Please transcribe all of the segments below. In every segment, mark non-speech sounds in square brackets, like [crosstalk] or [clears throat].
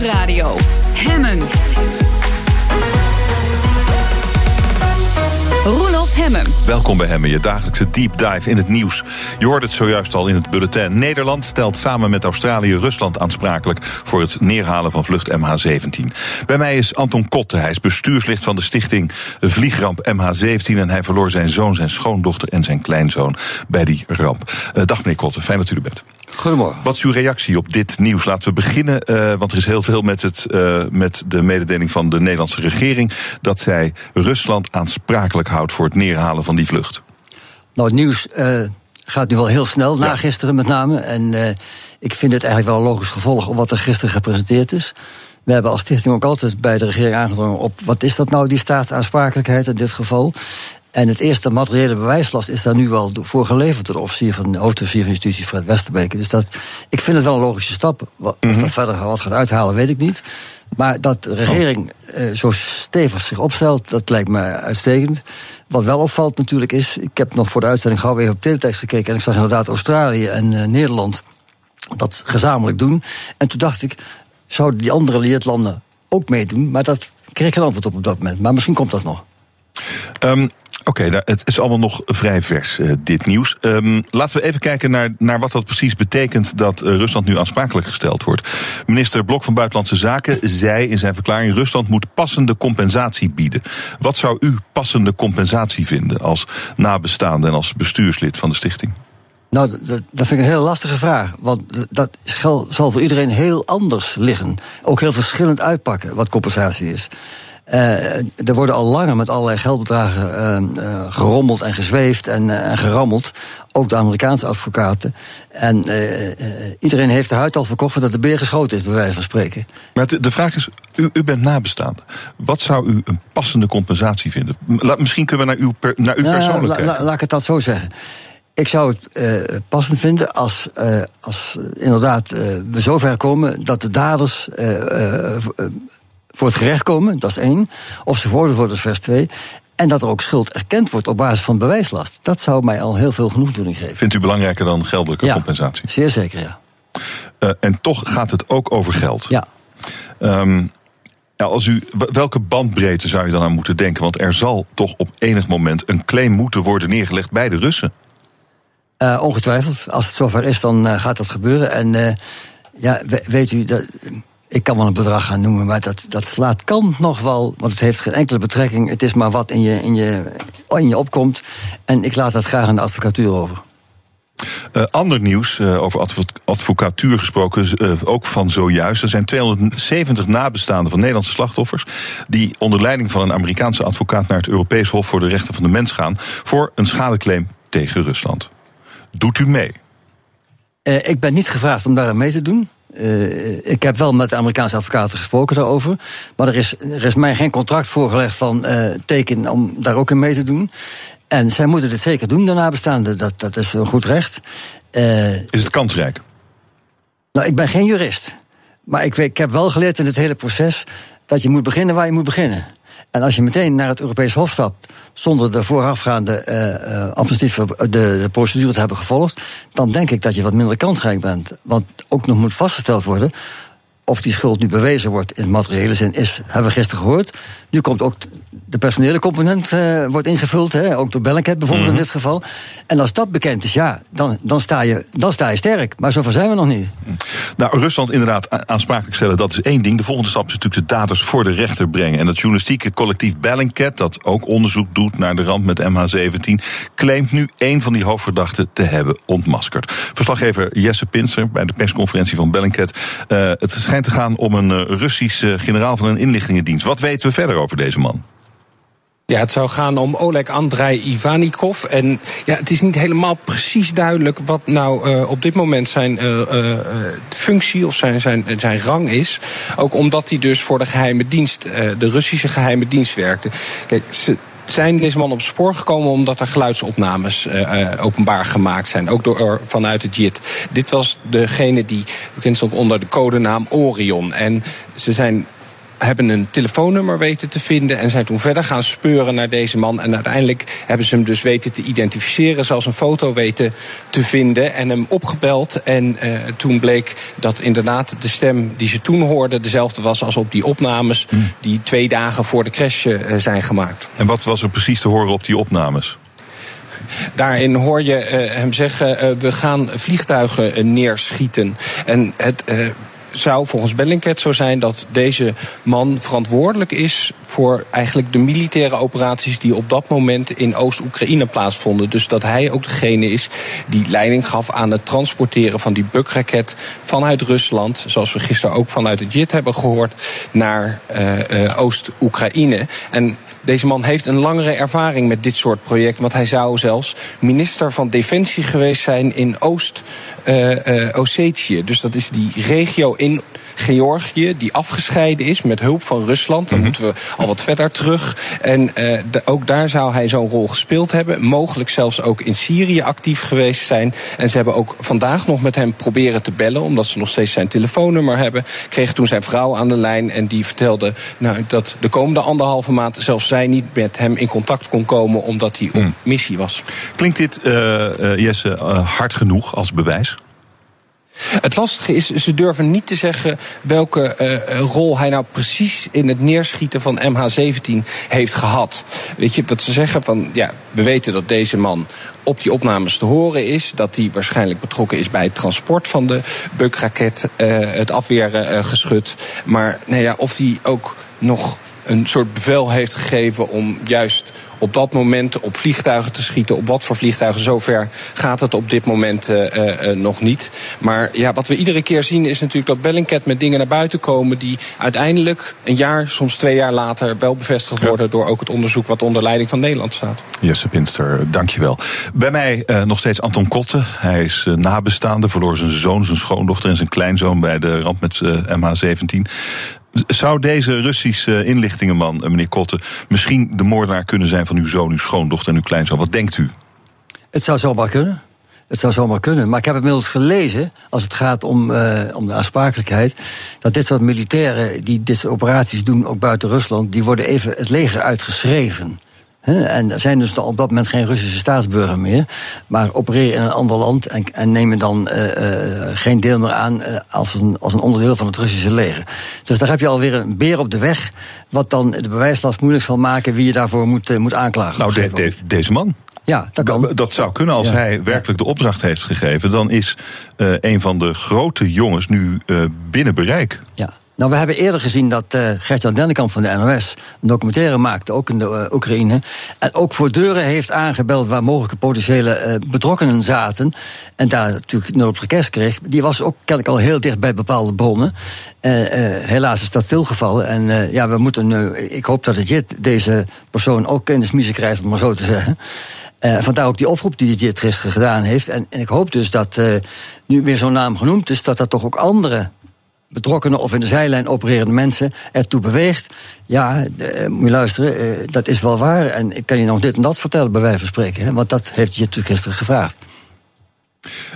Nieuwsradio. Hemmen. Roelof Hemmen. Welkom bij Hemmen, je dagelijkse deep dive in het nieuws. Je hoorde het zojuist al in het bulletin. Nederland stelt samen met Australië Rusland aansprakelijk voor het neerhalen van vlucht MH17. Bij mij is Anton Kotte. Hij is bestuurslid van de stichting Vliegramp MH17 en hij verloor zijn zoon, zijn schoondochter en zijn kleinzoon bij die ramp. Uh, dag meneer Kotte, fijn dat u er bent. Goedemorgen. Wat is uw reactie op dit nieuws? Laten we beginnen, uh, want er is heel veel met, het, uh, met de mededeling van de Nederlandse regering dat zij Rusland aansprakelijk houdt voor het neerhalen van die vlucht. Nou, het nieuws uh, gaat nu wel heel snel, na ja. gisteren met name. En ik vind het eigenlijk wel een logisch gevolg op wat er gisteren gepresenteerd is. We hebben als stichting ook altijd bij de regering aangedrongen op wat is dat nou, die staatsaansprakelijkheid in dit geval. En het eerste materiële bewijslast is daar nu wel voor geleverd door de officier van de hoofdofficier van justitie, Fred Westerbeke. Dus dat, ik vind het wel een logische stap. Of mm -hmm. dat verder wat gaat uithalen, weet ik niet. Maar dat de regering uh, zo stevig zich opstelt, dat lijkt me uitstekend. Wat wel opvalt natuurlijk is, ik heb nog voor de uitzending gauw even op teletext gekeken en ik zag inderdaad Australië en uh, Nederland dat gezamenlijk doen. En toen dacht ik, zouden die andere leerlanden ook meedoen? Maar dat kreeg ik geen antwoord op op dat moment. Maar misschien komt dat nog. Um, Oké, okay, het is allemaal nog vrij vers, uh, dit nieuws. Um, laten we even kijken naar, naar wat dat precies betekent dat uh, Rusland nu aansprakelijk gesteld wordt. Minister Blok van Buitenlandse Zaken zei in zijn verklaring: Rusland moet passende compensatie bieden. Wat zou u passende compensatie vinden als nabestaande en als bestuurslid van de stichting? Nou, dat, dat vind ik een hele lastige vraag. Want dat zal voor iedereen heel anders liggen. Ook heel verschillend uitpakken wat compensatie is. Uh, er worden al langer met allerlei geldbedragen uh, uh, gerommeld en gezweefd en, en, gerammeld. Ook de Amerikaanse advocaten. En iedereen heeft de huid al verkocht dat de beer geschoten is, bij wijze van spreken. Maar de, vraag is, u, u, bent nabestaande. Wat zou u een passende compensatie vinden? Misschien kunnen we naar, uw per, naar u nou, persoonlijk la, la, laat ik het dat zo zeggen. Ik zou het passend vinden als, als inderdaad uh, we zover komen dat de daders voor het gerecht komen, dat is één. Of ze veroordeeld worden, dat is vers twee. En dat er ook schuld erkend wordt op basis van bewijslast. Dat zou mij al heel veel genoegdoening geven. Vindt u belangrijker dan geldelijke ja, compensatie? Zeer zeker, ja. Uh, en toch gaat het ook over geld. Ja. Um, nou, als u, welke bandbreedte zou je dan aan moeten denken? Want er zal toch op enig moment een claim moeten worden neergelegd bij de Russen. Uh, ongetwijfeld. Als het zover is, dan uh, gaat dat gebeuren. En uh, ja, weet u, dat, ik kan wel een bedrag gaan noemen, maar dat, dat slaat kan nog wel. Want het heeft geen enkele betrekking. Het is maar wat in je, in je, in je opkomt. En ik laat dat graag aan de advocatuur over. Uh, ander nieuws, uh, over advocatuur gesproken, uh, ook van zojuist. Er zijn 270 nabestaanden van Nederlandse slachtoffers. die onder leiding van een Amerikaanse advocaat naar het Europees Hof voor de Rechten van de Mens gaan. voor een schadeclaim tegen Rusland. Doet u mee? ik ben niet gevraagd om daar mee te doen. Uh, ik heb wel met de Amerikaanse advocaten gesproken daarover. Maar er is, er is mij geen contract voorgelegd van uh, teken om daar ook in mee te doen. En zij moeten dit zeker doen, de nabestaanden. Dat, dat is een goed recht. Uh, is het kansrijk? Nou, ik ben geen jurist. Maar ik, ik heb wel geleerd in het hele proces dat je moet beginnen waar je moet beginnen. En als je meteen naar het Europees Hof stapt, zonder de voorafgaande uh, administratieve de, de, procedure te hebben gevolgd, dan denk ik dat je wat minder kansrijk bent. Want ook nog moet vastgesteld worden of die schuld nu bewezen wordt in materiële zin, is, hebben we gisteren gehoord. Nu komt ook de personele component uh, wordt ingevuld, hè, ook door Bellingcat bijvoorbeeld mm -hmm. in dit geval. En als dat bekend is, ja, dan, dan, sta je, dan sta je sterk. Maar zover zijn we nog niet. Nou, Rusland inderdaad aansprakelijk stellen, dat is één ding. De volgende stap is natuurlijk de daders voor de rechter brengen. En het journalistieke collectief Bellingcat, dat ook onderzoek doet naar de ramp met MH17, claimt nu één van die hoofdverdachten te hebben ontmaskerd. Verslaggever Jesse Pinser bij de persconferentie van Bellingcat. Uh, het schijnt te gaan om een Russische generaal van een inlichtingendienst. Wat weten we verder over deze man? Ja, het zou gaan om Oleg Andrei Ivanikov. En ja, het is niet helemaal precies duidelijk wat nou uh, op dit moment zijn functie of zijn, zijn, zijn rang is. Ook omdat hij dus voor de geheime dienst, de Russische geheime dienst werkte. Kijk, ze, zijn deze man op spoor gekomen omdat er geluidsopnames uh, openbaar gemaakt zijn. Ook door, vanuit het JIT. Dit was degene die bekend stond onder de codenaam Orion. En ze zijn hebben een telefoonnummer weten te vinden en zijn toen verder gaan speuren naar deze man. En uiteindelijk hebben ze hem dus weten te identificeren, zelfs een foto weten te vinden en hem opgebeld. En uh, toen bleek dat inderdaad de stem die ze toen hoorden dezelfde was als op die opnames mm. die twee dagen voor de crash uh, zijn gemaakt. En wat was er precies te horen op die opnames? Daarin hoor je uh, hem zeggen: uh, we gaan vliegtuigen uh, neerschieten. En het zou volgens Bellingcat zo zijn dat deze man verantwoordelijk is voor eigenlijk de militaire operaties die op dat moment in Oost-Oekraïne plaatsvonden. Dus dat hij ook degene is die leiding gaf aan het transporteren van die bukraket vanuit Rusland, zoals we gisteren ook vanuit het JIT hebben gehoord, naar uh, Oost-Oekraïne. En deze man heeft een langere ervaring met dit soort projecten. Want hij zou zelfs minister van Defensie geweest zijn in Oost-Ossetië. Uh, dus dat is die regio in Georgië, die afgescheiden is met hulp van Rusland. Dan mm -hmm. moeten we al wat verder terug. En uh, de, ook daar zou hij zo'n rol gespeeld hebben. Mogelijk zelfs ook in Syrië actief geweest zijn. En ze hebben ook vandaag nog met hem proberen te bellen, omdat ze nog steeds zijn telefoonnummer hebben. Kregen toen zijn vrouw aan de lijn en die vertelde nou, dat de komende anderhalve maand zelfs zij niet met hem in contact kon komen, omdat hij op mm. missie was. Klinkt dit, uh, Jesse, hard genoeg als bewijs? Het lastige is, ze durven niet te zeggen welke uh, rol hij nou precies in het neerschieten van MH17 heeft gehad. Weet je, dat ze zeggen van, ja, we weten dat deze man op die opnames te horen is. Dat hij waarschijnlijk betrokken is bij het transport van de bukraket, uh, het afweergeschut. Maar nou ja, of hij ook nog een soort bevel heeft gegeven om juist op dat moment op vliegtuigen te schieten. Op wat voor vliegtuigen? Zover gaat het op dit moment uh, uh, nog niet. Maar ja, wat we iedere keer zien is natuurlijk dat Bellingcat met dingen naar buiten komen die uiteindelijk een jaar, soms twee jaar later wel bevestigd worden ja. door ook het onderzoek wat onder leiding van Nederland staat. Jesse Pinster, dankjewel. Bij mij uh, nog steeds Anton Kotte. Hij is nabestaande, verloor zijn zoon, zijn schoondochter en zijn kleinzoon bij de ramp met MH17. Zou deze Russische inlichtingenman, meneer Kotte, misschien de moordenaar kunnen zijn van uw zoon, uw schoondochter en uw kleinzoon? Wat denkt u? Het zou zomaar kunnen. Het zou zomaar kunnen. Maar ik heb inmiddels gelezen, als het gaat om, uh, om de aansprakelijkheid, dat dit soort militairen die dit soort operaties doen, ook buiten Rusland, die worden even het leger uitgeschreven. En er zijn dus op dat moment geen Russische staatsburger meer, maar opereren in een ander land en, en nemen dan uh, uh, geen deel meer aan uh, als, een, als een onderdeel van het Russische leger. Dus daar heb je alweer een beer op de weg, wat dan de bewijslast moeilijk zal maken wie je daarvoor moet, moet aanklagen. Nou, de, de, deze man. Ja, dat kan. Dat zou kunnen als ja. hij werkelijk de opdracht heeft gegeven. Dan is uh, een van de grote jongens nu uh, binnen bereik. Ja. Nou, we hebben eerder gezien dat uh, Gert-Jan Dennekamp van de NOS een documentaire maakte, ook in de uh, Oekraïne. En ook voor deuren heeft aangebeld waar mogelijke potentiële uh, betrokkenen zaten. En daar natuurlijk nul op de kreeg. Die was ook kennelijk al heel dicht bij bepaalde bronnen. helaas is dat stilgevallen. En ja, we moeten nu. Ik hoop dat het JIT deze persoon ook smiezen krijgt, om maar zo te zeggen. Uh, vandaar ook die oproep die dit gisteren gedaan heeft. En, en ik hoop dus dat nu weer zo'n naam genoemd is, dat dat toch ook andere betrokkenen of in de zijlijn opererende mensen ertoe beweegt. Ja, uh, moet je luisteren, uh, dat is wel waar. En ik kan je nog dit en dat vertellen, bij wijze van spreken. Want dat heeft je natuurlijk gisteren gevraagd.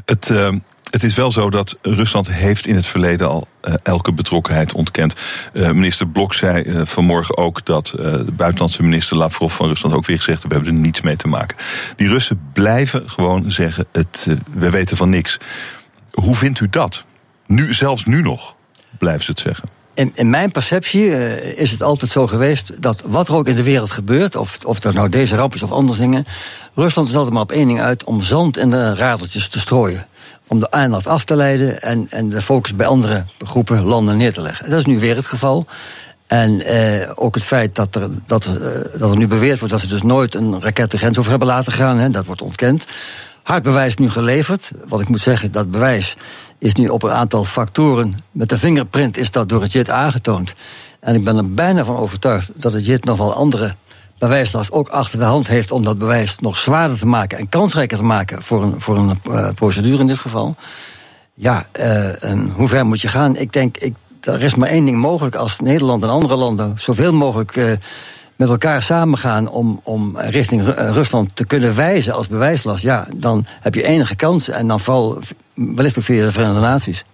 Het, uh, het is wel zo dat Rusland heeft in het verleden al elke betrokkenheid ontkend. minister Blok zei vanmorgen ook dat de buitenlandse minister Lavrov van Rusland ook weer gezegd heeft: we hebben er niets mee te maken. Die Russen blijven gewoon zeggen: het, we weten van niks. Hoe vindt u dat? Nu, zelfs nu nog? Blijven ze het zeggen. In, in mijn perceptie uh, is het altijd zo geweest dat wat er ook in de wereld gebeurt, of, of dat nou deze ramp is of andere dingen, Rusland is altijd maar op één ding uit om zand in de radeltjes te strooien. Om de aandacht af te leiden en, en de focus bij andere groepen landen neer te leggen. Dat is nu weer het geval. En uh, ook het feit dat er, dat, uh, dat er nu beweerd wordt dat ze dus nooit een raket de grens over hebben laten gaan, hè, dat wordt ontkend. Hard bewijs nu geleverd. Wat ik moet zeggen, dat bewijs is nu op een aantal factoren. Met de fingerprint is dat door het JIT aangetoond. En ik ben er bijna van overtuigd dat het JIT nog wel andere bewijslast ook achter de hand heeft om dat bewijs nog zwaarder te maken en kansrijker te maken voor een, voor een uh, procedure in dit geval. Ja, uh, en hoe ver moet je gaan? Ik denk, ik, er is maar één ding mogelijk als Nederland en andere landen zoveel mogelijk uh, met elkaar samengaan om, om richting Rusland te kunnen wijzen als bewijslast. Ja, dan heb je enige kans en dan val wellicht ook via de Verenigde Naties.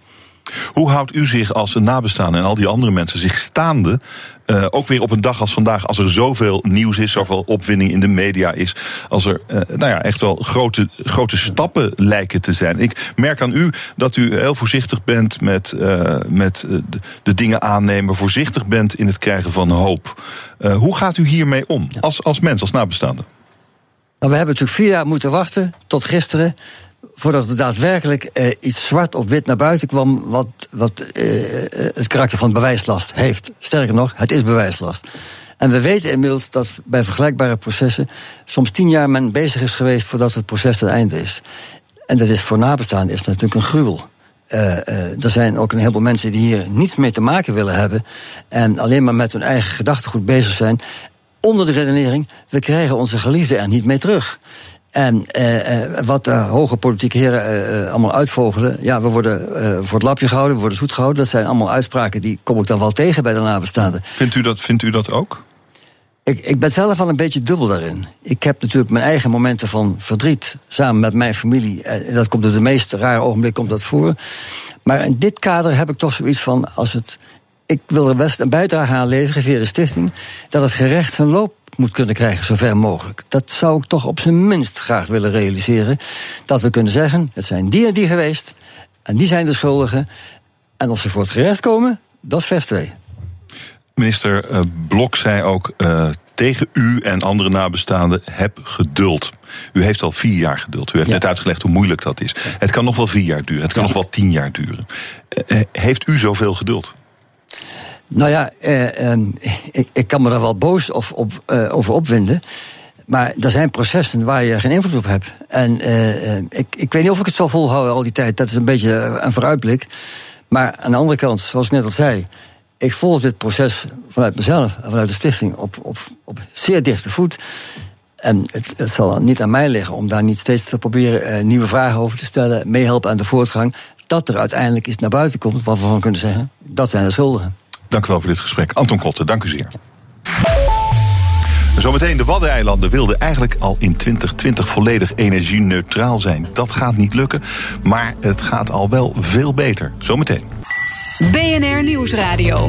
Hoe houdt u zich als nabestaande en al die andere mensen zich staande? Uh, ook weer op een dag als vandaag, als er zoveel nieuws is, zoveel opwinding in de media is. Als er uh, nou ja, echt wel grote, grote stappen lijken te zijn. Ik merk aan u dat u heel voorzichtig bent met, uh, met de, de, dingen aannemen, voorzichtig bent in het krijgen van hoop. hoe gaat u hiermee om als, als mens, als nabestaande? Nou, we hebben natuurlijk vier jaar moeten wachten tot gisteren voordat er daadwerkelijk uh, iets zwart op wit naar buiten kwam, wat, wat uh, het karakter van bewijslast heeft. Sterker nog, het is bewijslast. En we weten inmiddels dat bij vergelijkbare processen soms tien jaar men bezig is geweest voordat het proces ten einde is. En dat is voor nabestaanden is natuurlijk een gruwel. Uh, er zijn ook een heleboel mensen die hier niets mee te maken willen hebben. En alleen maar met hun eigen gedachtegoed bezig zijn. Onder de redenering, we krijgen onze geliefden er niet mee terug. En uh, wat de hoge politieke heren uh, allemaal uitvogelen. Ja, we worden voor het lapje gehouden, we worden zoet gehouden. Dat zijn allemaal uitspraken die kom ik dan wel tegen bij de nabestaanden. Vindt u dat, vindt u dat ook? Ik, ik ben zelf wel een beetje dubbel daarin. Ik heb natuurlijk mijn eigen momenten van verdriet samen met mijn familie. En dat komt op de meest rare ogenblik komt dat voor. Maar in dit kader heb ik toch zoiets van als het. Ik wil er best een bijdrage aan leveren via de stichting. Dat het gerecht zijn loop moet kunnen krijgen, zover mogelijk. Dat zou ik toch op zijn minst graag willen realiseren. Dat we kunnen zeggen, het zijn die en die geweest, en die zijn de schuldigen. En of ze voor het gerecht komen, dat is vers 2. Minister uh, Blok zei ook uh, tegen u en andere nabestaanden: heb geduld. U heeft al vier jaar geduld. U heeft ja. net uitgelegd hoe moeilijk dat is. Het kan nog wel vier jaar duren. Het kan ja. nog wel tien jaar duren. Uh, heeft u zoveel geduld? Nou ja, eh, eh, ik, ik, kan me daar wel boos of, op, eh, over opwinden. Maar er zijn processen waar je geen invloed op hebt. En uh, ik, ik weet niet of ik het zal volhouden al die tijd. Dat is een beetje een vooruitblik. Maar aan de andere kant, zoals ik net al zei. Ik volg dit proces vanuit mezelf en vanuit de stichting op, op, op zeer dichte voet. En het, zal niet aan mij liggen om daar niet steeds te proberen uh, nieuwe vragen over te stellen. Meehelpen aan de voortgang. Dat er uiteindelijk iets naar buiten komt waarvan we kunnen zeggen: dat zijn de schuldigen. Dank u wel voor dit gesprek. Anton Kotte, dank u zeer. Zometeen, de Waddeneilanden wilden eigenlijk al in 2020 volledig energie-neutraal zijn. Dat gaat niet lukken, maar het gaat al wel veel beter. Zometeen. BNR Nieuwsradio.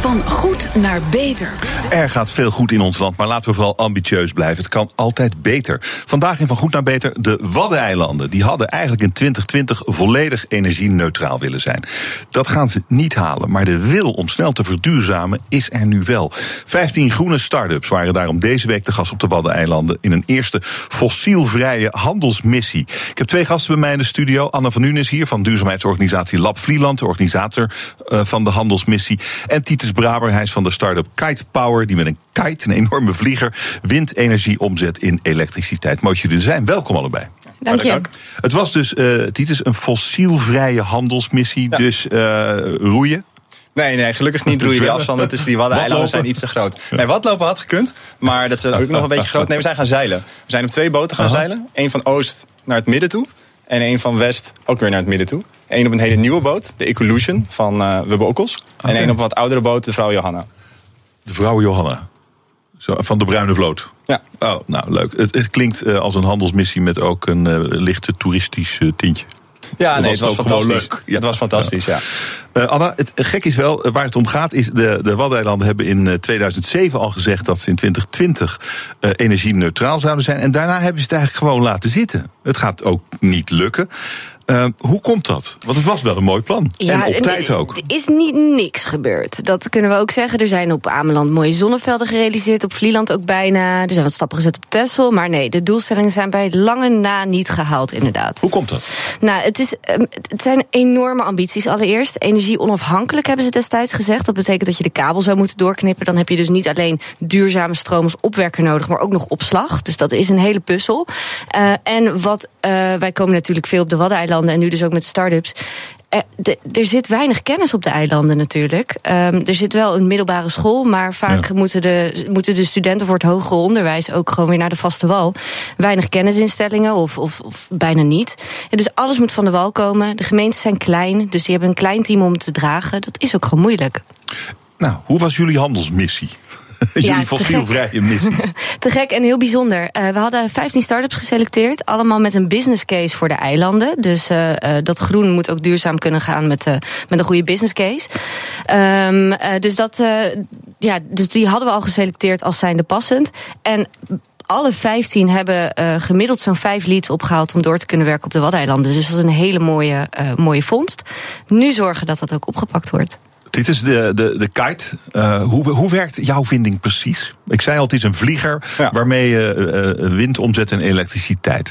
Van goed naar beter. Er gaat veel goed in ons land, maar laten we vooral ambitieus blijven. Het kan altijd beter. Vandaag in Van Goed naar Beter de Waddeneilanden. Die hadden eigenlijk in 2020 volledig energie-neutraal willen zijn. Dat gaan ze niet halen, maar de wil om snel te verduurzamen is er nu wel. 15 groene start-ups waren daarom deze week te gast op de Waddeneilanden... in een eerste fossielvrije handelsmissie. Ik heb twee gasten bij mij in de studio. Anna van Nunes hier van duurzaamheidsorganisatie Lab Vlieland... de organisator van de handelsmissie. En Titus Braber, hij is van de start-up Kite Power... die met een kite, een enorme vlieger, windenergie omzet in elektriciteit. Mooi jullie er zijn. Welkom allebei. Dank je. Het was dus, uh, Titus, een fossielvrije handelsmissie. Ja. Dus uh, roeien. Nee, nee, gelukkig niet roeien. Die afstanden tussen die Waddeneilanden zijn iets te groot. Nee, watlopen had gekund, maar dat is ook nog een [laughs] beetje groot. Nee, we zijn gaan zeilen. We zijn op twee boten gaan Aha. zeilen. Eén van oost naar het midden toe. En één van west ook weer naar het midden toe. Eén op een hele nieuwe boot, de Ecolution van uh, Wubbe Okkels. Okay. En één op een wat oudere boot, de vrouw Johanna. De vrouw Johanna. Zo, van de Bruine Vloot. Ja. Oh, nou leuk. Het, het klinkt uh, als een handelsmissie met ook een uh, lichte toeristisch tintje. Ja, nee, het was fantastisch. Ja. Het was fantastisch, ja. ja. Uh, Anna, het gek is wel, waar het om gaat, is de, de Waddeneilanden hebben in 2007 al gezegd dat ze in 2020 uh, energie-neutraal zouden zijn. En daarna hebben ze het eigenlijk gewoon laten zitten. Het gaat ook niet lukken. Uh, hoe komt dat? Want het was wel een mooi plan. Ja, en op tijd ook. Er is niet niks gebeurd. Dat kunnen we ook zeggen. Er zijn op Ameland mooie zonnevelden gerealiseerd. Op Vlieland ook bijna. Er zijn wat stappen gezet op Texel. Maar nee, de doelstellingen zijn bij lange na niet gehaald, inderdaad. Hoe komt dat? Nou, het, is, het zijn enorme ambities. Allereerst, energie onafhankelijk hebben ze destijds gezegd. Dat betekent dat je de kabel zou moeten doorknippen. Dan heb je dus niet alleen duurzame stroom als opwekker nodig, maar ook nog opslag. Dus dat is een hele puzzel. Uh, en wat, uh, wij komen natuurlijk veel op de Waddeneilanden en nu dus ook met start-ups. Er, de, er, zit weinig kennis op de eilanden natuurlijk. Um, er zit wel een middelbare school, maar vaak ja. moeten, de, moeten de studenten voor het hoger onderwijs ook gewoon weer naar de vaste wal. Weinig kennisinstellingen of, of, of bijna niet. Ja, dus alles moet van de wal komen. De gemeentes zijn klein, dus die hebben een klein team om te dragen. Dat is ook gewoon moeilijk. Nou, hoe was jullie handelsmissie? [laughs] Jullie fossielvrije missie. [laughs] te gek en heel bijzonder. Uh, we hadden 15 start-ups geselecteerd. Allemaal met een business case voor de eilanden. Dus uh, dat groen moet ook duurzaam kunnen gaan met, met een goede business case. Um, dus, dat, ja, dus die hadden we al geselecteerd als zijnde passend. En alle 15 hebben uh, gemiddeld zo'n vijf leads opgehaald om door te kunnen werken op de Waddeneilanden. Dus dat is een hele mooie, uh, mooie vondst. Nu zorgen dat dat ook opgepakt wordt. Dit is de, de, de kite. Uh, hoe, hoe werkt jouw vinding precies? Ik zei al, het is een vlieger ja. waarmee je wind omzet in elektriciteit.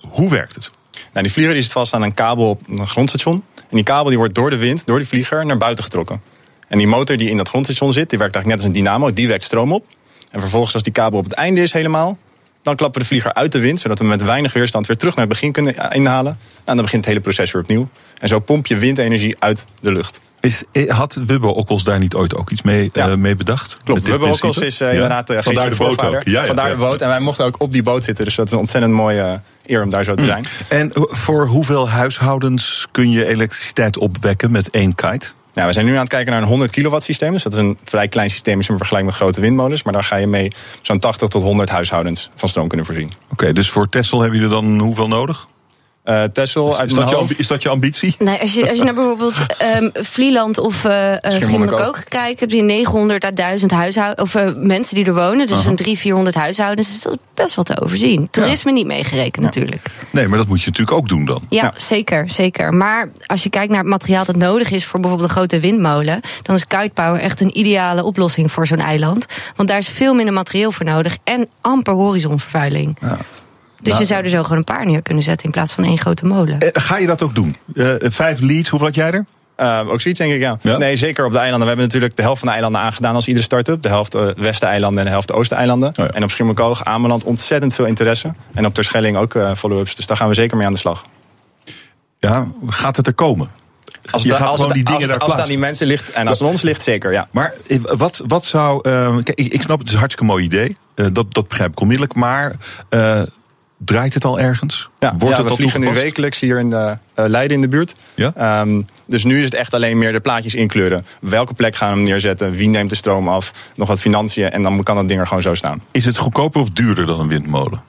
hoe werkt het? Nou, die vlieger die zit vast aan een kabel op een grondstation. En die kabel die wordt door de wind, door die vlieger, naar buiten getrokken. En die motor die in dat grondstation zit, die werkt eigenlijk net als een dynamo. Die wekt stroom op. En vervolgens, als die kabel op het einde is helemaal, dan klappen we de vlieger uit de wind, zodat we met weinig weerstand weer terug naar het begin kunnen inhalen. En dan begint het hele proces weer opnieuw. En zo pomp je windenergie uit de lucht. Is, eh, had Wubbe Okkels daar niet ooit ook iets mee, ja. uh, mee bedacht? Klopt, Wubbe Okkels is uh, inderdaad uh, Vandaar de boot ook. Ja, Vandaar de boot. En wij mochten ook op die boot zitten. Dus dat is een ontzettend mooie eer om daar zo te zijn. En voor hoeveel huishoudens kun je elektriciteit opwekken met één kite? Nou, we zijn nu aan het kijken naar een 100 kilowatt systeem. Dus dat is een vrij klein systeem in vergelijking met grote windmolens. Maar daar ga je mee zo'n 80 tot 100 huishoudens van stroom kunnen voorzien. Oké, dus voor Tesla hebben jullie dan hoeveel nodig? Uh, Tessel uit is, dat je, is dat je ambitie? [laughs] Nee, als je, als je naar bijvoorbeeld um, Vlieland of uh, Schiermonnikoog kijkt... heb je 900 à 1000 huishoudens, of uh, mensen die er wonen. Dus een 300, 400 huishoudens. Dus dat is best wel te overzien. Toerisme ja. niet meegerekend ja. natuurlijk. Nee, maar dat moet je natuurlijk ook doen dan. Ja, ja, zeker, zeker. Maar als je kijkt naar het materiaal dat nodig is... voor bijvoorbeeld een grote windmolen... dan is kite power echt een ideale oplossing voor zo'n eiland. Want daar is veel minder materieel voor nodig... en amper horizonvervuiling. Ja. Dus nou, je zou er zo gewoon een paar neer kunnen zetten in plaats van één grote molen. Eh, ga je dat ook doen? Uh, vijf leads, hoeveel had jij er? Uh, ook zoiets, denk ik, ja. ja. Nee, zeker op de eilanden. We hebben natuurlijk de helft van de eilanden aangedaan als iedere start-up. De helft uh, Westen-eilanden en de helft Oosten-eilanden. Oh ja. En op Schiermonnikoog, Ameland ontzettend veel interesse. En op Terschelling ook uh, follow-ups. Dus daar gaan we zeker mee aan de slag. Ja, gaat het er komen? Als het, als het, die dingen als, daar als het aan die mensen ligt en als het ons ligt, zeker, ja. Maar wat, wat zou... kijk, ik, ik snap, het is een hartstikke mooi idee. dat, dat begrijp ik onmiddellijk. Maar Draait het al ergens? Ja, Wordt ja, het we vliegen nu wekelijks hier in de, uh, Leiden in de buurt. Ja? Um, dus nu is het echt alleen meer de plaatjes inkleuren. Welke plek gaan we hem neerzetten? Wie neemt de stroom af? Nog wat financiën en dan kan dat ding er gewoon zo staan. Is het goedkoper of duurder dan een windmolen?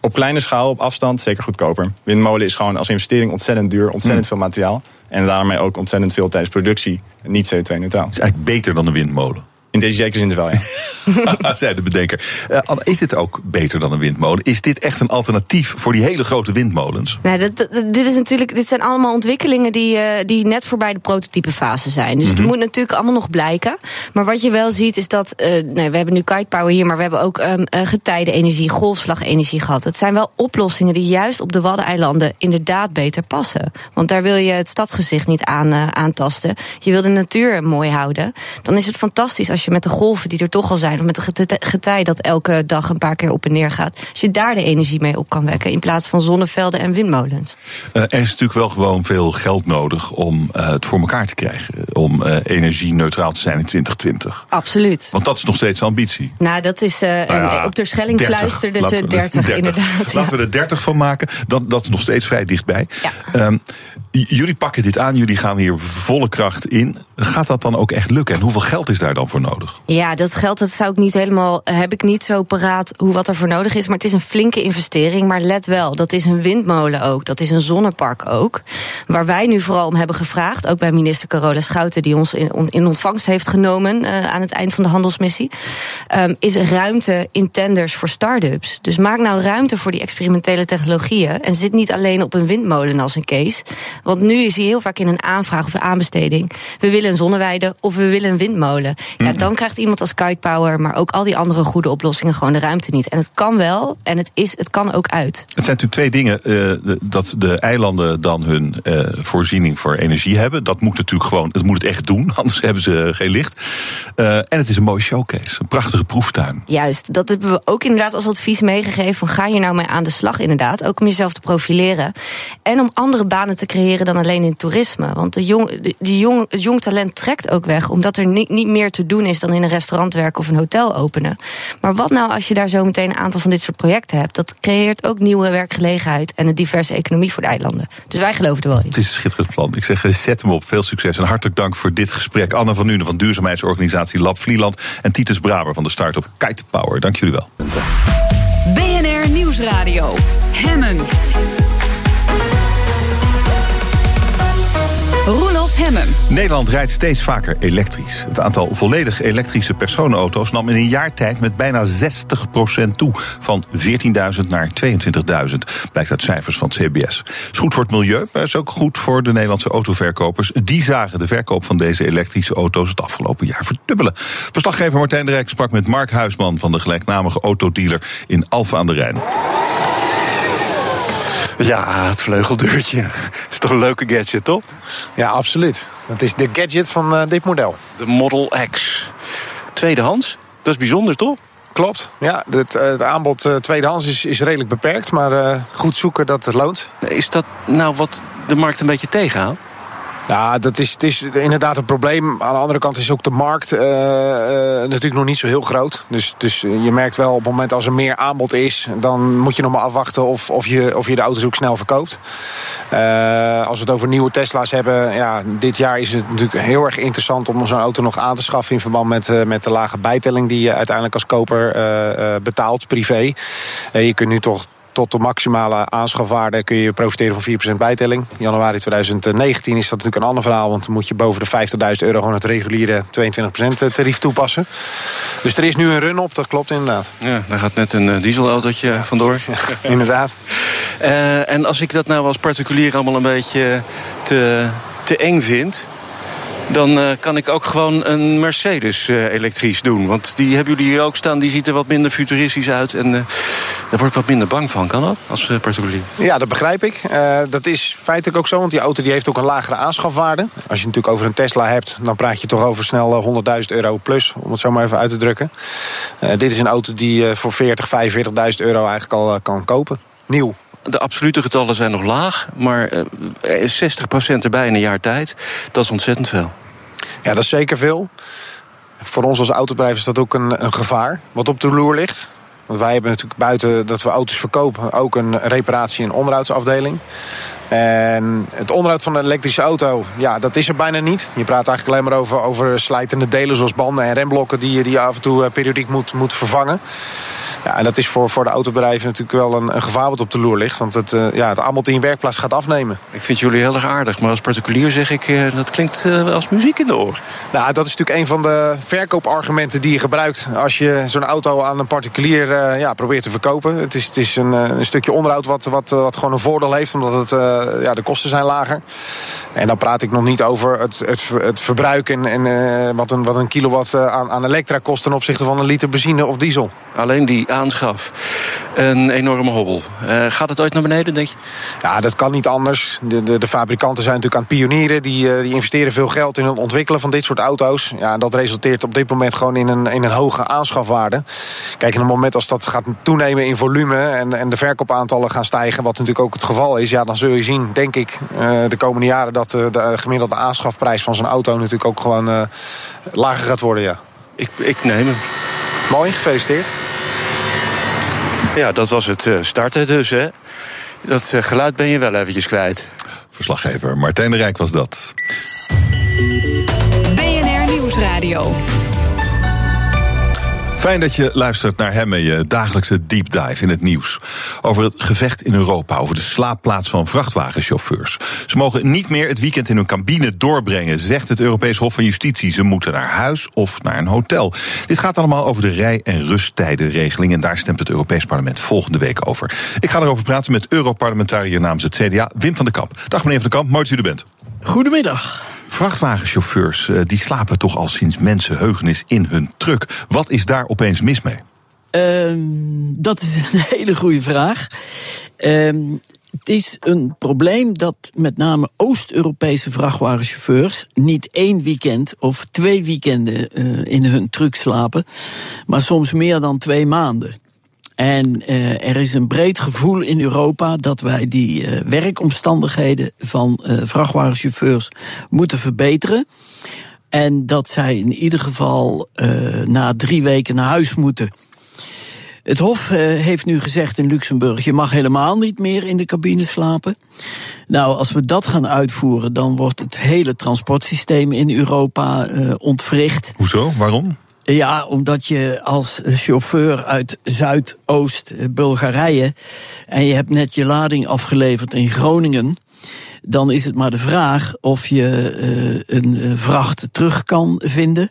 Op kleine schaal, op afstand, zeker goedkoper. Windmolen is gewoon als investering ontzettend duur, ontzettend hmm. veel materiaal. En daarmee ook ontzettend veel tijdens productie niet CO2-neutraal. is eigenlijk beter dan een windmolen. In deze zekere zin wel, ja. Zei de bedenker. Uh, is dit ook beter dan een windmolen? Is dit echt een alternatief voor die hele grote windmolens? Nou, dit, dit, is natuurlijk, dit zijn allemaal ontwikkelingen die, uh, die net voorbij de prototype fase zijn. Dus mm -hmm. het moet natuurlijk allemaal nog blijken. Maar wat je wel ziet is dat, uh, nee, we hebben nu kite power hier, maar we hebben ook um, getijdenenergie, golfslagenergie gehad. Het zijn wel oplossingen die juist op de Waddeneilanden inderdaad beter passen. Want daar wil je het stadsgezicht niet aan, aantasten. Je wil de natuur mooi houden. Dan is het fantastisch als je je met de golven die er toch al zijn, of met het getij dat elke dag een paar keer op en neer gaat, als je daar de energie mee op kan wekken in plaats van zonnevelden en windmolens. Uh, er is natuurlijk wel gewoon veel geld nodig om uh, het voor elkaar te krijgen. Om uh, energie-neutraal te zijn in 2020. Absoluut. Want dat is nog steeds ambitie. Nou, dat is. Nou ja, op de Schelling 30. fluisterde ze 30, 30, inderdaad. Laten we er 30 van maken. Dat, dat is nog steeds vrij dichtbij. Ja. Um, jullie pakken dit aan, jullie gaan hier volle kracht in. Gaat dat dan ook echt lukken? En hoeveel geld is daar dan voor nodig? Ja, dat geld dat zou ik niet helemaal, heb ik niet zo paraat hoe wat er voor nodig is. Maar het is een flinke investering. Maar let wel, dat is een windmolen ook. Dat is een zonnepark ook. Waar wij nu vooral om hebben gevraagd, ook bij minister Carola Schouten, die ons in, in ontvangst heeft genomen uh, aan het eind van de handelsmissie, um, is ruimte in tenders voor start-ups. Dus maak nou ruimte voor die experimentele technologieën. En zit niet alleen op een windmolen als een case. Want nu is hij heel vaak in een aanvraag of een aanbesteding. We willen een zonneweide of we willen een windmolen. Ja, mhm. Dan krijgt iemand als Kite Power, maar ook al die andere goede oplossingen gewoon de ruimte niet. En het kan wel en het, is, het kan ook uit. Het zijn natuurlijk twee dingen. Uh, dat de eilanden dan hun uh, voorziening voor energie hebben. Dat moet natuurlijk gewoon, dat moet het echt doen, [laughs] anders hebben ze geen licht. Uh, en het is een mooie showcase, een prachtige proeftuin. Juist, dat hebben we ook inderdaad als advies meegegeven. Van ga hier nou mee aan de slag inderdaad. Ook om jezelf te profileren. En om andere banen te creëren dan alleen in toerisme. Want de jong, de jong, het jong talent trekt ook weg, omdat er niet, niet meer te doen is dan in een restaurant werken of een hotel openen. Maar wat nou als je daar zo meteen een aantal van dit soort projecten hebt? Dat creëert ook nieuwe werkgelegenheid en een diverse economie voor de eilanden. Dus wij geloven er wel Het is een schitterend plan. Ik zeg, zet hem op. Veel succes en hartelijk dank voor dit gesprek. Anne van Nuenen van duurzaamheidsorganisatie Lab Vlieland... en Titus Braber van de start-up Kite Power. Dank jullie wel. BNR Nieuwsradio. Hemmen. Nederland rijdt steeds vaker elektrisch. Het aantal volledig elektrische personenauto's nam in een jaar tijd met bijna 60% toe. Van 14.000 naar 22.000, blijkt uit cijfers van het CBS. Is goed voor het milieu, maar is ook goed voor de Nederlandse autoverkopers. Die zagen de verkoop van deze elektrische auto's het afgelopen jaar verdubbelen. Verslaggever Martijn de sprak met Mark Huisman van de gelijknamige autodealer in Alphen aan de Rijn. Ja, het vleugeldeurtje. Is toch een leuke gadget, toch? Ja, absoluut. Het is de gadget van uh, dit model. De Model X. Tweedehands. Dat is bijzonder, toch? Klopt. Ja, het, het aanbod uh, tweedehands is, is redelijk beperkt. Maar uh, goed zoeken, dat het loont. Is dat nou wat de markt een beetje tegenhoudt? Ja, dat is, het is inderdaad een probleem. Aan de andere kant is ook de markt uh, uh, natuurlijk nog niet zo heel groot. Dus, dus je merkt wel op het moment als er meer aanbod is... dan moet je nog maar afwachten of, of, je, of je de auto's ook snel verkoopt. Als we het over nieuwe Tesla's hebben... Ja, dit jaar is het natuurlijk heel erg interessant om zo'n auto nog aan te schaffen... in verband met, met de lage bijtelling die je uiteindelijk als koper betaalt, privé. je kunt nu toch tot de maximale aanschafwaarde kun je profiteren van 4% bijtelling. In januari 2019 is dat natuurlijk een ander verhaal, want dan moet je boven de 50.000 euro gewoon het reguliere 22% tarief toepassen. Dus er is nu een run op, dat klopt inderdaad. Ja, daar gaat net een dieselautootje vandoor. Ja, [laughs] [laughs] inderdaad. Uh, en als ik dat nou als particulier allemaal een beetje te, te eng vind dan uh, kan ik ook gewoon een Mercedes uh, elektrisch doen. Want die hebben jullie hier ook staan, die ziet er wat minder futuristisch uit. En uh, daar word ik wat minder bang van. Kan dat als particulier? Ja, dat begrijp ik. dat is feitelijk ook zo, want die auto die heeft ook een lagere aanschafwaarde. Als je natuurlijk over een Tesla hebt, dan praat je toch over snel 100.000 euro plus. Om het zo maar even uit te drukken. dit is een auto die voor 40, 45.000 euro eigenlijk al kan kopen. Nieuw. De absolute getallen zijn nog laag, maar 60% erbij in een jaar tijd, dat is ontzettend veel. Ja, dat is zeker veel. Voor ons als autobedrijf is dat ook een, een gevaar wat op de loer ligt. Want wij hebben natuurlijk buiten dat we auto's verkopen ook een reparatie- en onderhoudsafdeling. En het onderhoud van een elektrische auto, ja, dat is er bijna niet. Je praat eigenlijk alleen maar over, over slijtende delen zoals banden en remblokken die, die je af en toe periodiek moet, moet vervangen. Ja, en dat is voor, voor de autobedrijven natuurlijk wel een, een gevaar wat op de loer ligt. Want het, uh, ja, het aanbod in je werkplaats gaat afnemen. Ik vind jullie heel erg aardig, maar als particulier zeg ik... Uh, dat klinkt uh, als muziek in de oor. Nou, dat is natuurlijk een van de verkoopargumenten die je gebruikt... als je zo'n auto aan een particulier ja, probeert te verkopen. Het is, het is een, een stukje onderhoud wat, wat, wat gewoon een voordeel heeft... omdat het, ja, de kosten zijn lager. En dan praat ik nog niet over het, het, het verbruik... en, en wat, een, wat een kilowatt aan, aan elektra kost... ten opzichte van een liter benzine of diesel. Alleen die aanschaf. Een enorme hobbel. Uh, gaat het ooit naar beneden, denk je? Ja, dat kan niet anders. De, de, de fabrikanten zijn natuurlijk aan het pionieren. Die, uh, die investeren veel geld in het ontwikkelen van dit soort auto's. Ja, dat resulteert op dit moment gewoon in een, in een hoge aanschafwaarde. Kijk, in het moment als dat gaat toenemen in volume... en, en de verkoopaantallen gaan stijgen, wat natuurlijk ook het geval is... ja, dan zul je zien, denk ik, uh, de komende jaren... dat de gemiddelde aanschafprijs van zo'n auto natuurlijk ook gewoon lager gaat worden, ja. Ik, ik neem hem. Mooi, gefeliciteerd. Ja, dat was het starten dus, hè. Dat geluid ben je wel eventjes kwijt. Verslaggever Martijn de Rijk was dat. BNR Nieuwsradio. Fijn dat je luistert naar hem en je dagelijkse deep dive in het nieuws. Over het gevecht in Europa, over de slaapplaats van vrachtwagenchauffeurs. Ze mogen niet meer het weekend in hun cabine doorbrengen, zegt het Europees Hof van Justitie. Ze moeten naar huis of naar een hotel. Dit gaat allemaal over de rij- en rusttijdenregeling. En daar stemt het Europees Parlement volgende week over. Ik ga erover praten met Europarlementariër namens het CDA, Wim van der Kamp. Dag meneer van der Kamp, mooi dat u er bent. Goedemiddag. Vrachtwagenchauffeurs die slapen toch al sinds mensenheugenis in hun truck. Wat is daar opeens mis mee? Uh, dat is een [laughs] hele goede vraag. Uh, het is een probleem dat met name Oost-Europese vrachtwagenchauffeurs niet één weekend of twee weekenden uh, in hun truck slapen, maar soms meer dan twee maanden. En uh, er is een breed gevoel in Europa dat wij die uh, werkomstandigheden van uh, vrachtwagenchauffeurs moeten verbeteren. En dat zij in ieder geval na drie weken naar huis moeten. Het Hof heeft nu gezegd in Luxemburg: je mag helemaal niet meer in de cabine slapen. Nou, als we dat gaan uitvoeren, dan wordt het hele transportsysteem in Europa ontwricht. Hoezo? Waarom? Ja, omdat je als chauffeur uit Zuidoost-Bulgarije en je hebt net je lading afgeleverd in Groningen, dan is het maar de vraag of je uh, een vracht terug kan vinden.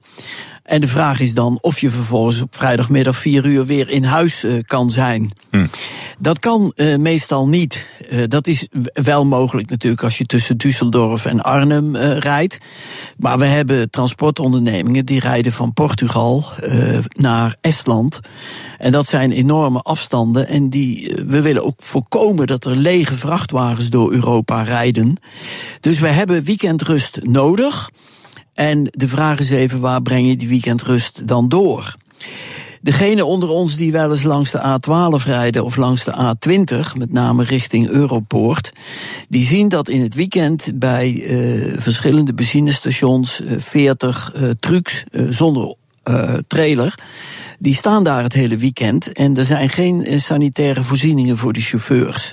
En de vraag is dan of je vervolgens op vrijdagmiddag vier uur weer in huis uh, kan zijn. Hm. Dat kan uh, meestal niet. Uh, dat is wel mogelijk natuurlijk als je tussen Düsseldorf en Arnhem rijdt. Maar we hebben transportondernemingen die rijden van Portugal naar Estland. En dat zijn enorme afstanden. En die, we willen ook voorkomen dat er lege vrachtwagens door Europa rijden. Dus we hebben weekendrust nodig. En de vraag is even, waar breng je die weekendrust dan door? Degene onder ons die wel eens langs de A12 rijden of langs de A20, met name richting Europoort, die zien dat in het weekend bij uh, verschillende benzinestations uh, 40 uh, trucks zonder trailer, die staan daar het hele weekend en er zijn geen sanitaire voorzieningen voor de chauffeurs.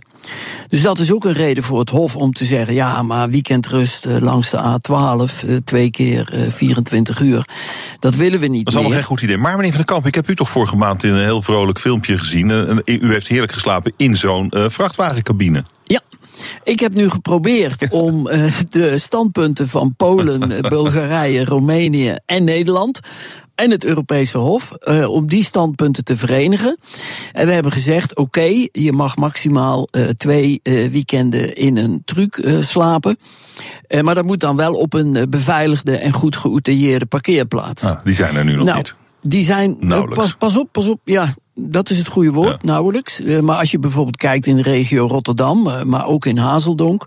Dus dat is ook een reden voor het Hof om te zeggen: ja, maar weekendrust uh, langs de A12, uh, twee keer uh, 24 uur. Dat willen we niet. Dat is allemaal geen goed idee. Maar meneer Van der Kamp, ik heb u toch vorige maand in een heel vrolijk filmpje gezien. u heeft heerlijk geslapen in zo'n vrachtwagencabine. Ja. Ik heb nu geprobeerd om uh, de standpunten van Polen, [laughs] Bulgarije, Roemenië en Nederland en het Europese Hof uh, om die standpunten te verenigen. En we hebben gezegd: oké, okay, je mag maximaal uh, twee uh, weekenden in een truc slapen. maar dat moet dan wel op een beveiligde en goed geoutilleerde parkeerplaats. Ah, die zijn er nu nog nou, niet. Die zijn. Pas, pas op, pas op. Ja, dat is het goede woord, ja. nauwelijks. Uh, maar als je bijvoorbeeld kijkt in de regio Rotterdam, uh, maar ook in Hazeldonk,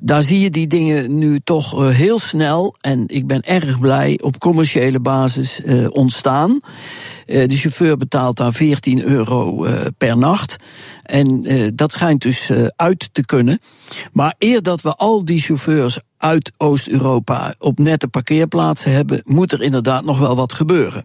daar zie je die dingen nu toch heel snel, en ik ben erg blij, op commerciële basis ontstaan. de chauffeur betaalt daar 14 euro per nacht. En dat schijnt dus uit te kunnen. Maar eer dat we al die chauffeurs uit Oost-Europa op nette parkeerplaatsen hebben, moet er inderdaad nog wel wat gebeuren.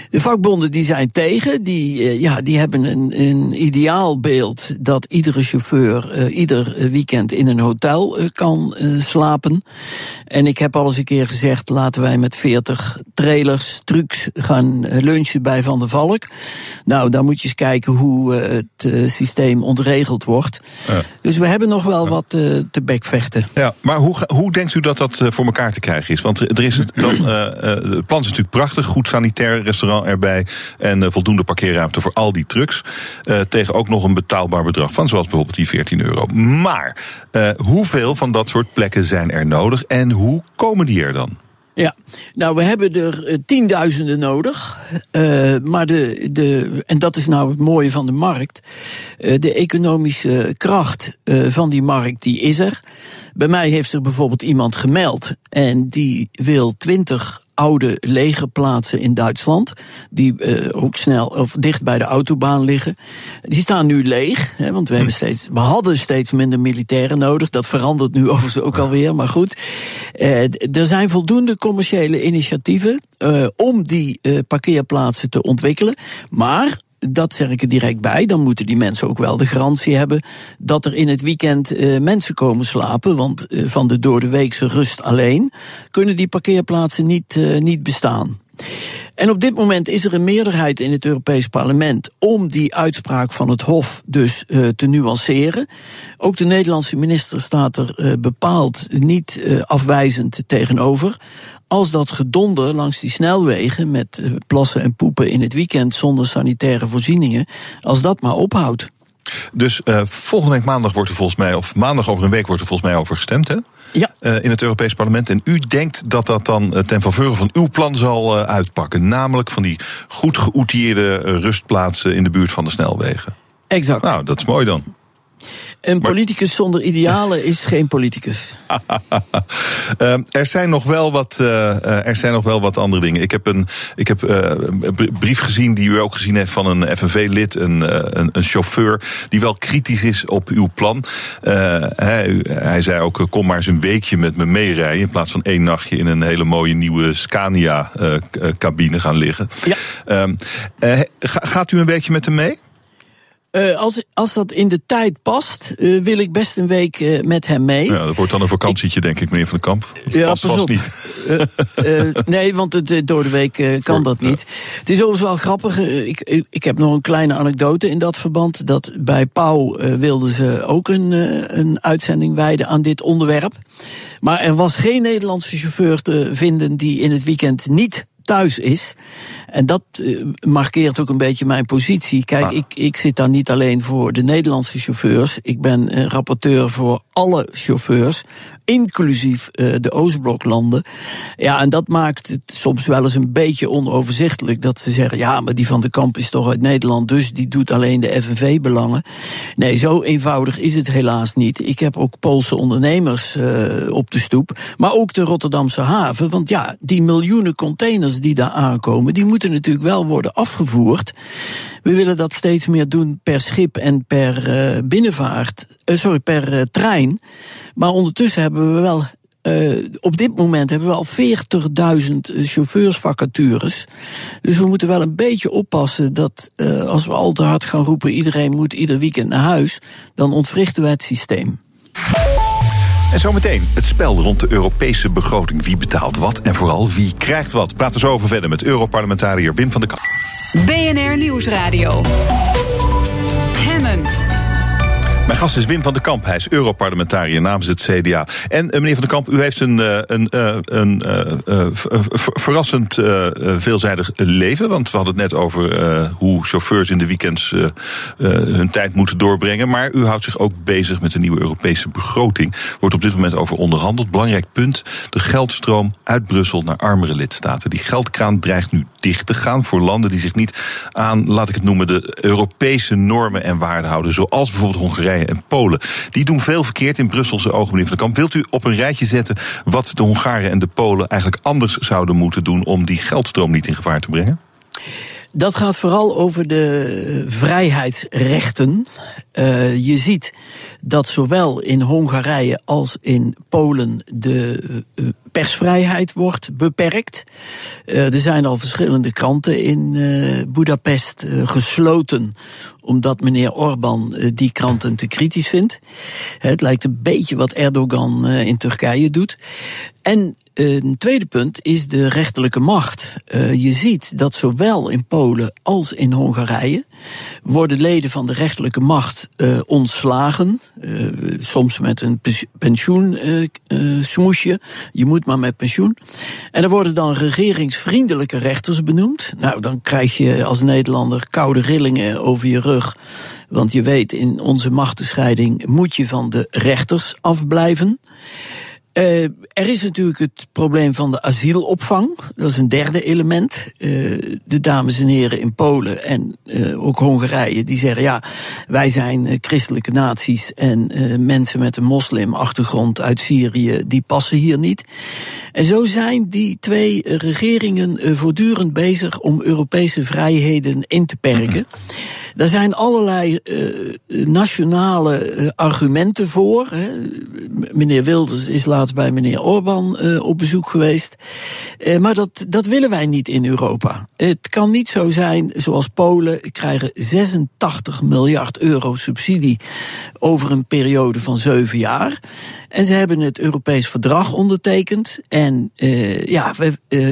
De vakbonden die zijn tegen, die, ja, die hebben een, een ideaal beeld dat iedere chauffeur uh, ieder weekend in een hotel uh, kan uh, slapen. En ik heb al eens een keer gezegd, laten wij met 40 trailers, trucks gaan lunchen bij Van der Valk. Nou, dan moet je eens kijken hoe het systeem ontregeld wordt. Ja. Dus we hebben nog wel ja. wat te bekvechten. Ja, maar hoe, hoe denkt u dat dat voor elkaar te krijgen is? Want er is dan, het plan is natuurlijk prachtig, goed sanitair restaurant erbij. En uh, voldoende parkeerruimte voor al die trucks. Uh, tegen ook nog een betaalbaar bedrag van, zoals bijvoorbeeld die 14 euro. Maar uh, hoeveel van dat soort plekken zijn er nodig en hoe komen die er dan? Ja, nou, we hebben er tienduizenden nodig. Maar de, de, en dat is nou het mooie van de markt. De economische kracht van die markt, die is er. Bij mij heeft er bijvoorbeeld iemand gemeld en die wil 20 oude legerplaatsen in Duitsland, die uh, ook snel of dicht bij de autobaan liggen. Die staan nu leeg, hè, want we, hebben steeds, we hadden steeds minder militairen nodig. Dat verandert nu [laughs] overigens ook alweer, maar goed. Uh, er zijn voldoende commerciële initiatieven uh, om die parkeerplaatsen te ontwikkelen. Maar dat zeg ik er direct bij. Dan moeten die mensen ook wel de garantie hebben dat er in het weekend uh, mensen komen slapen. Want uh, van de door de weekse rust alleen kunnen die parkeerplaatsen niet, uh, niet bestaan. En op dit moment is er een meerderheid in het Europees Parlement om die uitspraak van het Hof dus te nuanceren. Ook de Nederlandse minister staat er bepaald niet afwijzend tegenover. Als dat gedonder langs die snelwegen met plassen en poepen in het weekend zonder sanitaire voorzieningen, als dat maar ophoudt. Dus uh, volgende week maandag wordt er volgens mij, of maandag over een week wordt er volgens mij over gestemd, hè? Ja. Uh, in het Europees Parlement. En u denkt dat dat dan uh, ten faveur van uw plan zal uitpakken. Namelijk van die goed geoutilleerde rustplaatsen in de buurt van de snelwegen. Exact. Nou, dat is mooi dan. Een politicus zonder idealen is [laughs] geen politicus. [laughs] Ehm, er, zijn nog wel wat, uh, er zijn nog wel wat andere dingen. Ik heb een, ik heb, uh, een brief gezien die u ook gezien heeft van een FNV-lid, een, een, een, chauffeur, die wel kritisch is op uw plan. Hij, hij, zei ook: kom maar eens een weekje met me meerijden. In plaats van één nachtje in een hele mooie nieuwe Scania-cabine gaan liggen. Ja. Um, gaat u een weekje met hem mee? Uh, als, als dat in de tijd past, uh, wil ik best een week uh, met hem mee. Ja, dat wordt dan een vakantietje, ik, denk ik, meneer Van den Kamp. Dat ja, past vast niet. nee, want het, door de week kan dat niet. Het is overigens wel grappig. ik, ik heb nog een kleine anekdote in dat verband. Dat bij Pauw wilden ze ook een, een uitzending wijden aan dit onderwerp. Maar er was geen Nederlandse chauffeur te vinden die in het weekend niet thuis is. En dat uh, markeert ook een beetje mijn positie. Kijk, ah. ik, ik zit daar niet alleen voor de Nederlandse chauffeurs. Ik ben uh, rapporteur voor alle chauffeurs, inclusief uh, de Oostbloklanden. Ja, en dat maakt het soms wel eens een beetje onoverzichtelijk. Dat ze zeggen, ja, maar die van de Kamp is toch uit Nederland, dus die doet alleen de FNV-belangen. Nee, zo eenvoudig is het helaas niet. Ik heb ook Poolse ondernemers op de stoep, maar ook de Rotterdamse haven. Want ja, die miljoenen containers die daar aankomen, die moeten natuurlijk wel worden afgevoerd. We willen dat steeds meer doen per schip en per uh, binnenvaart, uh, sorry, per uh, trein. Maar ondertussen hebben we wel op dit moment hebben we al 40.000 chauffeursvacatures. Dus we moeten wel een beetje oppassen dat als we al te hard gaan roepen: iedereen moet ieder weekend naar huis, dan ontwrichten we het systeem. En zometeen het spel rond de Europese begroting. Wie betaalt wat en vooral wie krijgt wat? Praten zo over verder met Europarlementariër Wim van der Kamp. BNR Nieuwsradio. Mijn gast is Wim van den Kamp. Hij is Europarlementariër namens het CDA. En uh, meneer van den Kamp, u heeft een, uh, een, uh, een verrassend veelzijdig leven. Want we hadden het net over hoe chauffeurs in de weekends hun tijd moeten doorbrengen. Maar u houdt zich ook bezig met de nieuwe Europese begroting. Wordt op dit moment over onderhandeld. Belangrijk punt: de geldstroom uit Brussel naar armere lidstaten. Die geldkraan dreigt nu dicht te gaan voor landen die zich niet aan, laat ik het noemen, de Europese normen en waarden houden. Zoals bijvoorbeeld Hongarije en Polen. Die doen veel verkeerd in Brusselse ogen, meneer Van der Kamp. Wilt u op een rijtje zetten wat de Hongaren en de Polen eigenlijk anders zouden moeten doen om die geldstroom niet in gevaar te brengen? Dat gaat vooral over de vrijheidsrechten. Uh, je ziet dat zowel in Hongarije als in Polen de uh, persvrijheid wordt beperkt. Uh, er zijn al verschillende kranten in Budapest gesloten omdat meneer Orbán die kranten te kritisch vindt. Het lijkt een beetje wat Erdogan in Turkije doet. En een tweede punt is de rechterlijke macht. Je ziet dat zowel in Polen als in Hongarije worden leden van de rechterlijke macht uh, ontslagen. Uh, soms met een pensioensmoesje. je moet maar met pensioen. En er worden dan regeringsvriendelijke rechters benoemd. Nou, dan krijg je als Nederlander koude rillingen over je rug. Want je weet, in onze machtenscheiding moet je van de rechters afblijven. Uh, er is natuurlijk het probleem van de asielopvang. Dat is een derde element. Uh, de dames en heren in Polen en uh, ook Hongarije, die zeggen: ja, wij zijn christelijke naties en mensen met een moslimachtergrond uit Syrië, die passen hier niet. En zo zijn die twee regeringen voortdurend bezig om Europese vrijheden in te perken. Daar zijn allerlei uh, nationale uh, argumenten voor. Hè. Meneer Wilders is laatst bij meneer Orbán uh, op bezoek geweest. maar dat, dat willen wij niet in Europa. Het kan niet zo zijn zoals Polen krijgen 86 miljard euro subsidie over een periode van zeven jaar. En ze hebben het Europees Verdrag ondertekend. En ja,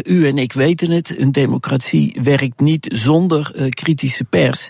u en ik weten het, een democratie werkt niet zonder kritische pers.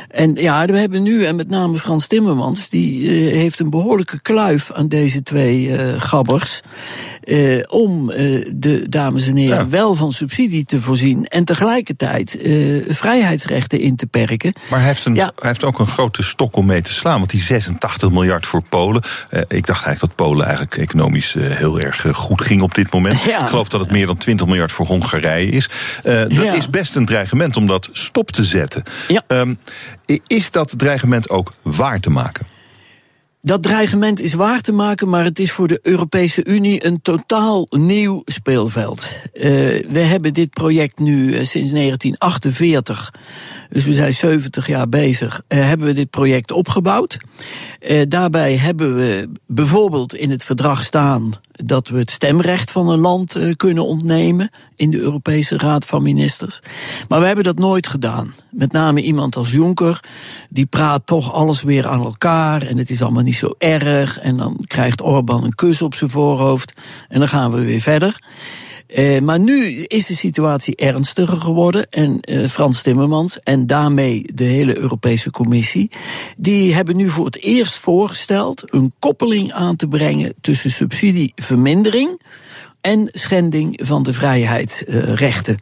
En ja, we hebben nu, en met name Frans Timmermans, die uh, heeft een behoorlijke kluif aan deze twee uh, gabbers. Uh, om de dames en heren ja. wel van subsidie te voorzien en tegelijkertijd vrijheidsrechten in te perken. Maar hij heeft, een, ja. hij heeft ook een grote stok om mee te slaan, want die 86 miljard voor Polen. ik dacht eigenlijk dat Polen eigenlijk economisch heel erg goed ging op dit moment. Ja. Ik geloof dat het meer dan 20 miljard voor Hongarije is. dat is best een dreigement om dat stop te zetten. Ja. Um, is dat dreigement ook waar te maken? Dat dreigement is waar te maken, maar het is voor de Europese Unie een totaal nieuw speelveld. Uh, we hebben dit project nu uh, sinds 1948, dus we zijn 70 jaar bezig, uh, hebben we dit project opgebouwd. daarbij hebben we bijvoorbeeld in het verdrag staan dat we het stemrecht van een land kunnen ontnemen in de Europese Raad van Ministers. Maar we hebben dat nooit gedaan. Met name iemand als Juncker, die praat toch alles weer aan elkaar en het is allemaal niet niet zo erg. En dan krijgt Orbán een kus op zijn voorhoofd. En dan gaan we weer verder. Uh, maar nu is de situatie ernstiger geworden. En uh, Frans Timmermans en daarmee de hele Europese Commissie. die hebben nu voor het eerst voorgesteld een koppeling aan te brengen tussen subsidievermindering en schending van de vrijheidsrechten.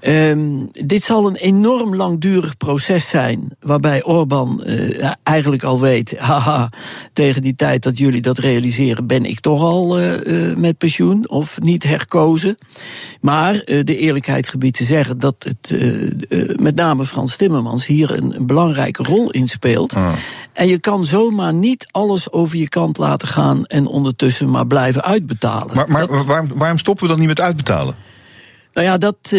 um, dit zal een enorm langdurig proces zijn, waarbij Orbán uh, eigenlijk al weet, [laughs] haha, tegen die tijd dat jullie dat realiseren, ben ik toch al uh, met pensioen of niet herkozen. Maar de eerlijkheid gebied te zeggen dat het met name Frans Timmermans hier een, een belangrijke rol in speelt. Ah. En je kan zomaar niet alles over je kant laten gaan en ondertussen maar blijven uitbetalen. Maar, maar dat, waarom, waarom stoppen we dan niet met uitbetalen? Nou ja, dat,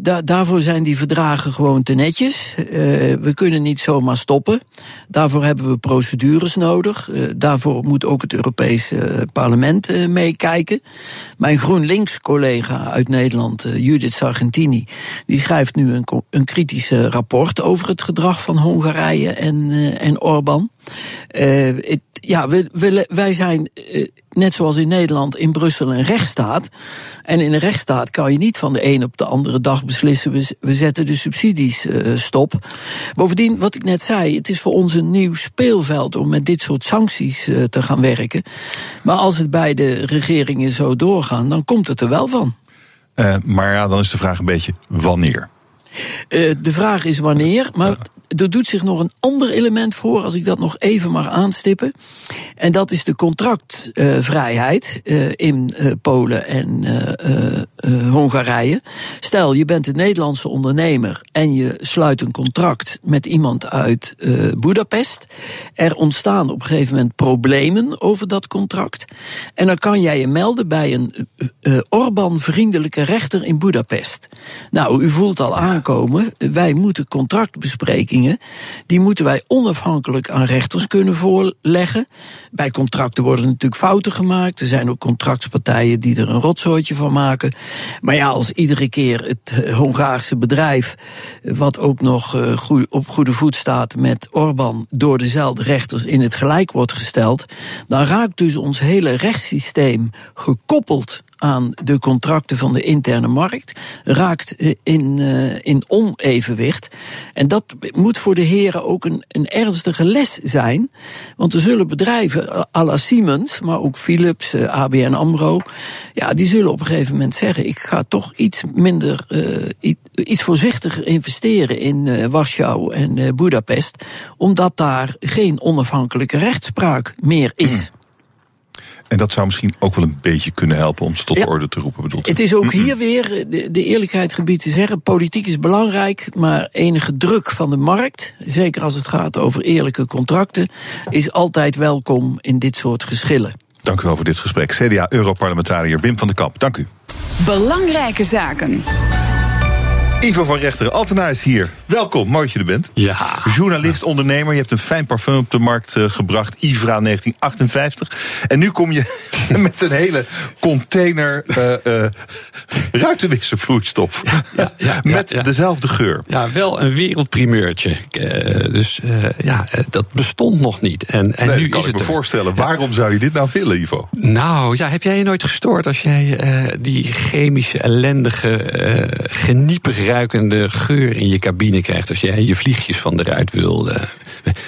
da daarvoor zijn die verdragen gewoon te netjes. Uh, we kunnen niet zomaar stoppen. Daarvoor hebben we procedures nodig. Uh, daarvoor moet ook het Europese parlement meekijken. Mijn GroenLinks-collega uit Nederland, Judith Sargentini, die schrijft nu een, een kritisch rapport over het gedrag van Hongarije en, en Orbán. Ja, we, wij zijn net zoals in Nederland in Brussel een rechtsstaat. En in een rechtsstaat kan je niet van de een op de andere dag beslissen: we, zetten de subsidies uh, stop. Bovendien, wat ik net zei, het is voor ons een nieuw speelveld om met dit soort sancties uh, te gaan werken. Maar als het bij de regeringen zo doorgaan, dan komt het er wel van. Uh, maar ja, dan is de vraag een beetje wanneer. de vraag is wanneer, maar er doet zich nog een ander element voor, als ik dat nog even mag aanstippen. En dat is de contractvrijheid uh, in uh, Polen en uh, Hongarije. Stel, je bent een Nederlandse ondernemer en je sluit een contract met iemand uit Budapest. Er ontstaan op een gegeven moment problemen over dat contract. En dan kan jij je melden bij een Orbán-vriendelijke rechter in Budapest. Nou, u voelt al aankomen, wij moeten contractbesprekingen die moeten wij onafhankelijk aan rechters kunnen voorleggen. Bij contracten worden natuurlijk fouten gemaakt. Er zijn ook contractpartijen die er een rotzooitje van maken. Maar ja, als iedere keer het eh, Hongaarse bedrijf, eh, wat ook nog uh, op goede voet staat met Orbán, door dezelfde rechters in het gelijk wordt gesteld, dan raakt dus ons hele rechtssysteem gekoppeld aan de contracten van de interne markt, raakt in, uh, in onevenwicht. En dat moet voor de heren ook een, een ernstige les zijn. Want er zullen bedrijven, à la Siemens, maar ook Philips, ABN Amro, ja, die zullen op een gegeven moment zeggen: ik ga toch iets minder, iets voorzichtiger investeren in Warschau en Budapest, omdat daar geen onafhankelijke rechtspraak meer is. En dat zou misschien ook wel een beetje kunnen helpen om ze tot orde te roepen. Bedoeld. Het is ook hier weer de, de eerlijkheid gebied te zeggen: politiek is belangrijk, maar enige druk van de markt, zeker als het gaat over eerlijke contracten, is altijd welkom in dit soort geschillen. Dank u wel voor dit gesprek. CDA-Europarlementariër Wim van den Kamp, dank u. Belangrijke zaken. Ivo van Rechteren, Altena is hier. Welkom, mooi dat je er bent. Ja. Journalist, ondernemer. Je hebt een fijn parfum op de markt uh, gebracht. Ivra 1958. En nu kom je [laughs] met een hele container uh, uh, ruitenwisselvloeistof. Ja, ja, met dezelfde geur. Ja, wel een wereldprimeurtje. dus ja, dat bestond nog niet. En, en nee, nu kan is ik het me voorstellen. Waarom zou je dit nou willen, Ivo? Nou, ja, heb jij je nooit gestoord als jij die chemische, ellendige, genieperig ruikende geur in je cabine krijgt als jij je vliegjes van eruit wil. Uh,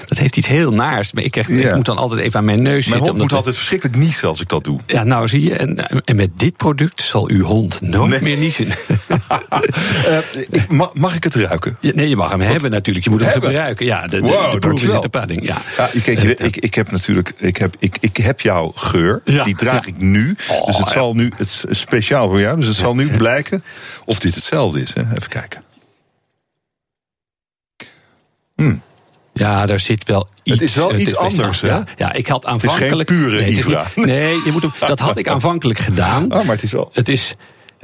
dat heeft iets heel naars. Maar ik, krijg, ja. ik moet dan altijd even aan mijn neus mijn zitten. Mijn hond moet altijd verschrikkelijk niezen als ik dat doe. Ja, nou zie je. En, en met dit product zal uw hond nooit nee. meer niezen. uh, [laughs] ik, mag, mag ik het ruiken? Ja, nee, je mag hem Wat? hebben natuurlijk. Je moet hem hebben. gebruiken. Ja, de, de, wow, de proef is in de pudding. Ja. ja kijk, je, ik, ik heb natuurlijk ik heb, ik, ik heb jouw geur. Ja. Die draag ja. ik nu. Oh, dus het zal nu het is speciaal voor jou. Dus het zal nu [laughs] blijken of dit hetzelfde is. Hè? Even kijken. Hmm. Ja, daar zit wel iets. Het is wel iets anders, hè? Ja, ja, ik had is geen aanvankelijk. pure nee, het is Ivra. niet- nee, je moet hem, [laughs] dat had ik aanvankelijk gedaan. Oh, maar het is wel. Het is.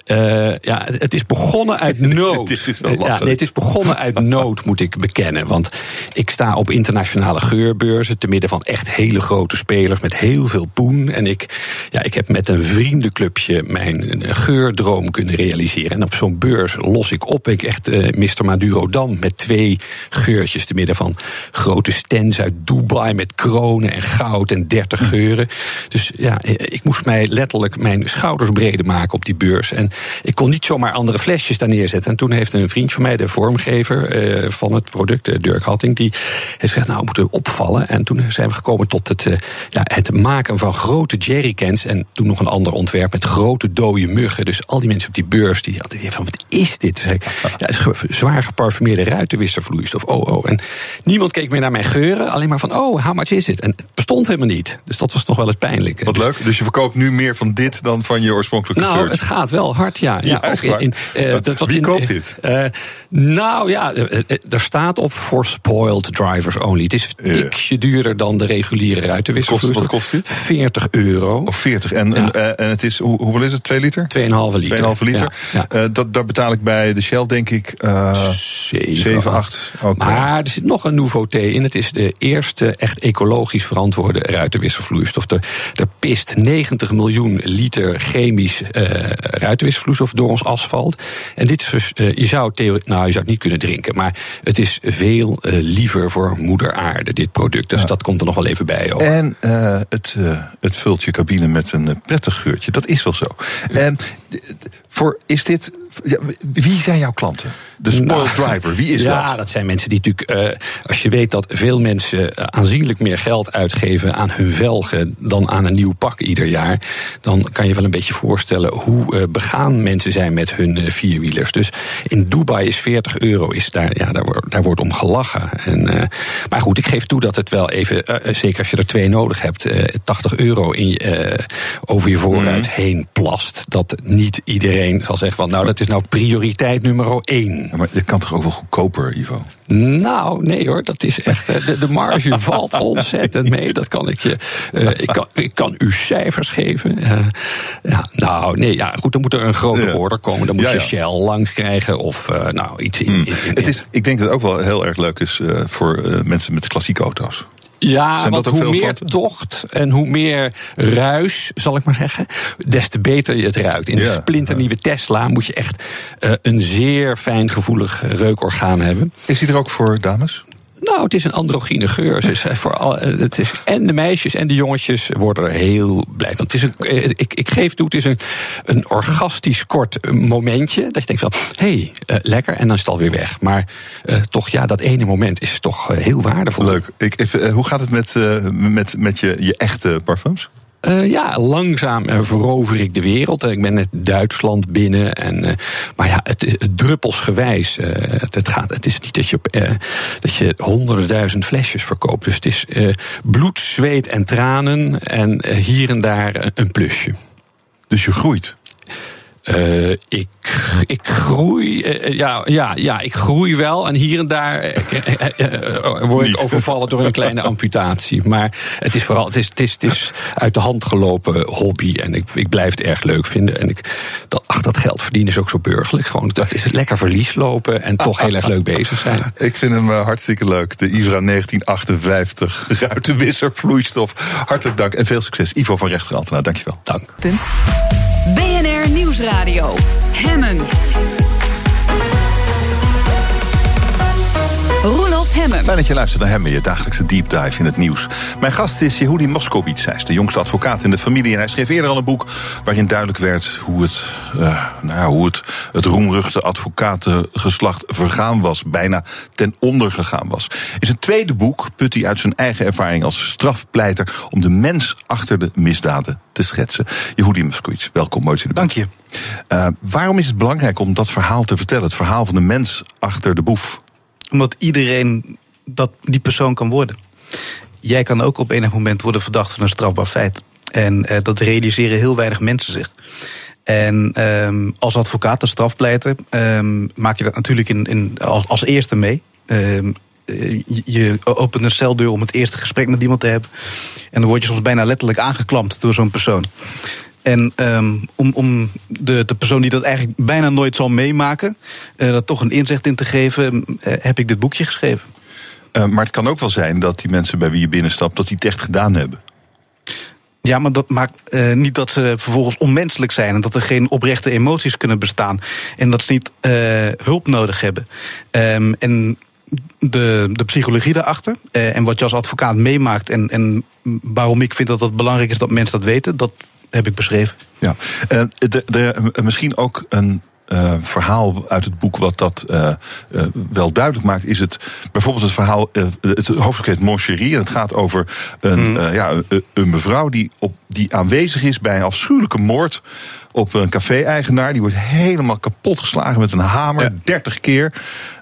Eh, ja, het is begonnen uit [laughs] nood. Dit is wel ja, nee, het is begonnen uit nood, moet ik bekennen. Want ik sta op internationale geurbeurzen. te midden van echt hele grote spelers met heel veel poen. En ik, ja, ik heb met een vriendenclubje mijn eh, geurdroom kunnen realiseren. En op zo'n beurs los ik op. Ik echt eh Mr. Maduro Dam met twee geurtjes. te midden van grote stands uit Dubai met kronen en goud en 30 geuren. Dus ja, ik moest mij letterlijk mijn schouders breder maken op die beurs. En ik kon niet zomaar andere flesjes daar neerzetten. En toen heeft een vriend van mij, de vormgever eh, van het product, eh, Dirk Hatting, die heeft gezegd: Nou, we moeten opvallen. En toen zijn we gekomen tot het, eh, ja, het maken van grote jerrycans. En toen nog een ander ontwerp met grote dode muggen. Dus al die mensen op die beurs die hadden van: Wat is dit? Ik, ja, is zwaar geparfumeerde ruitenwisservloeistof. Oh, oh. En niemand keek meer naar mijn geuren. Alleen maar van: Oh, how much is it? En het bestond helemaal niet. Dus dat was nog wel het pijnlijke. Wat leuk. Dus je verkoopt nu meer van dit dan van je oorspronkelijke Nou, geurtje. het gaat wel hard, ja. Ja, ja, echt ook waar? eh, dat was Wie in- koopt eh, dit? eh, nou ja, eh, eh, er staat op for spoiled drivers only. Het is een tikje duurder dan de reguliere ruitenwisselvloeistof. Wat kost dit? 40 euro. Of 40. En, en, eh, en het is, hoe, hoeveel is het? 2 liter? 2,5 liter. 2,5 liter. Eh, dat, daar betaal ik bij de Shell, denk ik, eh 7, 8. Oké. Maar er zit nog een nouveauté in. Het is de eerste echt ecologisch verantwoorde ruitenwisselvloeistof. Er, er pist 90 miljoen liter chemisch eh ruitenwisselvloeistof door ons asfalt. En dit is dus, eh, je zou theo- nou, je zou het niet kunnen drinken, maar het is veel eh, liever voor moeder aarde, dit product. Dus dat komt er nog wel even bij. Ook. En eh, het, het vult je cabine met een prettig geurtje. Dat is wel zo. Voor, is dit, ja, wie zijn jouw klanten? De spoiled Nou, driver, wie is ja, dat? dat zijn mensen die natuurlijk. eh, als je weet dat veel mensen eh, aanzienlijk meer geld uitgeven aan hun velgen. dan aan een nieuw pak ieder jaar. dan kan je wel een beetje voorstellen hoe eh, begaan mensen zijn met hun vierwielers. Dus in Dubai is 40 euro, is daar, ja, daar, wordt, daar wordt om gelachen. En, maar goed, ik geef toe dat het wel even. zeker als je er twee nodig hebt. eh, 80 euro in, over je voorruit Mhm. heen plast. Dat niet iedereen zal zeggen van. nou, dat is nou prioriteit nummer één. Ja, maar dit kan toch ook wel goedkoper, Ivo? Nou, nee hoor, dat is echt. eh, De, de marge [laughs] valt ontzettend mee. Dat kan ik je. eh, ik, kan, ik kan u cijfers geven. Eh, ja, nou, nee, ja, goed, dan moet er een grote Ja. order komen. Dan moet je. Shell langs krijgen. Of nou, iets in. in- in- Het is, ik denk dat het ook wel heel erg leuk is voor mensen met klassieke auto's. Ja, Zijn want hoe meer tocht en hoe meer ruis, zal ik maar zeggen, des te beter je het ruikt. In Ja, een splinternieuwe Tesla moet je echt eh, een zeer fijn gevoelig reukorgaan hebben. Is die er ook voor dames? Nou, het is een androgyne geur. Het is, het is, en de meisjes en de jongetjes worden er heel blij van. Het is een, eh, ik, ik geef toe, het is een, een orgastisch kort momentje. Dat je denkt van, hé, hey, eh, lekker. En dan is het alweer weg. Maar eh, toch, ja, dat ene moment is toch heel waardevol. Leuk. Ik, even, hoe gaat het met, met, met je, je echte parfums? Eh, ja, langzaam eh, verover ik de wereld. Eh, Ik ben net Duitsland binnen. En, maar ja, het is druppelsgewijs. het, het gaat, het is niet dat je, op, dat je honderden duizend flesjes verkoopt. Dus het is bloed, zweet en tranen. En hier en daar een plusje. Dus je groeit. Ik, ik groei, eh, ja, ja, ja, ik groei wel. En hier en daar eh, eh, eh, eh, word ik overvallen door een kleine amputatie. Maar het is vooral, het is, het is, het is uit de hand gelopen hobby. En ik, ik blijf het erg leuk vinden. En ik, dat, ach, dat geld verdienen is ook zo burgerlijk. Gewoon, dat is lekker verlies lopen en toch heel erg leuk bezig zijn. [laughs] Ik vind hem eh, hartstikke leuk. De Ivra 1958 ruitenwisser vloeistof. Hartelijk dank en veel succes. Ivo van Rechter Altena, dankjewel. Dank. Punt. Nieuwsradio. Hemmen. Hemmen. Fijn dat je luistert naar hem, je dagelijkse deep dive in het nieuws. Mijn gast is Yehudi Moskovits. Hij is de jongste advocaat in de familie. En hij schreef eerder al een boek waarin duidelijk werd hoe het, eh, nou ja, hoe het, het roemruchte advocatengeslacht vergaan was. Bijna ten onder gegaan was. In zijn tweede boek put hij uit zijn eigen ervaring als strafpleiter om de mens achter de misdaden te schetsen. Yehudi Moskovits, welkom, mooi. Dank je. Eh, waarom is het belangrijk om dat verhaal te vertellen? Het verhaal van de mens achter de boef. Omdat iedereen dat, die persoon kan worden. Jij kan ook op enig moment worden verdacht van een strafbaar feit. En eh, dat realiseren heel weinig mensen zich. En ehm, als advocaat, als strafpleiter, ehm, maak je dat natuurlijk in, in, als, als eerste mee. Ehm, eh, je- je opent een celdeur om het eerste gesprek met iemand te hebben. En dan word je soms bijna letterlijk aangeklampt door zo'n persoon. En ehm, om, om de, de persoon die dat eigenlijk bijna nooit zal meemaken, eh, dat toch een inzicht in te geven, eh, heb ik dit boekje geschreven. Eh, maar het kan ook wel zijn dat die mensen bij wie je binnenstapt, dat die het echt gedaan hebben. Ja, maar dat maakt niet dat ze vervolgens onmenselijk zijn en dat er geen oprechte emoties kunnen bestaan en dat ze niet hulp nodig hebben. Ehm, en de, de psychologie daarachter en wat je als advocaat meemaakt en, en waarom ik vind dat het belangrijk is dat mensen dat weten, dat heb ik beschreven. Ja, Eh, de, de, misschien ook een eh, verhaal uit het boek wat dat eh, eh, wel duidelijk maakt, is het bijvoorbeeld het verhaal. eh, het hoofdstuk heet Mon en het gaat over een, eh, ja, een, een mevrouw die, op, die aanwezig is bij een afschuwelijke moord op een café-eigenaar. Die wordt helemaal kapot geslagen met een hamer, 30 keer.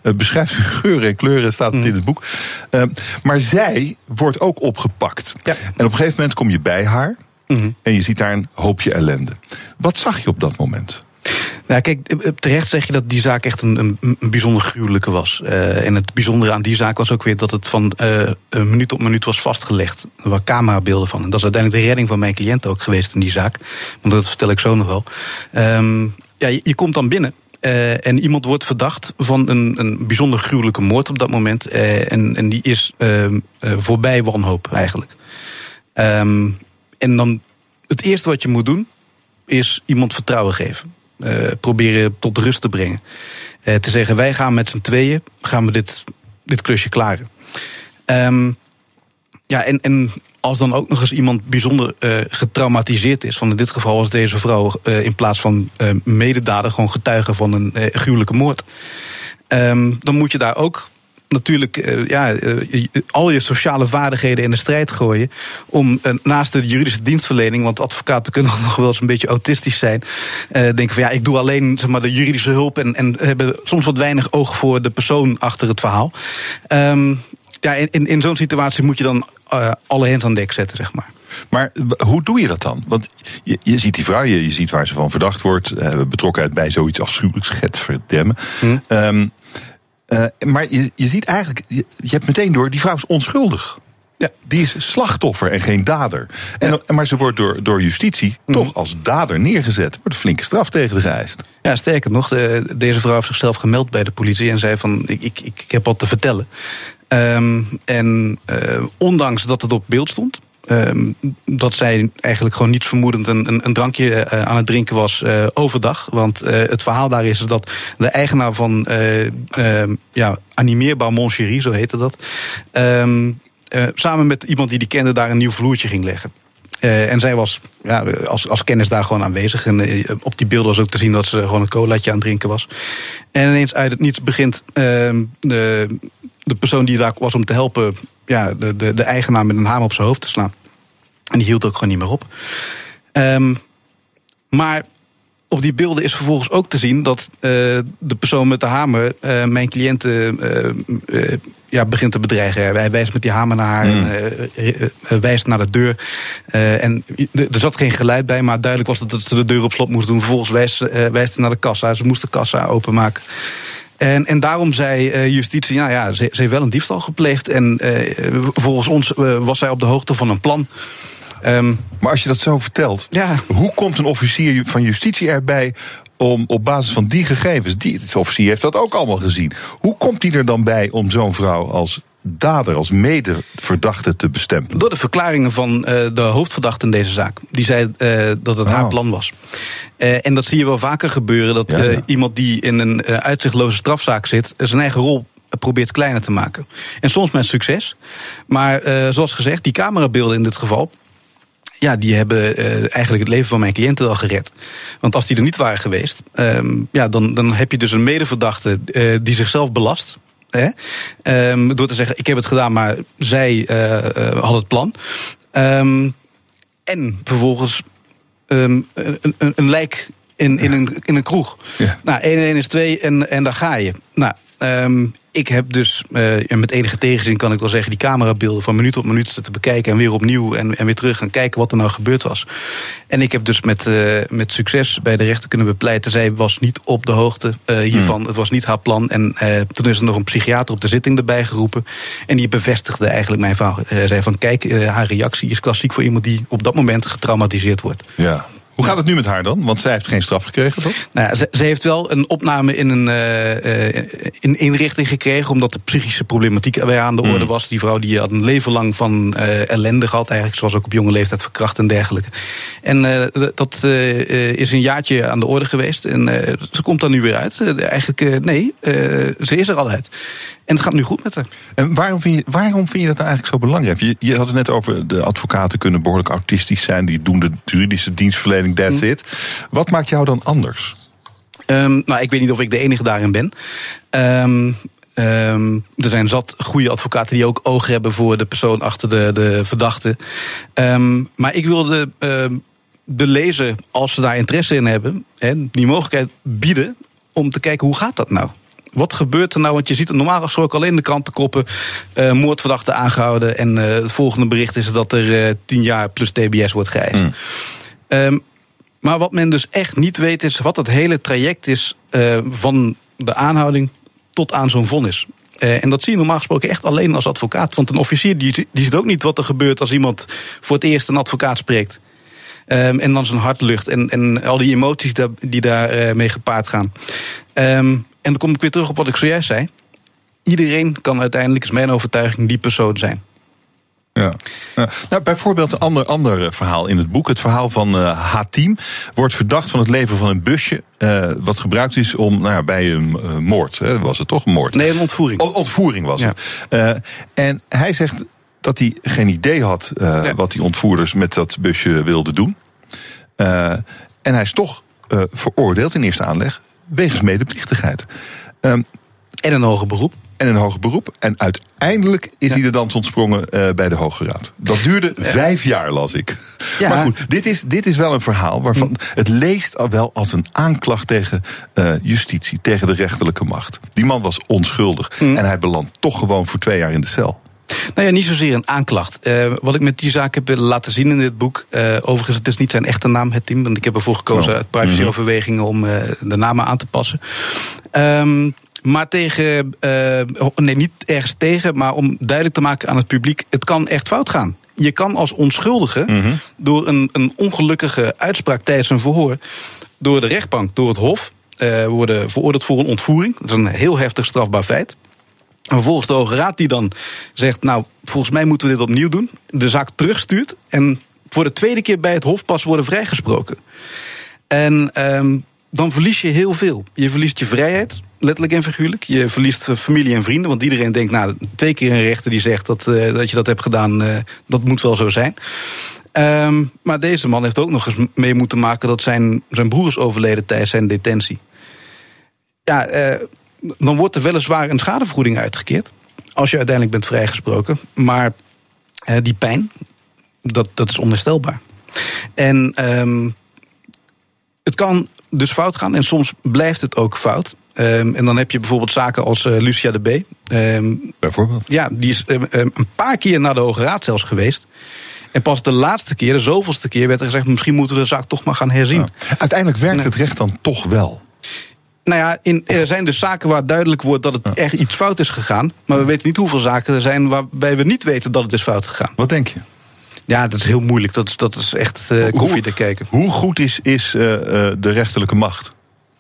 Eh, beschrijft geuren en kleuren, staat het in het boek. Eh, maar zij wordt ook opgepakt. En op een gegeven moment kom je bij haar. En je ziet daar een hoopje ellende. Wat zag je op dat moment? Nou, kijk, eh, terecht zeg je dat die zaak echt een, een, een bijzonder gruwelijke was. Eh, en het bijzondere aan die zaak was ook weer dat het van eh, een minuut op minuut was vastgelegd. Er waren camerabeelden van. En dat is uiteindelijk de redding van mijn cliënt ook geweest in die zaak. Want dat vertel ik zo nog wel. Ehm, ja, je, je komt dan binnen. eh, en iemand wordt verdacht van een, een bijzonder gruwelijke moord op dat moment. Eh, en, en die is ehm, eh, voorbij wanhoop eigenlijk. Ehm, en dan het eerste wat je moet doen, is iemand vertrouwen geven. Eh, proberen tot rust te brengen. Eh, te zeggen, wij gaan met z'n tweeën, gaan we dit, dit klusje klaren. Ehm, ja, en, en als dan ook nog eens iemand bijzonder eh, getraumatiseerd is... van in dit geval was deze vrouw in plaats van mededader... gewoon getuige van een gruwelijke moord. Ehm, dan moet je daar ook natuurlijk eh, ja, eh, al je sociale vaardigheden in de strijd gooien. Om eh, naast de juridische dienstverlening, want advocaten kunnen [laughs] nog wel eens een beetje autistisch zijn. denken van ja, ik doe alleen zeg maar, de juridische hulp en, en hebben soms wat weinig oog voor de persoon achter het verhaal. Ehm, ja, in, in, zo'n situatie moet je dan alle hands aan dek zetten, zeg maar. Maar hoe doe je dat dan? Want je, je ziet die vrouw, je, je ziet waar ze van verdacht wordt. betrokkenheid bij zoiets afschuwelijks, get verdemmen. Ehm, eh, maar je, je ziet eigenlijk, je, je hebt meteen door, die vrouw is onschuldig. Ja. Die is slachtoffer en geen dader. En, Maar ze wordt door, door justitie toch als dader neergezet. Er wordt een flinke straf tegen de geëist. Ja, sterker nog, de- deze vrouw heeft zichzelf gemeld bij de politie en zei van ik, ik, ik heb wat te vertellen. Ehm, en eh, ondanks dat het op beeld stond, ehm, dat zij eigenlijk gewoon niets vermoedend een, een, een drankje eh, aan het drinken was eh, overdag. Want eh, het verhaal daar is dat de eigenaar van eh, ehm, ja, animeerbaar Mon Chéri, zo heette dat, ehm, eh, samen met iemand die die kende daar een nieuw vloertje ging leggen. En zij was ja, als, als kennis daar gewoon aanwezig. En op die beelden was ook te zien dat ze gewoon een colaatje aan het drinken was. En ineens uit het niets begint de, de persoon die daar was om te helpen... Ja, de, de, de eigenaar met een hamer op zijn hoofd te slaan. En die hield ook gewoon niet meer op. Ehm, maar op die beelden is vervolgens ook te zien dat eh, de persoon met de hamer eh, mijn cliënten eh, ja, begint te bedreigen. Hij wijst met die hamer naar haar en eh, wijst naar de deur. En er zat geen geluid bij, maar duidelijk was dat ze de deur op slot moest doen. Vervolgens wijst, wijst ze naar de kassa. Ze moest de kassa openmaken. En, en daarom zei justitie, nou ja, ze, ze heeft wel een diefstal gepleegd. En volgens ons was zij op de hoogte van een plan. Ehm, Maar als je dat zo vertelt, Ja. hoe komt een officier van justitie erbij om op basis van die gegevens, die de officier heeft dat ook allemaal gezien, hoe komt hij er dan bij om zo'n vrouw als dader, als medeverdachte te bestempelen? Door de verklaringen van eh, de hoofdverdachte in deze zaak. Die zei eh, dat het haar Oh. plan was. Eh, en dat zie je wel vaker gebeuren. Dat Ja, ja. iemand die in een uitzichtloze strafzaak zit... zijn eigen rol probeert kleiner te maken. En soms met succes. Maar zoals gezegd, die camerabeelden in dit geval... Ja, die hebben eh, eigenlijk het leven van mijn cliënten al gered. Want als die er niet waren geweest, ehm, ja, dan, dan heb je dus een medeverdachte eh, die zichzelf belast. Hè? Ehm, door te zeggen, ik heb het gedaan, maar zij eh, had het plan. Ehm, en vervolgens een, een, een lijk in, in, een, in een kroeg. Ja. Nou, 1 en 1 is 2 en, en daar ga je. Nou, ehm, ik heb dus, uh, met enige tegenzin kan ik wel zeggen, die camerabeelden van minuut op minuut te bekijken en weer opnieuw en, en weer terug gaan kijken wat er nou gebeurd was. En ik heb dus met, uh, met succes bij de rechter kunnen bepleiten. Zij was niet op de hoogte hiervan. Hmm. Het was niet haar plan. En toen is er nog een psychiater op de zitting erbij geroepen. En die bevestigde eigenlijk mijn verhaal. zei van kijk, haar reactie is klassiek voor iemand die op dat moment getraumatiseerd wordt. Ja. Hoe gaat het nu met haar dan? Want zij heeft geen straf gekregen, toch? Nou ja, ze, ze, heeft wel een opname in een uh, in inrichting gekregen, omdat de psychische problematiek erbij aan de orde mm. was. Die vrouw die had een leven lang van uh, ellende gehad, eigenlijk, zoals ook op jonge leeftijd verkracht en dergelijke. En dat is een jaartje aan de orde geweest. En ze komt er nu weer uit. eigenlijk, nee, ze is er al uit. En het gaat nu goed met haar. En waarom vind je, waarom vind je dat eigenlijk zo belangrijk? Je, je had het net over de advocaten kunnen behoorlijk autistisch zijn. Die doen de juridische dienstverlening, that's mm. it. Wat maakt jou dan anders? Um, nou, ik weet niet of ik de enige daarin ben. Um, Um, er zijn zat goede advocaten die ook oog hebben voor de persoon achter de, de verdachte. Maar ik wilde um, de lezer, als ze daar interesse in hebben, he, die mogelijkheid bieden om te kijken hoe gaat dat nou? Wat gebeurt er nou? Want je ziet normaal gesproken alleen de krantenkoppen. Uh, moordverdachte aangehouden. En uh, het volgende bericht is dat er uh, tien jaar plus TBS wordt geëist. Mm. Um, maar wat men dus echt niet weet is wat het hele traject is van de aanhouding tot aan zo'n vonnis. Uh, en dat zie je normaal gesproken echt alleen als advocaat. Want een officier die, die ziet ook niet wat er gebeurt als iemand voor het eerst een advocaat spreekt. Um, en dan zijn hart lucht en, en al die emoties die, die daarmee mee gepaard gaan. Um, en dan kom ik weer terug op wat ik zojuist zei. Iedereen kan uiteindelijk, is mijn overtuiging, die persoon zijn. Ja. Nou, bijvoorbeeld een ander, ander verhaal in het boek. Het verhaal van uh, Hatim wordt verdacht van het leven van een busje. Uh, wat gebruikt is om nou ja, bij een uh, moord. Hè, was het toch een moord? Nee, een ontvoering. O, ontvoering was het. en hij zegt dat hij geen idee had ja. wat die ontvoerders met dat busje wilden doen. en hij is toch veroordeeld in eerste aanleg wegens medeplichtigheid. Um, en een hoger beroep. En een hoger beroep. En uiteindelijk is hij de dans ontsprongen bij de Hoge Raad. Dat duurde ja. vijf jaar, las ik. Ja. Maar goed, dit is, dit is wel een verhaal waarvan hm. het leest al wel als een aanklacht tegen uh, justitie, tegen de rechterlijke macht. Die man was onschuldig. Hm. En hij belandt toch gewoon voor twee jaar in de cel. Nou ja, niet zozeer een aanklacht. Uh, wat ik met die zaak heb willen laten zien in dit boek. Uh, overigens, het is niet zijn echte naam, het team. Want ik heb ervoor gekozen uit privacyoverwegingen om uh, de namen aan te passen. Um, maar tegen, nee, niet ergens tegen, maar om duidelijk te maken aan het publiek: het kan echt fout gaan. Je kan als onschuldige, mm -hmm. door een, een ongelukkige uitspraak tijdens een verhoor, door de rechtbank, door het Hof, worden veroordeeld voor een ontvoering. Dat is een heel heftig strafbaar feit. En vervolgens de Hoge Raad die dan zegt, nou, volgens mij moeten we dit opnieuw doen. De zaak terugstuurt en voor de tweede keer bij het Hof pas worden vrijgesproken. En um, dan verlies je heel veel. Je verliest je vrijheid, letterlijk en figuurlijk. Je verliest familie en vrienden, want iedereen denkt, nou, twee keer een rechter die zegt dat, uh, dat je dat hebt gedaan, uh, dat moet wel zo zijn. Um, maar deze man heeft ook nog eens mee moeten maken dat zijn, zijn broer is overleden tijdens zijn detentie. Ja, uh, dan wordt er weliswaar een schadevergoeding uitgekeerd. Als je uiteindelijk bent vrijgesproken. Maar die pijn, dat, dat is onherstelbaar. En um, het kan dus fout gaan en soms blijft het ook fout. Um, en dan heb je bijvoorbeeld zaken als uh, Lucia de B. Um, bijvoorbeeld? Ja, die is een paar keer naar de Hoge Raad zelfs geweest. En pas de laatste keer, de zoveelste keer, werd er gezegd: misschien moeten we de zaak toch maar gaan herzien. Ja. Uiteindelijk werkt het recht dan toch wel. Nou ja, in, er zijn dus zaken waar duidelijk wordt dat het echt iets fout is gegaan. Maar we weten niet hoeveel zaken er zijn waarbij we niet weten dat het is fout gegaan. Wat denk je? Ja, dat is heel moeilijk. Dat is, dat is echt uh, koffie te kijken. Hoe goed is, is uh, de rechterlijke macht?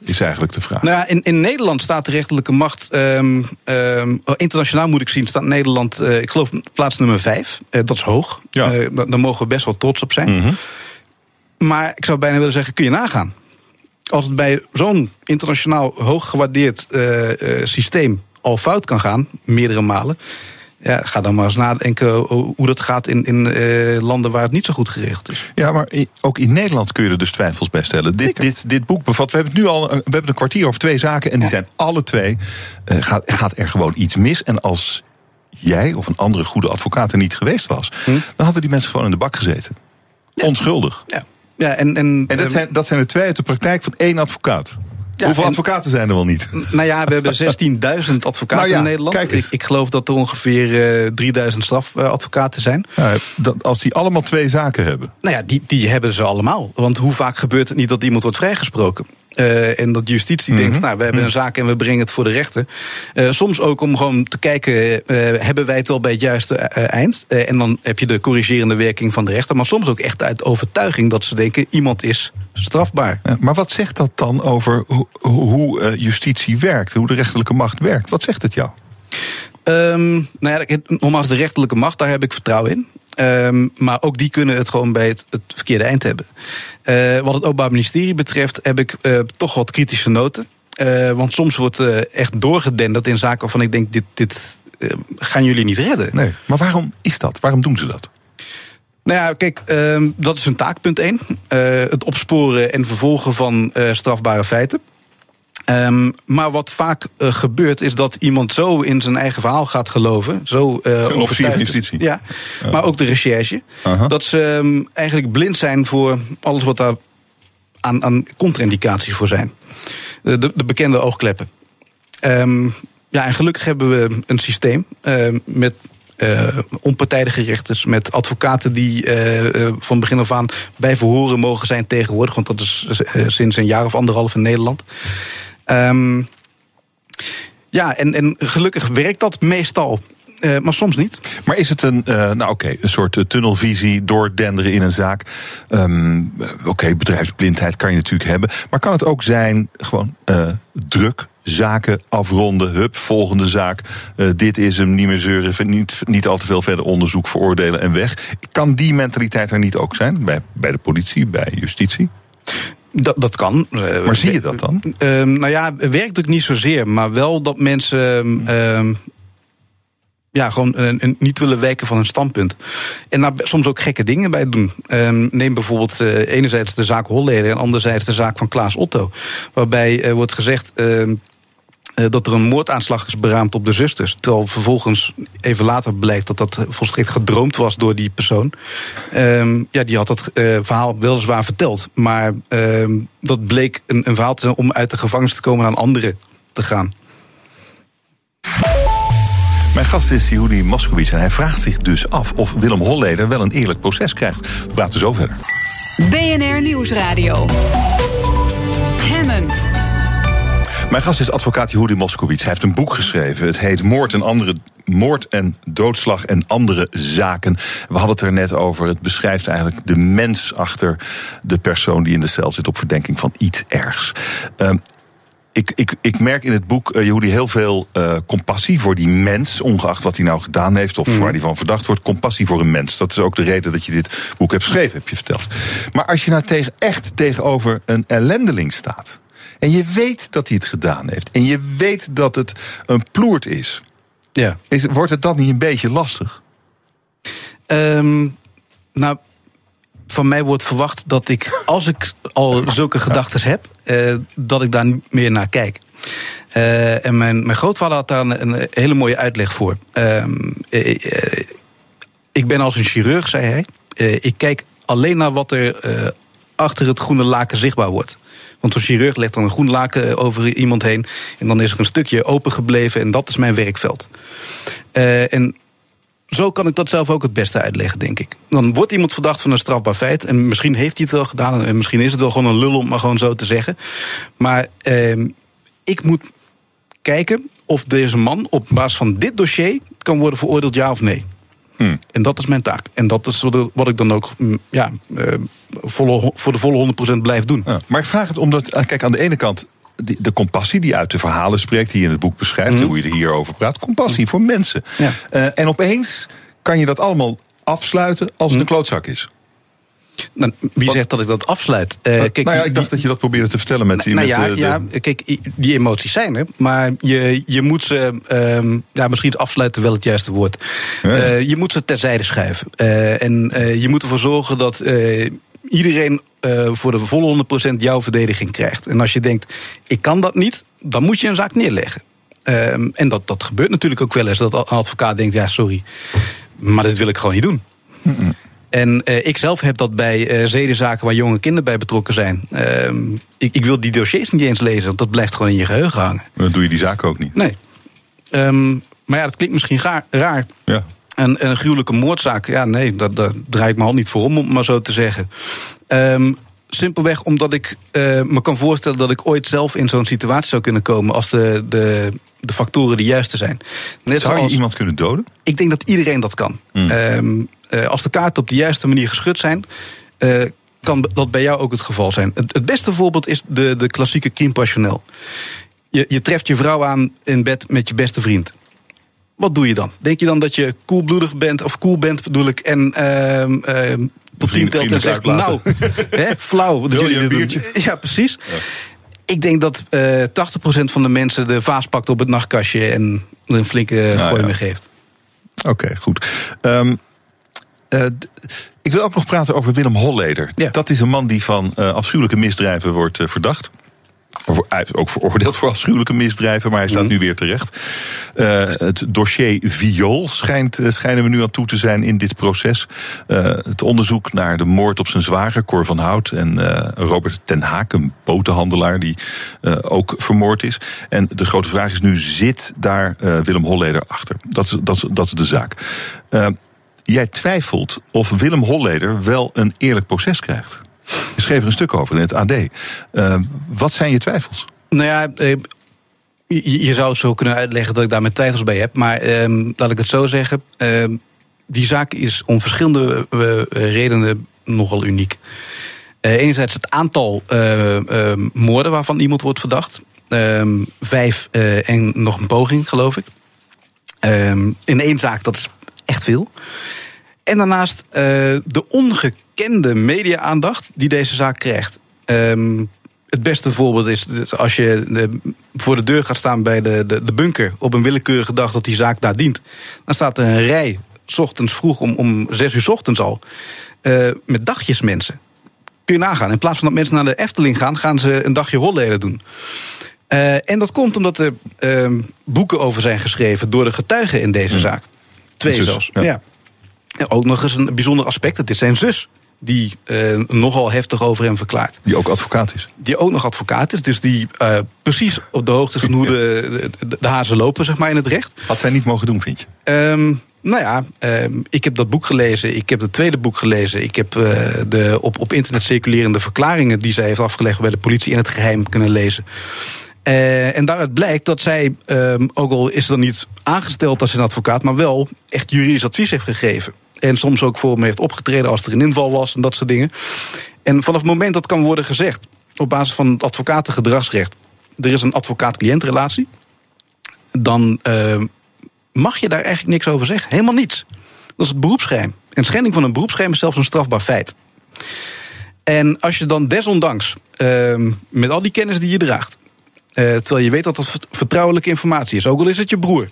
Is eigenlijk de vraag. Nou ja, in, in Nederland staat de rechterlijke macht. Um, um, internationaal moet ik zien, staat Nederland, uh, ik geloof, plaats nummer vijf. dat is hoog. Ja. daar mogen we best wel trots op zijn. Mm -hmm. Maar ik zou bijna willen zeggen: kun je nagaan als het bij zo'n internationaal hooggewaardeerd uh, uh, systeem al fout kan gaan, meerdere malen. Ja, ga dan maar eens nadenken hoe dat gaat in, in uh, landen waar het niet zo goed geregeld is. Ja, maar ook in Nederland kun je er dus twijfels bij stellen. Dit, dit, dit boek bevat, we hebben het nu al we hebben een kwartier over twee zaken... en die ja. zijn alle twee, uh, gaat, gaat er gewoon iets mis. En als jij of een andere goede advocaat er niet geweest was... Hm? dan hadden die mensen gewoon in de bak gezeten. Ja. Onschuldig. Ja. Ja, en, en, en dat, zijn, dat zijn er twee uit de praktijk van één advocaat. Hoeveel en- advocaten zijn er wel niet? Nou ja, we hebben [laughs] 16.000 advocaten Nou ja, in Nederland. kijk eens. Ik, ik geloof dat er ongeveer eh 3000 strafadvocaten zijn. Ja, dat, als die allemaal twee zaken hebben. Nou ja, die, die hebben ze allemaal. Want hoe vaak gebeurt het niet dat iemand wordt vrijgesproken? Eh, en dat justitie Mhm. denkt, nou, we hebben een zaak en we brengen het voor de rechter. Eh, soms ook om gewoon te kijken, eh, hebben wij het wel bij het juiste eind? En dan heb je de corrigerende werking van de rechter. Maar soms ook echt uit overtuiging dat ze denken, iemand is strafbaar. Ja, maar wat zegt dat dan over hoe, hoe justitie werkt? Hoe de rechterlijke macht werkt? Wat zegt het jou? Ehm, nou ja, nogmaals, de rechterlijke macht, daar heb ik vertrouwen in. Ehm, maar ook die kunnen het gewoon bij het, het verkeerde eind hebben. Eh, wat het Openbaar Ministerie betreft heb ik eh, toch wat kritische noten. Eh, want soms wordt echt doorgedenderd in zaken waarvan ik denk: dit, dit gaan jullie niet redden. Nee, maar waarom is dat? Waarom doen ze dat? Nou ja, kijk, ehm, dat is hun taak, punt 1. het opsporen en vervolgen van strafbare feiten. Ehm, maar wat vaak eh, gebeurt, is dat iemand zo in zijn eigen verhaal gaat geloven. Zo, officier van overtuigd is. justitie. Ja, maar ook de recherche. Dat ze ehm, eigenlijk blind zijn voor alles wat daar aan, aan contra-indicaties voor zijn. De, de, de bekende oogkleppen. Ehm, ja, en gelukkig hebben we een systeem met eh, onpartijdige rechters, met advocaten die van begin af aan bij verhoren mogen zijn tegenwoordig, want dat is sinds een jaar of anderhalf in Nederland. Ehm, ja, en, en gelukkig werkt dat meestal, eh, maar soms niet. Maar is het een, eh, nou oké, een soort eh, tunnelvisie, doordenderen in een zaak? Ehm, eh, oké, bedrijfsblindheid kan je natuurlijk hebben. Maar kan het ook zijn gewoon druk, zaken afronden, hup, volgende zaak. dit is hem, niet meer zeuren, niet, niet al te veel verder onderzoek, veroordelen en weg. Kan die mentaliteit er niet ook zijn? Bij, bij de politie, bij justitie? Dat, dat kan. Eh, Maar zie je dat dan? Ehm, nou ja, het werkt ook niet zozeer, maar wel dat mensen. ja, gewoon eh, eh, niet willen wijken van hun standpunt. En daar soms ook gekke dingen bij doen. Neem bijvoorbeeld eh, enerzijds de zaak Holleder en anderzijds de zaak van Klaas Otto. Waarbij eh, wordt gezegd. Eh, dat er een moordaanslag is beraamd op de zusters. Terwijl vervolgens even later blijkt dat dat volstrekt gedroomd was door die persoon. Ehm, ja, die had dat eh, verhaal weliswaar verteld. Maar ehm, dat bleek een, een verhaal te zijn om uit de gevangenis te komen en aan anderen te gaan. Mijn gast is Yehudi Moskowitz en hij vraagt zich dus af of Willem Holleder wel een eerlijk proces krijgt. We praten zo verder. BNR Nieuwsradio. Mijn gast is advocaat Yehudi Moskowitz. Hij heeft een boek geschreven. Het heet Moord en andere moord en doodslag en andere zaken. We hadden het er net over. Het beschrijft eigenlijk de mens achter de persoon die in de cel zit op verdenking van iets ergs. Ehm, ik, ik, ik merk in het boek, uh, Yehudi, heel veel uh, compassie voor die mens, ongeacht wat hij nou gedaan heeft of waar hij van verdacht wordt. Compassie voor een mens. Dat is ook de reden dat je dit boek hebt geschreven, heb je verteld. Maar als je nou tegen, echt tegenover een ellendeling staat. En je weet dat hij het gedaan heeft. En je weet dat het een ploert is. Ja. is wordt het dan niet een beetje lastig? Um, nou, van mij wordt verwacht dat ik, als ik al zulke gedachten heb, uh, dat ik daar meer naar kijk. Uh, en mijn, mijn grootvader had daar een, een hele mooie uitleg voor. Uh, ik ben als een chirurg, zei hij. ik kijk alleen naar wat er achter het groene laken zichtbaar wordt. Want zo'n chirurg legt dan een groen laken over iemand heen. En dan is er een stukje open gebleven. En dat is mijn werkveld. Uh, en zo kan ik dat zelf ook het beste uitleggen, denk ik. Dan wordt iemand verdacht van een strafbaar feit. En misschien heeft hij het wel gedaan. En misschien is het wel gewoon een lul om maar gewoon zo te zeggen. Maar uh, ik moet kijken of deze man op basis van dit dossier kan worden veroordeeld, ja of nee. Hmm. En dat is mijn taak. En dat is wat ik dan ook ja, uh, volle, voor de volle 100% blijf doen. Ja, maar ik vraag het omdat, kijk, aan de ene kant de, compassie die uit de verhalen spreekt, die je in het boek beschrijft, mm. hoe je er hierover praat. Compassie mm. voor mensen. Ja. Uh, en opeens kan je dat allemaal afsluiten als het Mm. een klootzak is. Nou, wie Wat? zegt dat ik dat afsluit? Uh, kijk, nou ja, ik dacht die, dat je dat probeerde te vertellen met die. Nou met, ja, de... ja, kijk, die emoties zijn er. Maar je, je moet ze. Uh, ja, misschien is afsluiten wel het juiste woord. Ja. Uh, je moet ze terzijde schuiven. Uh, en je moet ervoor zorgen dat iedereen voor de volle 100% jouw verdediging krijgt. En als je denkt, ik kan dat niet, dan moet je een zaak neerleggen. Um, en dat, dat gebeurt natuurlijk ook wel eens. Dat een advocaat denkt, ja, sorry, maar dit wil ik gewoon niet doen. Mm -mm. En uh, ik zelf heb dat bij uh, zedenzaken waar jonge kinderen bij betrokken zijn. Uh, ik, ik, wil die dossiers niet eens lezen, want dat blijft gewoon in je geheugen hangen. Dan doe je die zaken ook niet. Nee. Um, maar ja, dat klinkt misschien gaar, raar. Ja. En een gruwelijke moordzaak, ja, nee, daar, daar draai ik mijn hand niet voor om, om maar zo te zeggen. Um, simpelweg omdat ik uh, me kan voorstellen dat ik ooit zelf in zo'n situatie zou kunnen komen als de, de, de factoren de juiste zijn. Net zou je iemand kunnen doden? Ik denk dat iedereen dat kan. Mm. Um, uh, als de kaarten op de juiste manier geschud zijn. Uh, kan dat bij jou ook het geval zijn. Het, het beste voorbeeld is de, de klassieke crime passionnel. Je, je treft je vrouw aan in bed met je beste vriend. Wat doe je dan? Denk je dan dat je koelbloedig bent, of cool bent bedoel ik, en uh, uh, tot tien telt en zegt, nou, hè, flauw. [laughs] Wil je een biertje? Ja, precies. Ja. Ik denk dat uh, 80% van de mensen de vaas pakt op het nachtkastje en er een flinke Nou, gooi ja. mee geeft. Oké, goed. Um, uh, ik wil ook nog praten over Willem Holleder. Ja. Dat is een man die van uh, afschuwelijke misdrijven wordt uh, verdacht. Is ook veroordeeld voor afschuwelijke misdrijven, maar hij staat Mhm. nu weer terecht. Uh, het dossier Viool schijnt, schijnen we nu aan toe te zijn in dit proces. Uh, het onderzoek naar de moord op zijn zwager, Cor van Hout, en uh, Robert ten Haak, een botenhandelaar die ook vermoord is. En de grote vraag is nu: zit daar Willem Holleder achter? Dat is, dat is, dat is de zaak. Jij twijfelt of Willem Holleder wel een eerlijk proces krijgt. Je schreef er een stuk over in het AD. Uh, wat zijn je twijfels? Nou ja, eh, je, zou het zo kunnen uitleggen dat ik daar mijn twijfels bij heb. Maar eh, laat ik het zo zeggen. Eh, die zaak is om verschillende uh, redenen nogal uniek. Enerzijds het aantal moorden waarvan iemand wordt verdacht. Ehm, vijf eh, en nog een poging, geloof ik. Ehm, in één zaak, dat is echt veel. En daarnaast uh, de ongekende media-aandacht die deze zaak krijgt. Um, het beste voorbeeld is als je de, voor de deur gaat staan bij de, de, de, bunker op een willekeurige dag dat die zaak daar dient. Dan staat er een rij, s ochtends vroeg om, om zes uur s ochtends al, uh, met dagjes mensen. Kun je nagaan. In plaats van dat mensen naar de Efteling gaan, gaan ze een dagje holleden doen. Uh, en dat komt omdat er uh, boeken over zijn geschreven door de getuigen in deze Hmm. zaak. Twee Zus, zelfs. ja. Ja. En ook nog eens een bijzonder aspect: het is zijn zus die uh, nogal heftig over hem verklaart. Die ook advocaat is. Die ook nog advocaat is, dus die uh, precies op de hoogte is van hoe de, de, de, hazen lopen, zeg maar, in het recht. Had zij niet mogen doen, vind je? Um, nou ja, um, ik heb dat boek gelezen. Ik heb het tweede boek gelezen. Ik heb uh, de op, op internet circulerende verklaringen die zij heeft afgelegd bij de politie in het geheim kunnen lezen. Uh, en daaruit blijkt dat zij, um, ook al is ze dan niet aangesteld als een advocaat, maar wel echt juridisch advies heeft gegeven. En soms ook voor me heeft opgetreden als er een inval was en dat soort dingen. En vanaf het moment dat kan worden gezegd, op basis van het advocatengedragsrecht, er is een advocaat-cliëntrelatie, dan uh, mag je daar eigenlijk niks over zeggen. Helemaal niets. Dat is het beroepsgeheim. En schending van een beroepsgeheim is zelfs een strafbaar feit. En als je dan desondanks, uh, met al die kennis die je draagt, terwijl je weet dat dat vertrouwelijke informatie is, ook al is het je broer,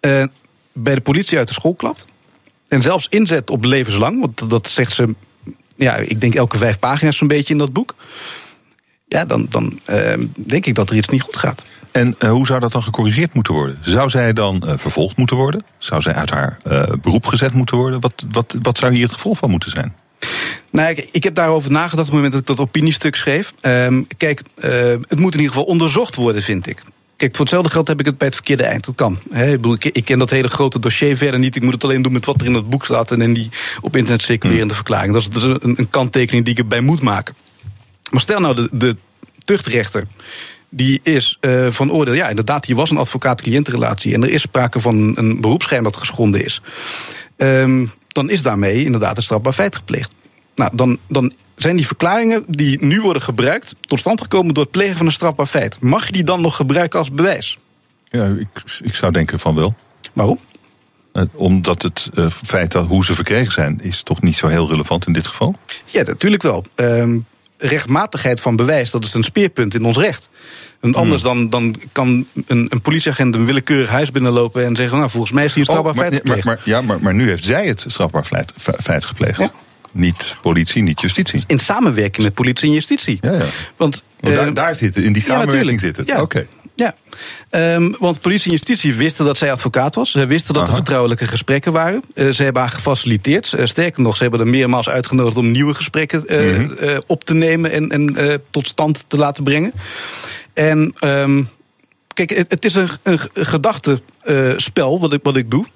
uh, bij de politie uit de school klapt. En zelfs inzet op levenslang, want dat zegt ze, ja, ik denk elke vijf pagina's zo'n beetje in dat boek. Ja, dan, dan uh, denk ik dat er iets niet goed gaat. En uh, hoe zou dat dan gecorrigeerd moeten worden? Zou zij dan uh, vervolgd moeten worden? Zou zij uit haar beroep gezet moeten worden? Wat, wat, wat zou hier het gevolg van moeten zijn? Nou, ik, ik heb daarover nagedacht op het moment dat ik dat opiniestuk schreef. Um, kijk, het moet in ieder geval onderzocht worden, vind ik. Kijk, voor hetzelfde geld heb ik het bij het verkeerde eind. Dat kan. He, ik, bedoel, ik, ik, ken dat hele grote dossier verder niet. Ik moet het alleen doen met wat er in dat boek staat en in die op internet circulerende hmm. verklaring. Dat is dus een, een kanttekening die ik erbij moet maken. Maar stel nou, de, de tuchtrechter die is uh, van oordeel. Ja, inderdaad, hier was een advocaat-cliëntenrelatie. En er is sprake van een beroepsgeheim dat geschonden is. Um, dan is daarmee inderdaad een strafbaar feit gepleegd. Nou, dan, dan zijn die verklaringen die nu worden gebruikt tot stand gekomen door het plegen van een strafbaar feit. Mag je die dan nog gebruiken als bewijs? Ja, ik, ik zou denken van wel. Waarom? Uh, omdat het uh, feit dat hoe ze verkregen zijn, is toch niet zo heel relevant in dit geval? Ja, natuurlijk wel. Um, rechtmatigheid van bewijs, dat is een speerpunt in ons recht. En anders hmm. dan, dan kan een, een, politieagent een willekeurig huis binnenlopen en zeggen: Nou, volgens mij is hier een strafbaar oh, maar, feit gepleegd. Maar, maar, ja, maar, maar nu heeft zij het strafbaar feit, feit gepleegd. Ja. Niet politie, niet justitie. In samenwerking met politie en justitie. Ja, ja. Want, daar, daar zit het, in die samenwerking ja, zit het. Ja. Oké. Ja, um, want politie en justitie wisten dat zij advocaat was. Ze wisten dat er vertrouwelijke gesprekken waren. Uh, ze hebben haar gefaciliteerd. Uh, sterker nog, ze hebben er meermaals uitgenodigd om nieuwe gesprekken uh, mm -hmm. op te nemen en, en tot stand te laten brengen. En um, kijk, het, het, is een, een gedachtenspel wat, ik, wat ik doe.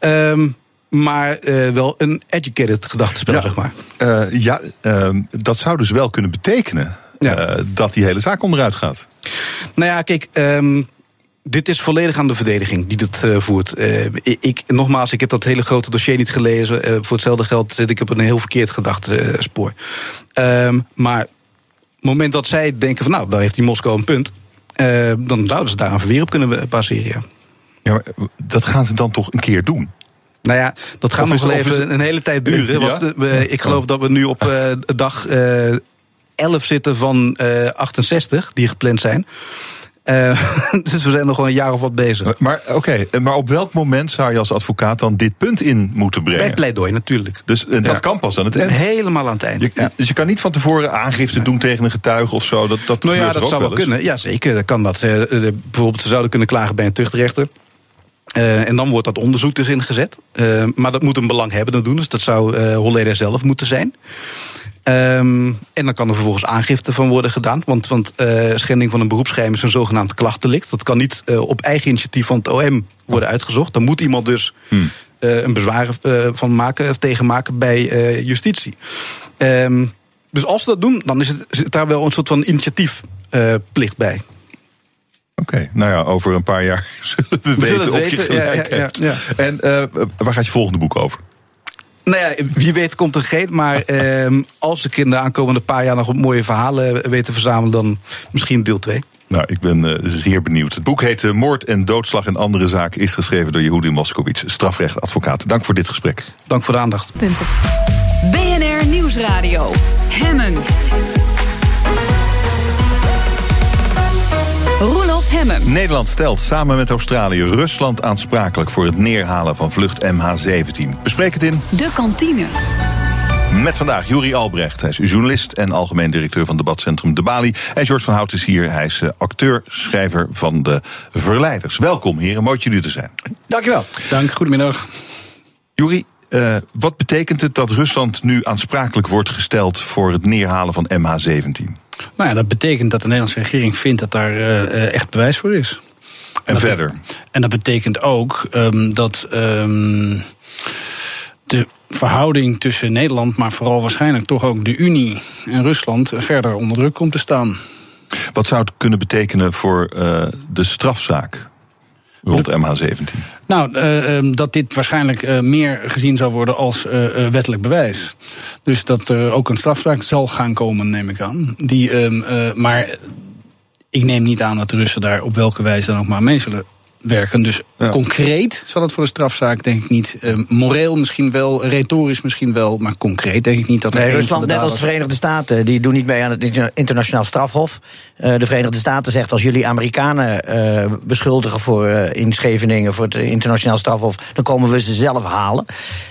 Um, maar uh, wel een educated gedachtenspel, ja, zeg maar. Uh, ja, uh, dat zou dus wel kunnen betekenen ja. dat die hele zaak onderuit gaat. Nou ja, kijk. Um, dit is volledig aan de verdediging die dit uh, voert. Ik, nogmaals, ik heb dat hele grote dossier niet gelezen. Voor hetzelfde geld zit ik op een heel verkeerd gedachtespoor. Um, maar op het moment dat zij denken van nou, daar heeft die Moskou een punt. dan zouden ze daar een verweer op kunnen baseren. Ja. ja, maar dat gaan ze dan toch een keer doen? Nou ja, dat gaat nog wel even een hele tijd duren. Want ja? we, ik geloof dat we nu op uh, dag uh, 11 zitten van uh, 68, die gepland zijn. Uh, [laughs] dus we zijn nog wel een jaar of wat bezig. Maar oké, okay, maar op welk moment zou je als advocaat dan dit punt in moeten brengen? Bij pleidooi natuurlijk. Dus uh, dat ja. kan pas aan het eind? Helemaal aan het eind. Je, ja. Dus je kan niet van tevoren aangifte doen tegen een getuige of zo? Dat, dat nou ja, dat zou wel kunnen. Ja, zeker. Dat kan dat. Uh, bijvoorbeeld, ze zouden kunnen klagen bij een tuchtrechter. Uh, en dan wordt dat onderzoek dus ingezet. Uh, maar dat moet een belanghebbende doen, dus dat zou uh, Holleder zelf moeten zijn. Um, en dan kan er vervolgens aangifte van worden gedaan. Want, want schending van een beroepsgeheim is een zogenaamd klachtdelict. Dat kan niet op eigen initiatief van het OM worden uitgezocht. Dan moet iemand dus hmm. een bezwaar van maken, of tegen maken bij justitie. Um, dus als ze dat doen, dan is het, zit daar wel een soort van initiatiefplicht bij. Oké, okay, nou ja, over een paar jaar [laughs] zullen we, we weten zullen of weten. je gelijk ja, ja, hebt. Ja, en uh, waar gaat je volgende boek over? Nou ja, wie weet komt er geen. Maar uh, [laughs] als ik in de aankomende paar jaar nog mooie verhalen weet te verzamelen, dan misschien deel 2. Nou, ik ben uh, zeer benieuwd. Het boek heet Moord en Doodslag en andere zaken. Is geschreven door Yehudi Moskowitz, strafrechtadvocaat. Dank voor dit gesprek. Dank voor de aandacht. Punten. BNR Nieuwsradio. Hemmen. Hemmen. Nederland stelt samen met Australië Rusland aansprakelijk voor het neerhalen van vlucht MH17. Bespreek het in. De kantine. Met vandaag Juri Albrecht. Hij is journalist en algemeen directeur van debatcentrum De Bali. En George van Hout is hier. Hij is acteur, schrijver van De Verleiders. Welkom heren, mooi dat jullie er zijn. Dankjewel. Dank, goedemiddag. Juri, uh, wat betekent het dat Rusland nu aansprakelijk wordt gesteld voor het neerhalen van MH17? Nou ja, dat betekent dat de Nederlandse regering vindt dat daar uh, echt bewijs voor is. En, verder? En dat betekent ook um, dat um, de verhouding tussen Nederland, maar vooral waarschijnlijk toch ook de Unie en Rusland verder onder druk komt te staan. Wat zou het kunnen betekenen voor uh, de strafzaak? Rond MH17? Nou, uh, dat dit waarschijnlijk uh, meer gezien zou worden als uh, wettelijk bewijs. Dus dat er ook een strafzaak zal gaan komen, neem ik aan. Die, maar ik neem niet aan dat de Russen daar op welke wijze dan ook maar mee zullen werken. Dus ja. concreet zal het voor de strafzaak denk ik niet. Uh, moreel misschien wel, retorisch misschien wel, maar concreet denk ik niet dat. Nee, Rusland, net als de Verenigde Staten, die doen niet mee aan het internationaal strafhof. Uh, de Verenigde Staten zegt als jullie Amerikanen uh, beschuldigen voor in Scheveningen voor het internationaal strafhof, dan komen we ze zelf halen.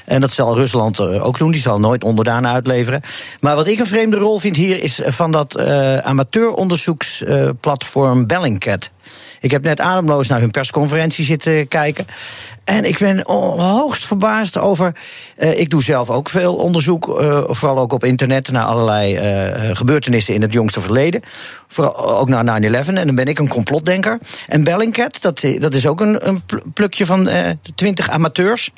En dat zal Rusland ook doen. Die zal nooit onderdaan uitleveren. Maar wat ik een vreemde rol vind hier is van dat amateuronderzoeksplatform Bellingcat. Ik heb net ademloos naar hun persconferentie zitten kijken. En ik ben hoogst verbaasd over. Uh, ik doe zelf ook veel onderzoek, uh, vooral ook op internet, naar allerlei uh, gebeurtenissen in het jongste verleden. Vooral ook naar 9-11. En dan ben ik een complotdenker. En Bellingcat, dat, dat is ook een, een plukje van twintig amateurs.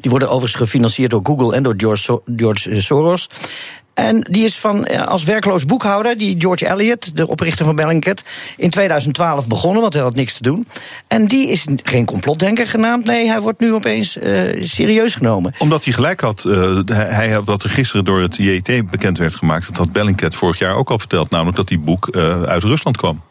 Die worden overigens gefinancierd door Google en door George, George Soros. En die is van, als werkloos boekhouder, die George Eliot, de oprichter van Bellingcat, in 2012 begonnen, want hij had niks te doen. En die is geen complotdenker genaamd. Nee, hij wordt nu opeens uh, serieus genomen. Omdat hij gelijk had, uh, hij, wat er gisteren door het JT bekend werd gemaakt, dat had Bellingcat vorig jaar ook al verteld, namelijk dat die boek uh, uit Rusland kwam.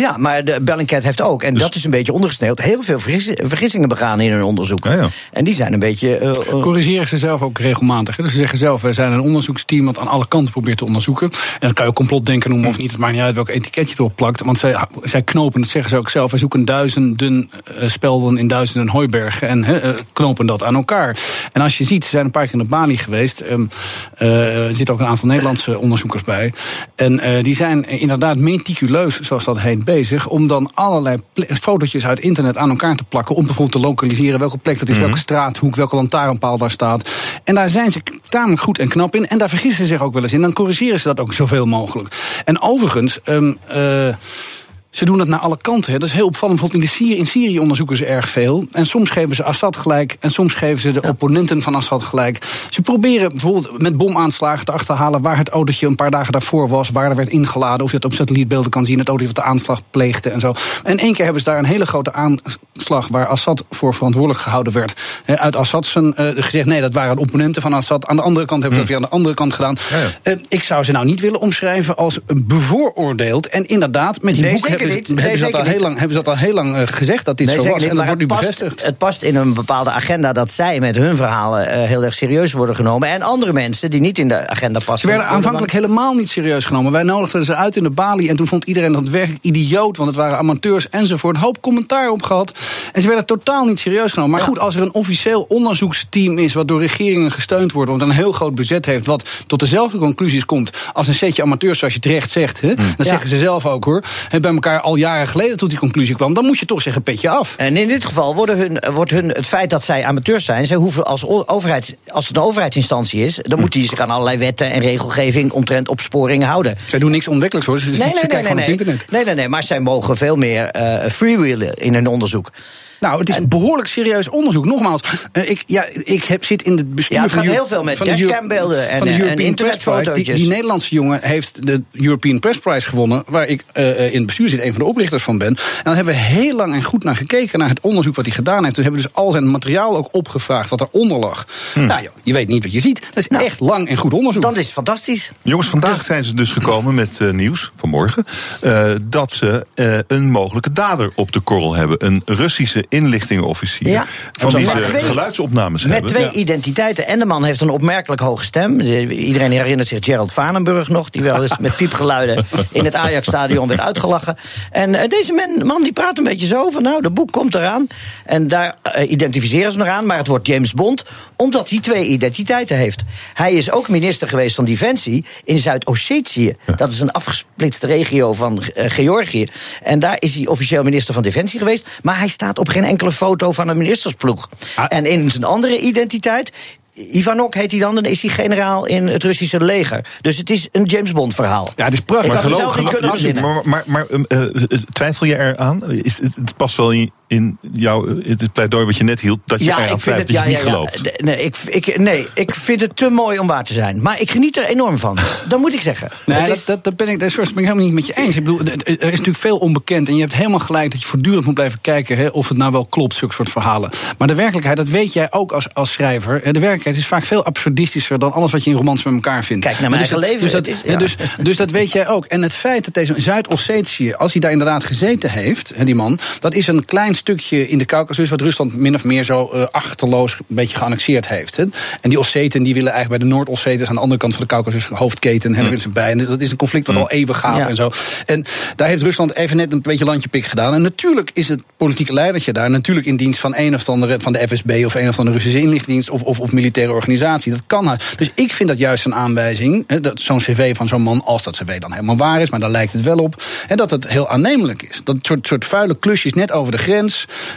Ja, maar de Bellingcat heeft ook, en dus dat is een beetje ondergesneeuwd, heel veel vergissingen begaan in hun onderzoek. Ja, ja. En die zijn een beetje. Uh, Corrigeren ze zelf ook regelmatig. Dus ze zeggen zelf: wij zijn een onderzoeksteam dat aan alle kanten probeert te onderzoeken. En dat kan je ook complotdenken noemen of niet. Het maakt niet uit welk etiketje erop plakt. Want zij, zij knopen, dat zeggen ze ook zelf. Wij zoeken duizenden uh, spelden in duizenden hooibergen en knopen dat aan elkaar. En als je ziet, ze zijn een paar keer in de Bali geweest. Um, er zitten ook een aantal Nederlandse onderzoekers bij. En die zijn inderdaad meticuleus, zoals dat heet bezig om dan allerlei fotootjes uit internet aan elkaar te plakken. Om bijvoorbeeld te lokaliseren welke plek dat is, Mhm. welke straathoek, welke lantaarnpaal daar staat. En daar zijn ze tamelijk goed en knap in. En daar vergissen ze zich ook wel eens in. Dan corrigeren ze dat ook zoveel mogelijk. En overigens. ehm, eh, ze doen het naar alle kanten. Hè. Dat is heel opvallend. Bijvoorbeeld in, de Syrië, in Syrië onderzoeken ze erg veel. En soms geven ze Assad gelijk. En soms geven ze de opponenten van Assad gelijk. Ze proberen bijvoorbeeld met bomaanslagen te achterhalen... waar het autootje een paar dagen daarvoor was. Waar er werd ingeladen. Of je het op satellietbeelden kan zien. Het autootje wat de aanslag pleegde en zo. En één keer hebben ze daar een hele grote aanslag... waar Assad voor verantwoordelijk gehouden werd. Hè, uit Assad zijn eh, gezegd... nee, dat waren opponenten van Assad. Aan de andere kant hebben ze dat weer aan de andere kant gedaan. Eh, ik zou ze nou niet willen omschrijven als bevooroordeeld. En inderdaad, met die Nee, boek zeker hebben, niet. ze- Nee, hebben, ze dat zeker al heel lang, hebben ze dat al heel lang eh, gezegd dat dit Nee, zo was. niet, En dat wordt nu past, bevestigd. Het past in een bepaalde agenda dat zij met hun verhalen eh, heel erg serieus worden genomen. En andere mensen die niet in de agenda passen. Ze werden aanvankelijk helemaal niet serieus genomen. Wij nodigden ze uit in de balie en toen vond iedereen dat werkelijk idioot, want het waren amateurs enzovoort. Een hoop commentaar op gehad. En ze werden totaal niet serieus genomen. Maar goed, als er een officieel onderzoeksteam is wat door regeringen gesteund wordt, wat een heel groot budget heeft, wat tot dezelfde conclusies komt als een setje amateurs, zoals je terecht zegt. Hè? Dat zeggen ze zelf ook hoor. En bij elkaar al jaren geleden tot die conclusie kwam, dan moet je toch zeggen petje af. En in dit geval worden hun, wordt hun het feit dat zij amateurs zijn, zij hoeven als overheid, als het een overheidsinstantie is, dan moet die zich aan allerlei wetten en regelgeving omtrent opsporingen houden. Zij doen niks ontwikkelijks hoor. Ze, ze Nee, nee, kijken nee, gewoon nee, nee. internet. nee, nee, nee, maar zij mogen veel meer eh freewheelen in hun onderzoek. Nou, het is een behoorlijk serieus onderzoek. Nogmaals, eh, ik, ja, ik heb, zit in het bestuur Ja, het van gaat heel veel met van de Euro- dashcambeelden en, van de eh, en European Press Prize. Die, Nederlandse jongen heeft de European Press Prize gewonnen, waar ik eh, in het bestuur zit, een van de oprichters van ben. En dan hebben we heel lang en goed naar gekeken, naar het onderzoek wat hij gedaan heeft. Toen hebben we dus al zijn materiaal ook opgevraagd, wat eronder lag. Nou, joh, je weet niet wat je ziet. Dat is echt lang en goed onderzoek. Dat is fantastisch. Jongens, vandaag zijn ze dus gekomen met nieuws vanmorgen. eh, dat ze eh, een mogelijke dader op de korrel hebben. Een Russische inlichtingenofficier. Ja. Van Met ze twee- geluidsopnames Met hebben. twee Ja. identiteiten. En de man heeft een opmerkelijk hoge stem. De- Iedereen herinnert zich Gerald Vanenburg nog. Die wel eens met piepgeluiden in het Ajax-stadion werd uitgelachen. En eh, deze man, die praat een beetje zo van... nou, de boek komt eraan. En daar eh, identificeren ze hem eraan. Maar het wordt James Bond. Omdat hij twee identiteiten heeft. Hij is ook minister geweest van Defensie in Zuid-Ossetië. Dat is een afgesplitste regio van eh, Georgië. En daar is hij officieel minister van Defensie geweest. Maar hij staat op geen enkele foto van een ministersploeg. En in zijn andere identiteit. Ivanok heet hij dan, dan is hij generaal in het Russische leger. Dus het is een James Bond verhaal. Ja, het is Ik had het geloof- zelf niet geloof- kunnen maar, maar, maar, maar, eh, eh, twijfel je eraan? Is, het het past wel in, in jouw, het pleidooi wat je net hield, dat je eraan twijfelt, dat je niet gelooft. D- Nee ik, ik, nee, ik vind het te mooi om waar te zijn. Maar ik geniet er enorm van. Dat moet ik zeggen. Nee, Het dat, is- dat, dat ben ik, dat ben ik helemaal niet met je eens. Ik bedoel, er is natuurlijk veel onbekend. En je hebt helemaal gelijk dat je voortdurend moet blijven kijken hè, of het nou wel klopt, zulke soort verhalen. Maar de werkelijkheid, dat weet jij ook als, als schrijver. hè, De werkelijkheid is vaak veel absurdistischer dan alles wat je in romans met elkaar vindt. Kijk naar mijn dus eigen dat- leven, Dus dat, is- ja. dus, dus dat weet jij ook. En het feit dat deze Zuid-Ossetië, als hij daar inderdaad gezeten heeft, hè, die man, dat is een klein stukje in de Caucasus wat Rusland min of meer zo eh, achterloos een beetje geannexeerd heeft. Hè. En die Osseten die willen eigenlijk bij de Noord-Osseters aan de andere kant van de Caucasus hoofdketen. Daar willen ze bij. En dat is een conflict wat al eeuwen gaat Ja. en zo. En daar heeft Rusland even net een beetje landje pik gedaan. En natuurlijk is het politieke leidertje daar natuurlijk in dienst van een of andere van de FSB of een of andere Russische inlichtingendienst of, of, of militaire organisatie. Dat kan. Dus ik vind dat juist een aanwijzing. Hè, dat zo'n cv van zo'n man, als dat cv dan helemaal waar is, maar daar lijkt het wel op. Hè, dat het heel aannemelijk is. Dat soort, soort vuile klusjes net over de grens.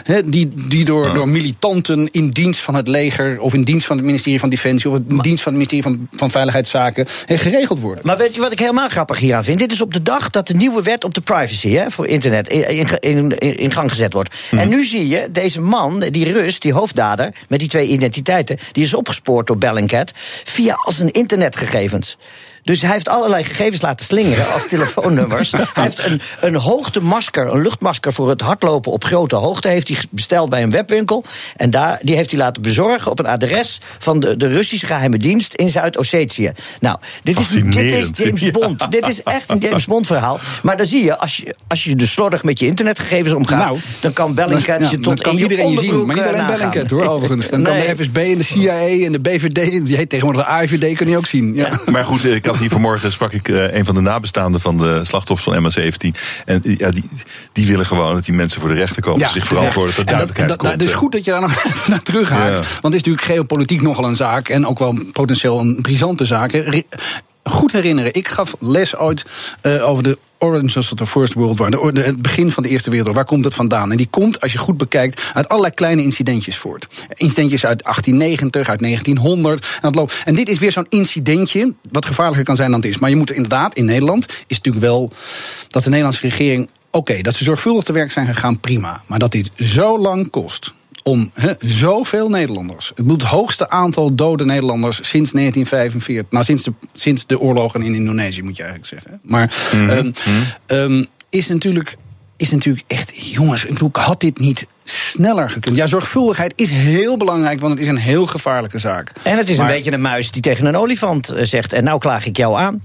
Hè, die die door, door militanten in dienst van het leger of in dienst van het ministerie van Defensie of in dienst van het ministerie van, van Veiligheidszaken hè, geregeld worden. Maar weet je wat ik helemaal grappig hieraan vind? Dit is op de dag dat de nieuwe wet op de privacy hè, voor internet in, in, in, in gang gezet wordt. En nu zie je deze man, die Rus, die hoofddader, met die twee identiteiten, die is opgespoord door Bellingcat via al zijn internetgegevens. Dus hij heeft allerlei gegevens laten slingeren als telefoonnummers. [laughs] hij heeft een, een hoogtemasker, een luchtmasker voor het hardlopen op grote hoogte... heeft hij besteld bij een webwinkel. En daar, die heeft hij laten bezorgen op een adres... van de, de Russische geheime dienst in Zuid-Ossetië. Nou, dit is, dit is. James Ja. Bond. Dit is echt een James Bond verhaal. Maar dan zie je, als je, als je dus slordig met je internetgegevens omgaat... Nou, dan kan Bellingcat Ja, je tot kan in iedereen je zien. Maar niet eh, alleen. Bellingcat hoor, overigens. Dan kan de FSB en de CIA en de BVD, die heet tegenwoordig de AIVD, kan je ook zien. Ja. Maar goed, ik had hier vanmorgen sprak ik eh, een van de nabestaanden van de slachtoffers van MH17. En eh, ja, die, die willen gewoon dat die mensen voor de rechter komen. zich verantwoorden, dat duidelijkheid komt. Het is eh. goed dat je daar nog [laughs] even naar terughaakt. Ja. Want het is natuurlijk geopolitiek nogal een zaak. En ook wel potentieel een brisante zaak. Goed herinneren. Ik gaf les ooit uh, over de Origins of the First World War. De, het begin van de Eerste Wereldoorlog. Waar komt het vandaan? En die komt, als je goed bekijkt, uit allerlei kleine incidentjes voort. Incidentjes uit 1890, uit 1900. En, dat loopt. en dit is weer zo'n incidentje, wat gevaarlijker kan zijn dan het is. Maar je moet er inderdaad, in Nederland, is natuurlijk wel dat de Nederlandse regering. Oké, dat ze zorgvuldig te werk zijn gegaan, prima. Maar dat dit zo lang kost om he, zoveel Nederlanders. Het moet het hoogste aantal dode Nederlanders sinds 1945. Nou, sinds de, sinds de oorlogen in Indonesië, moet je eigenlijk zeggen. Maar Mhm. um, um, is, natuurlijk, is natuurlijk echt. Jongens, ik bedoel, had dit niet sneller gekund? Ja, zorgvuldigheid is heel belangrijk, want het is een heel gevaarlijke zaak. En het is Maar- een beetje een muis die tegen een olifant eh, zegt: En nou klaag ik jou aan.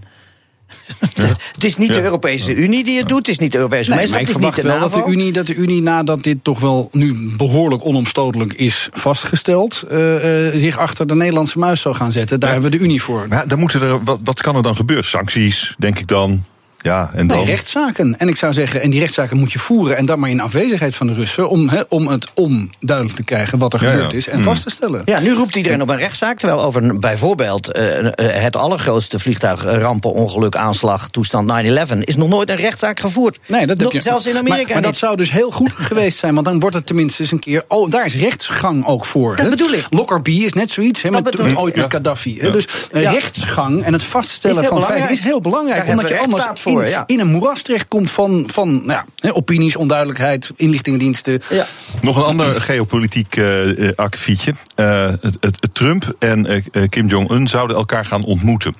Het is niet de Europese Unie die het doet, het is niet de Europese Nee, maar gemeenschap, ik het is niet verwacht wel dat de, Unie, dat de Unie, nadat dit toch wel nu behoorlijk onomstotelijk is vastgesteld, eh, eh, zich achter de Nederlandse muis zal gaan zetten. Daar hebben we de Unie voor. Maar ja, dan moeten er, wat, wat kan er dan gebeuren? Sancties, denk ik dan. Ja, en dan. Nee, rechtszaken. En ik zou zeggen, en die rechtszaken moet je voeren. En dan maar in afwezigheid van de Russen. Om, hè, om het onduidelijk te krijgen wat er Ja, gebeurd ja. is. En Mm. vast te stellen. Ja, nu roept iedereen op een rechtszaak. Terwijl over bijvoorbeeld eh, eh, het allergrootste vliegtuigrampenongeluk, aanslag, toestand 9-11, is nog nooit een rechtszaak gevoerd. Nee, dat heb je- zelfs in Amerika. Maar, maar dat zou dus heel goed [laughs] geweest zijn. Want dan wordt het tenminste eens een keer. Oh, daar is rechtsgang ook voor. Dat bedoel ik. Lockerbie is net zoiets. Hè, met, bedoel ik. ooit met. Gaddafi. Dus eh, Ja. rechtsgang en het vaststellen van feiten is heel belangrijk. Daar omdat je anders in, ja. in een moeras terechtkomt van, van nou ja, hè, opinies, onduidelijkheid, inlichtingendiensten. Nog een ander geopolitiek eh, eh, akkefietje. Eh, het, Trump en Kim Jong-un zouden elkaar gaan ontmoeten.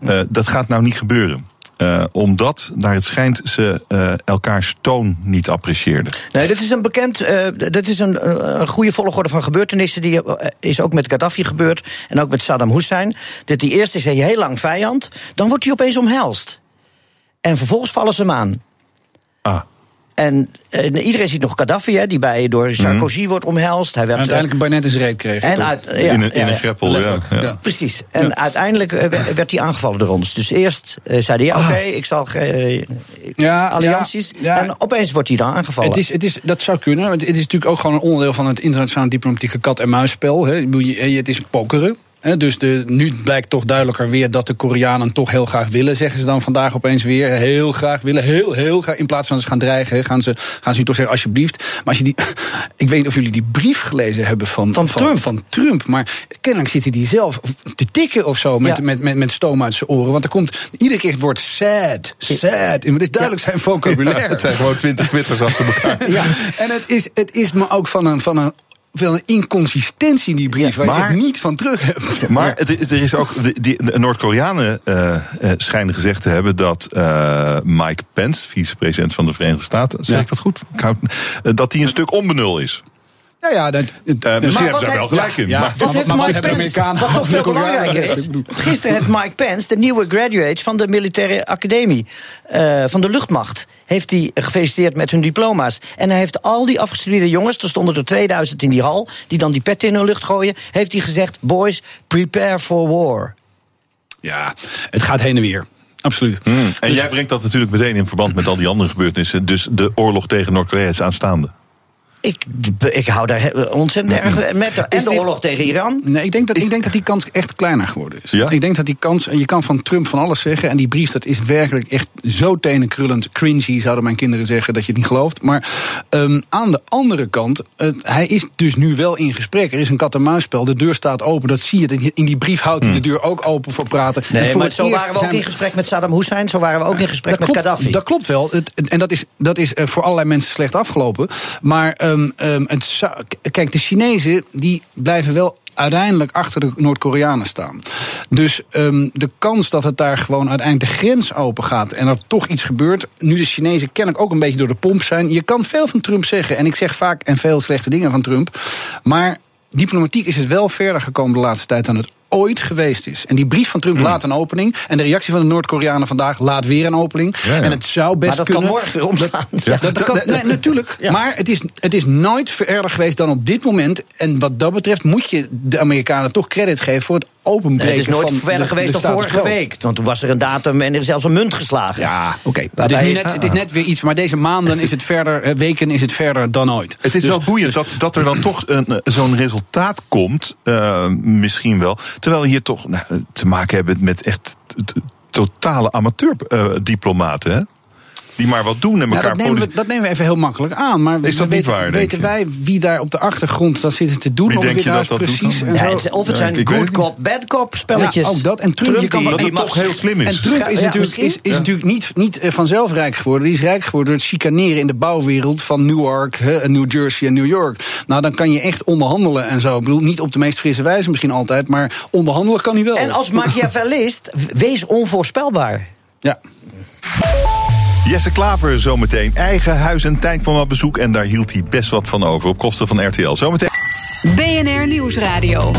Eh, dat gaat nou niet gebeuren. Eh, omdat, naar het schijnt, ze eh, elkaars toon niet apprecieerden. Nee, dit is een bekend, eh dit is een, een goede volgorde van gebeurtenissen. Die is ook met Gaddafi gebeurd en ook met Saddam Hussein. Dat die eerst is hij heel lang vijand, dan wordt hij opeens omhelst. En vervolgens vallen ze hem aan. Ah. En eh, iedereen ziet nog Gaddafi, hè, die bij, door Sarkozy wordt omhelst. Hij werd, En uiteindelijk een Barnet is reet kreeg. En toch? uit- ja, in een, in ja, een greppel, ja. letterlijk, ja. ja. Precies. En uiteindelijk eh, werd werd hij aangevallen door ons. Dus eerst eh, zei hij, ja, oké, ik zal Ja, allianties. ja, ja. En opeens wordt hij dan aangevallen. Het is, het is, dat zou kunnen. want Het is natuurlijk ook gewoon een onderdeel van het internationale diplomatieke. Ik bedoel, je- Het is pokeren. Dus de, nu blijkt toch duidelijker weer dat de Koreanen toch heel graag willen, zeggen ze dan vandaag opeens weer. Heel graag willen, heel, heel graag. In plaats van ze gaan dreigen, gaan ze, gaan ze nu toch zeggen: alsjeblieft. Maar als je die. [clears throat] Ik weet niet of jullie die brief gelezen hebben van, Van Trump. Van Trump. Maar kennelijk zit hij die zelf te tikken of zo. Met, Ja. met, met, met stoom uit zijn oren. Want er komt iedere keer het woord sad. Sad. En het is duidelijk zijn vocabulaire. [laughs] Het zijn gewoon twintig twitters achter elkaar. [laughs] Ja, en het is, het is me ook van een, van een, van een inconsistentie in die brief, waar je maar- niet van terug hebt. [laughs] Maar het er is ook. de- die- De Noord-Koreanen eh, eh, schijnen gezegd te hebben dat eh, Mike Pence, vicepresident van de Verenigde Staten, zeg Ja. ik dat goed? Dat hij een stuk onbenul is. Ja, ja, dat, Eh, misschien hebben ze daar wel gelijk in. Ja, maar- Wat heeft Mike Pence, wat nog veel belangrijker is... Gisteren heeft Mike Pence, de nieuwe graduates van de militaire academie... eh, van de luchtmacht, heeft hij gefeliciteerd met hun diploma's. En hij heeft al die afgestudeerde jongens, er stonden er 2000 in die hal... die dan die petten in hun lucht gooien, heeft hij gezegd... boys, prepare for war. Ja, het gaat heen en weer. Absoluut. Hmm. En Dus- jij brengt dat natuurlijk meteen in verband met al die andere gebeurtenissen. Dus de oorlog tegen Noord-Korea is aanstaande. Ik, ik hou daar ontzettend erg met. de- En de oorlog tegen Iran. Nee, ik denk, dat, ik denk dat die kans echt kleiner geworden is. Ja? Ik denk dat die kans, en je kan van Trump van alles zeggen. En die brief, dat is werkelijk echt zo tenenkrullend cringy, zouden mijn kinderen zeggen, dat je het niet gelooft. Maar ehm, aan de andere kant, het- hij is dus nu wel in gesprek. Er is een kat-en-muisspel, de deur staat open, dat zie je. In die brief houdt hij de deur ook open voor praten. En Nee, voor maar het zo waren we ook zijn in gesprek met Saddam Hussein. Zo waren we ook in gesprek met klopt, Gaddafi. Dat klopt wel. Het, en dat is, dat is eh, voor allerlei mensen slecht afgelopen. Maar ehm, ehm, kijk, de Chinezen die blijven wel uiteindelijk achter de Noord-Koreanen staan. Dus ehm, de kans dat het daar gewoon uiteindelijk de grens open gaat en er toch iets gebeurt, nu de Chinezen kennelijk ook een beetje door de pomp zijn. Je kan veel van Trump zeggen en ik zeg vaak en veel slechte dingen van Trump, maar diplomatiek is het wel verder gekomen de laatste tijd dan het ooit geweest is. En die brief van Hmm. Trump laat een opening. En de reactie van de Noord-Koreanen vandaag laat weer een opening. Ja, ja. En het zou best Maar dat kan kunnen. morgen weer omslaan. Dat, dat, dat kan, nee, natuurlijk. Ja. Maar het is, het is nooit verder geweest dan op dit moment. En wat dat betreft moet je de Amerikanen toch credit geven voor het openbreken Nee, het is nooit van verder de- geweest de dan vorige week. Want toen was er een datum en er is zelfs een munt geslagen. Ja, oké. Het, is net- het is net weer iets. Maar deze maanden is het verder, eh, weken is het verder dan ooit. Het is Dus- wel boeiend dat, dat er dan toch een, eh, zo'n resultaat komt, eh, misschien wel. Terwijl hier toch nou, te maken hebben met echt totale amateur-diplomaten, hè? Die maar wat doen en Ja, elkaar dat, nemen we, dat nemen we even heel makkelijk aan. Maar Is dat we niet weten, waar, weten wij wie daar op de achtergrond dat zitten te doen? Wie of denk je daar dat precies Ja, het, of het Ja, zijn ik good cop, bad cop spelletjes. Ja, ook dat. En Trump, die kan wel- toch heel slim is. En Trump is Ja, natuurlijk, is, is Ja. natuurlijk niet, niet eh, vanzelf rijk geworden. Die is rijk geworden door het chicaneren in de bouwwereld van Newark, New Jersey en New York. Nou, dan kan je echt onderhandelen en zo. Ik bedoel, niet op de meest frisse wijze misschien altijd, maar onderhandelen kan hij wel. En als [laughs] Machiavellist, wees onvoorspelbaar. Ja. Jesse Klaver zometeen. Eigen huis en tuin kwam op bezoek en daar hield hij best wat van over. Op kosten van RTL. Zometeen. BNR Nieuwsradio.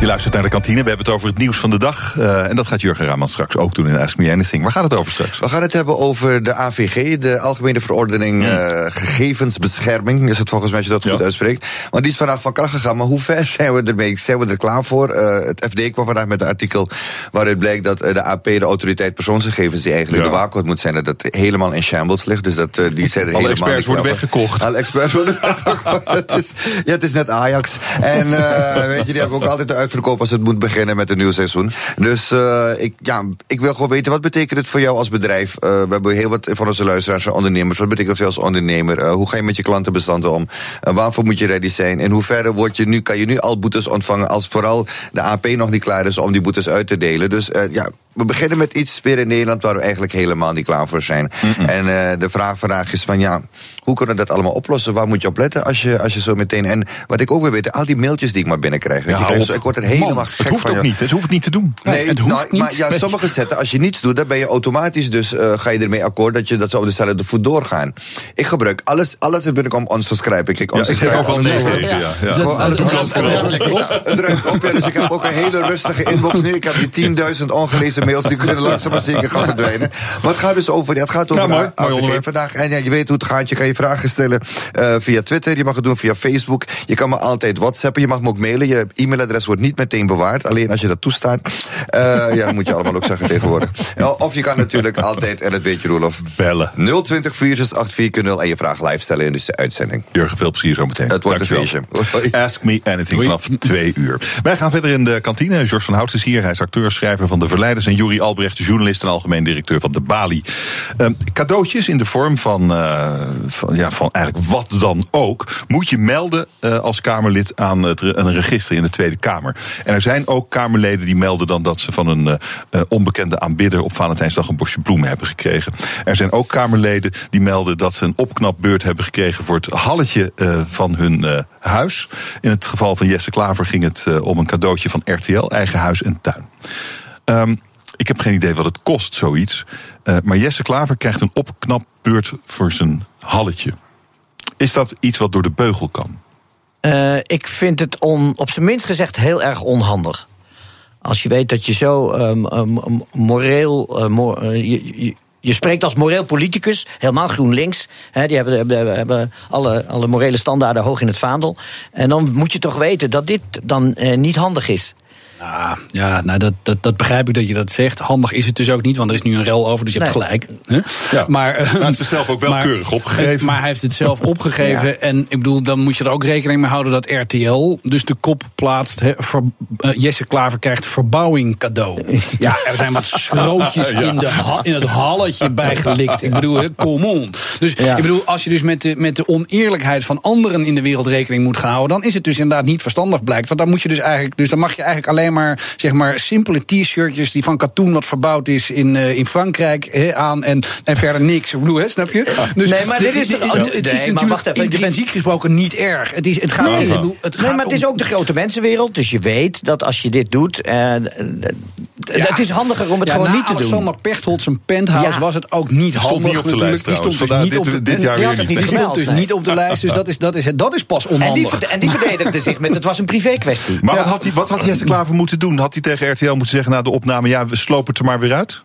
Je luistert naar de kantine. We hebben het over het nieuws van de dag. Eh, en dat gaat Jurgen Raman straks ook doen in Ask Me Anything. Waar gaat het over straks? We gaan het hebben over de AVG, de Algemene Verordening eh, Gegevensbescherming. Is het volgens mij als je dat goed uitspreekt. Want die is vandaag van kracht gegaan. Maar hoe ver [laughs] zijn we ermee? Zijn we er klaar voor? Eh, het FD kwam vandaag met een artikel waaruit blijkt dat de AP, de autoriteit persoonsgegevens, die eigenlijk Ja. de waakwoord moet zijn, dat dat helemaal in shambles ligt. Dus dat, die zijn er Alle helemaal experts worden weggekocht. Alle experts worden [laughs] weggekocht. het, is, ja, het is net Ajax. En weet je, die hebben ook altijd de uitverkoop als het moet beginnen met een nieuw seizoen. Dus eh, ik, ja, ik wil gewoon weten, wat betekent het voor jou als bedrijf? Eh, we hebben heel wat van onze luisteraars ondernemers. Wat betekent dat voor jou als ondernemer? Eh, hoe ga je met je klantenbestanden om? Waarvoor moet je ready zijn? In hoeverre word je nu, kan je nu al boetes ontvangen als vooral de AP nog niet klaar is om die boetes uit te delen? Dus ja, we beginnen met iets weer in Nederland waar we eigenlijk helemaal niet klaar voor zijn. En eh, de vraag vandaag is van ja, hoe kunnen we dat allemaal oplossen? Waar moet je op letten als je, als je zo meteen. En wat ik ook wil weten, al die mailtjes die ik maar binnenkrijg. weet hou ik, word er helemaal Man, gek Het hoeft van. ook joh. niet. Het hoeft niet te doen. Nee, het hoeft nou, niet. maar ja, sommige zetten, als je niets doet, dan ben je automatisch dus eh, ga je ermee akkoord dat, je, dat ze op dezelfde voet doorgaan. Ik gebruik alles, alles er binnenkomt unsubscribe ik. Ik Ja, ik zeg ook wel nee tegen. alles. Ja, ja. Gewoon alles. Het op, ja, dus ik heb ook een hele rustige inbox nu. Ik heb die 10.000 ongelezen mails, die kunnen langzaam maar zeker gaan [laughs] verdwijnen. Maar het gaat dus over, ja, het gaat over Ja, mooi, vandaag. En ja, je weet hoe het gaat, je kan je vragen stellen eh, via Twitter, je mag het doen via Facebook. Je kan me altijd whatsappen, je mag me ook mailen. Je e-mailadres wordt niet meteen bewaard, alleen als je dat toestaat. Eh, ja, dat moet je allemaal ook zeggen tegenwoordig. Of je kan natuurlijk altijd, en dat weet je Roelof, Bellen. 020 468 en je vraag live stellen in de uitzending. Jurgen, veel plezier zometeen. Het wordt een feestje. Ask me anything vanaf twee uur. Wij gaan verder in de kantine. George van Hout is hier. Hij is acteur, schrijver van De Verleiders. En Juri Albrecht, journalist en algemeen directeur van De Bali. Ehm, cadeautjes in de vorm van, eh, van, ja, van eigenlijk wat dan ook. Moet je melden eh, als Kamerlid aan het, een register in de Tweede Kamer. En er zijn ook Kamerleden die melden dan dat ze van een eh, onbekende aanbidder op Valentijnsdag een bosje bloemen hebben gekregen. Er zijn ook Kamerleden die melden dat ze een opknapbeurt hebben gekregen voor het halletje van hun huis. In het geval van Jesse Klaver ging het om een cadeautje van RTL, eigen huis en tuin. Ehm, ik heb geen idee wat het kost, zoiets. Eh, maar Jesse Klaver krijgt een opknapbeurt voor zijn halletje. Is dat iets wat door de beugel kan? Eh, ik vind het on, op zijn minst gezegd heel erg onhandig. Als je weet dat je zo ehm, ehm, moreel. eh, je, je, spreekt als moreel politicus, helemaal GroenLinks. Hè, die hebben, alle, alle morele standaarden hoog in het vaandel. En dan moet je toch weten dat dit dan niet handig is. Ja, ja nou dat, dat, dat begrijp ik dat je dat zegt. Handig is het dus ook niet, want er is nu een rel over, dus je hebt gelijk. Hè? Ja. Maar, eh, hij heeft het zelf ook wel keurig opgegeven. Maar hij heeft het zelf opgegeven. [laughs] En ik bedoel, dan moet je er ook rekening mee houden dat RTL dus de kop plaatst. Hè, ver- eh, Jesse Klaver krijgt verbouwing cadeau. [laughs] Ja, er zijn wat schrootjes [laughs] Ja. in, de ha- in het halletje bijgelikt. Ik bedoel, hè, come on. Dus Ja. ik bedoel, als je dus met de, met de oneerlijkheid van anderen in de wereld rekening moet gaan houden, dan is het dus inderdaad niet verstandig blijkt. Want dan moet je dus eigenlijk, dus dan mag je eigenlijk alleen maar, zeg maar, simpele t-shirtjes die van katoen wat verbouwd is in, eh, in Frankrijk hè, aan en, en verder niks. Ik bedoel, hè, snap je? Dus Nee, maar dit is toch- het is maar natuurlijk wacht even, je bent- intrinsiek gesproken niet erg. Het, is, het gaat, Nee. bedoel, het Nee, gaat maar het is ook de grote mensenwereld. Dus je weet dat als je dit doet. eh, eh, het is handiger om het ja, gewoon niet te doen. Alexander Pechtold zijn penthouse Ja. was het ook niet Stond handig niet op de natuurlijk. lijst Die stond dus niet op de dit- jaar die weer niet. Die stond dus Nee. niet op de lijst, dus dat is, dat is, dat is pas En die, onhandig. en die verdedigde zich met: het was een privé kwestie. Maar wat, had hij, wat had Jesse Klaver moeten doen? Had hij tegen RTL moeten zeggen na de opname... ja, we slopen het er maar weer uit?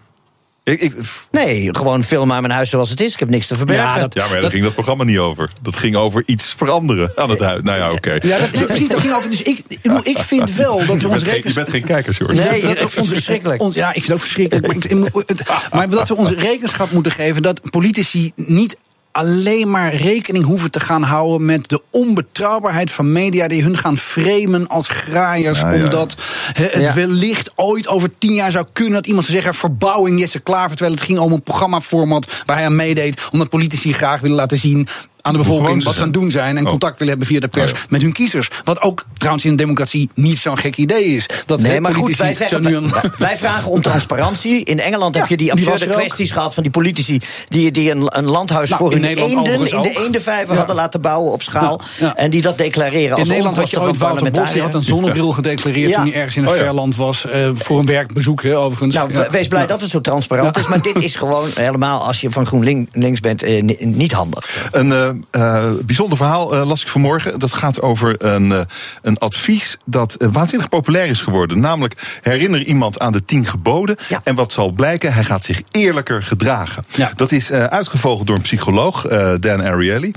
Ik, ik, Nee, gewoon film aan mijn huis zoals het is. Ik heb niks te verbergen. Ja, dat- ja, maar daar ging dat programma niet over. Dat ging over iets veranderen aan het huis. Nou ja, oké. Ja, dat, nee, precies, dat ging over. Dus ik, ik, ik vind wel dat we ons je bent geen kijker, George. Nee, dat, ik vind het verschrikkelijk. Ons, ja, ik vind het ook verschrikkelijk. Ik- ik- maar dat we ons rekenschap moeten geven dat politici niet alleen maar rekening hoeven te gaan houden met de onbetrouwbaarheid van media die hun gaan framen als graaiers Ja, omdat het Ja. wellicht ooit over tien jaar zou kunnen dat iemand zou zeggen: verbouwing Jesse Klaver. Terwijl het ging om een programmaformat waar hij aan meedeed. Omdat politici graag willen laten zien. Aan de bevolking wat ze aan het doen zijn. En Oh. contact willen hebben via de pers Oh, ja. met hun kiezers. Wat ook trouwens in een democratie niet zo'n gek idee is. Dat Nee, maar goed, politici wij, zeggen, zo nu een- wij- wij vragen om transparantie. In Engeland Ja, heb je die die absurde kwesties gehad van die politici... die, die een, een landhuis Nou, voor in hun Nederland eenden in de eendenvijver Ja. hadden laten bouwen op schaal. Ja, ja. En die dat declareren als In Nederland had je ooit van Wouter Bos, die had een zonnebril [laughs] gedeclareerd Ja. toen hij ergens in een Oh ja. ver land was. eh, voor een werkbezoek, hè, overigens. Nou, Ja. wees blij Ja. dat het zo transparant is. Maar dit is [laughs] gewoon helemaal, als je van GroenLinks bent, eh, ni- niet handig. Een eh, eh, bijzonder verhaal eh, las ik vanmorgen. Dat gaat over een, eh, een advies dat waanzinnig populair is geworden. Namelijk herinner iemand aan de tien geboden. Ja. En wat zal blijken? Hij gaat zich eerlijker gedragen. Ja. Dat is eh, uitgevogeld door een psycholoog, eh, Dan Ariely.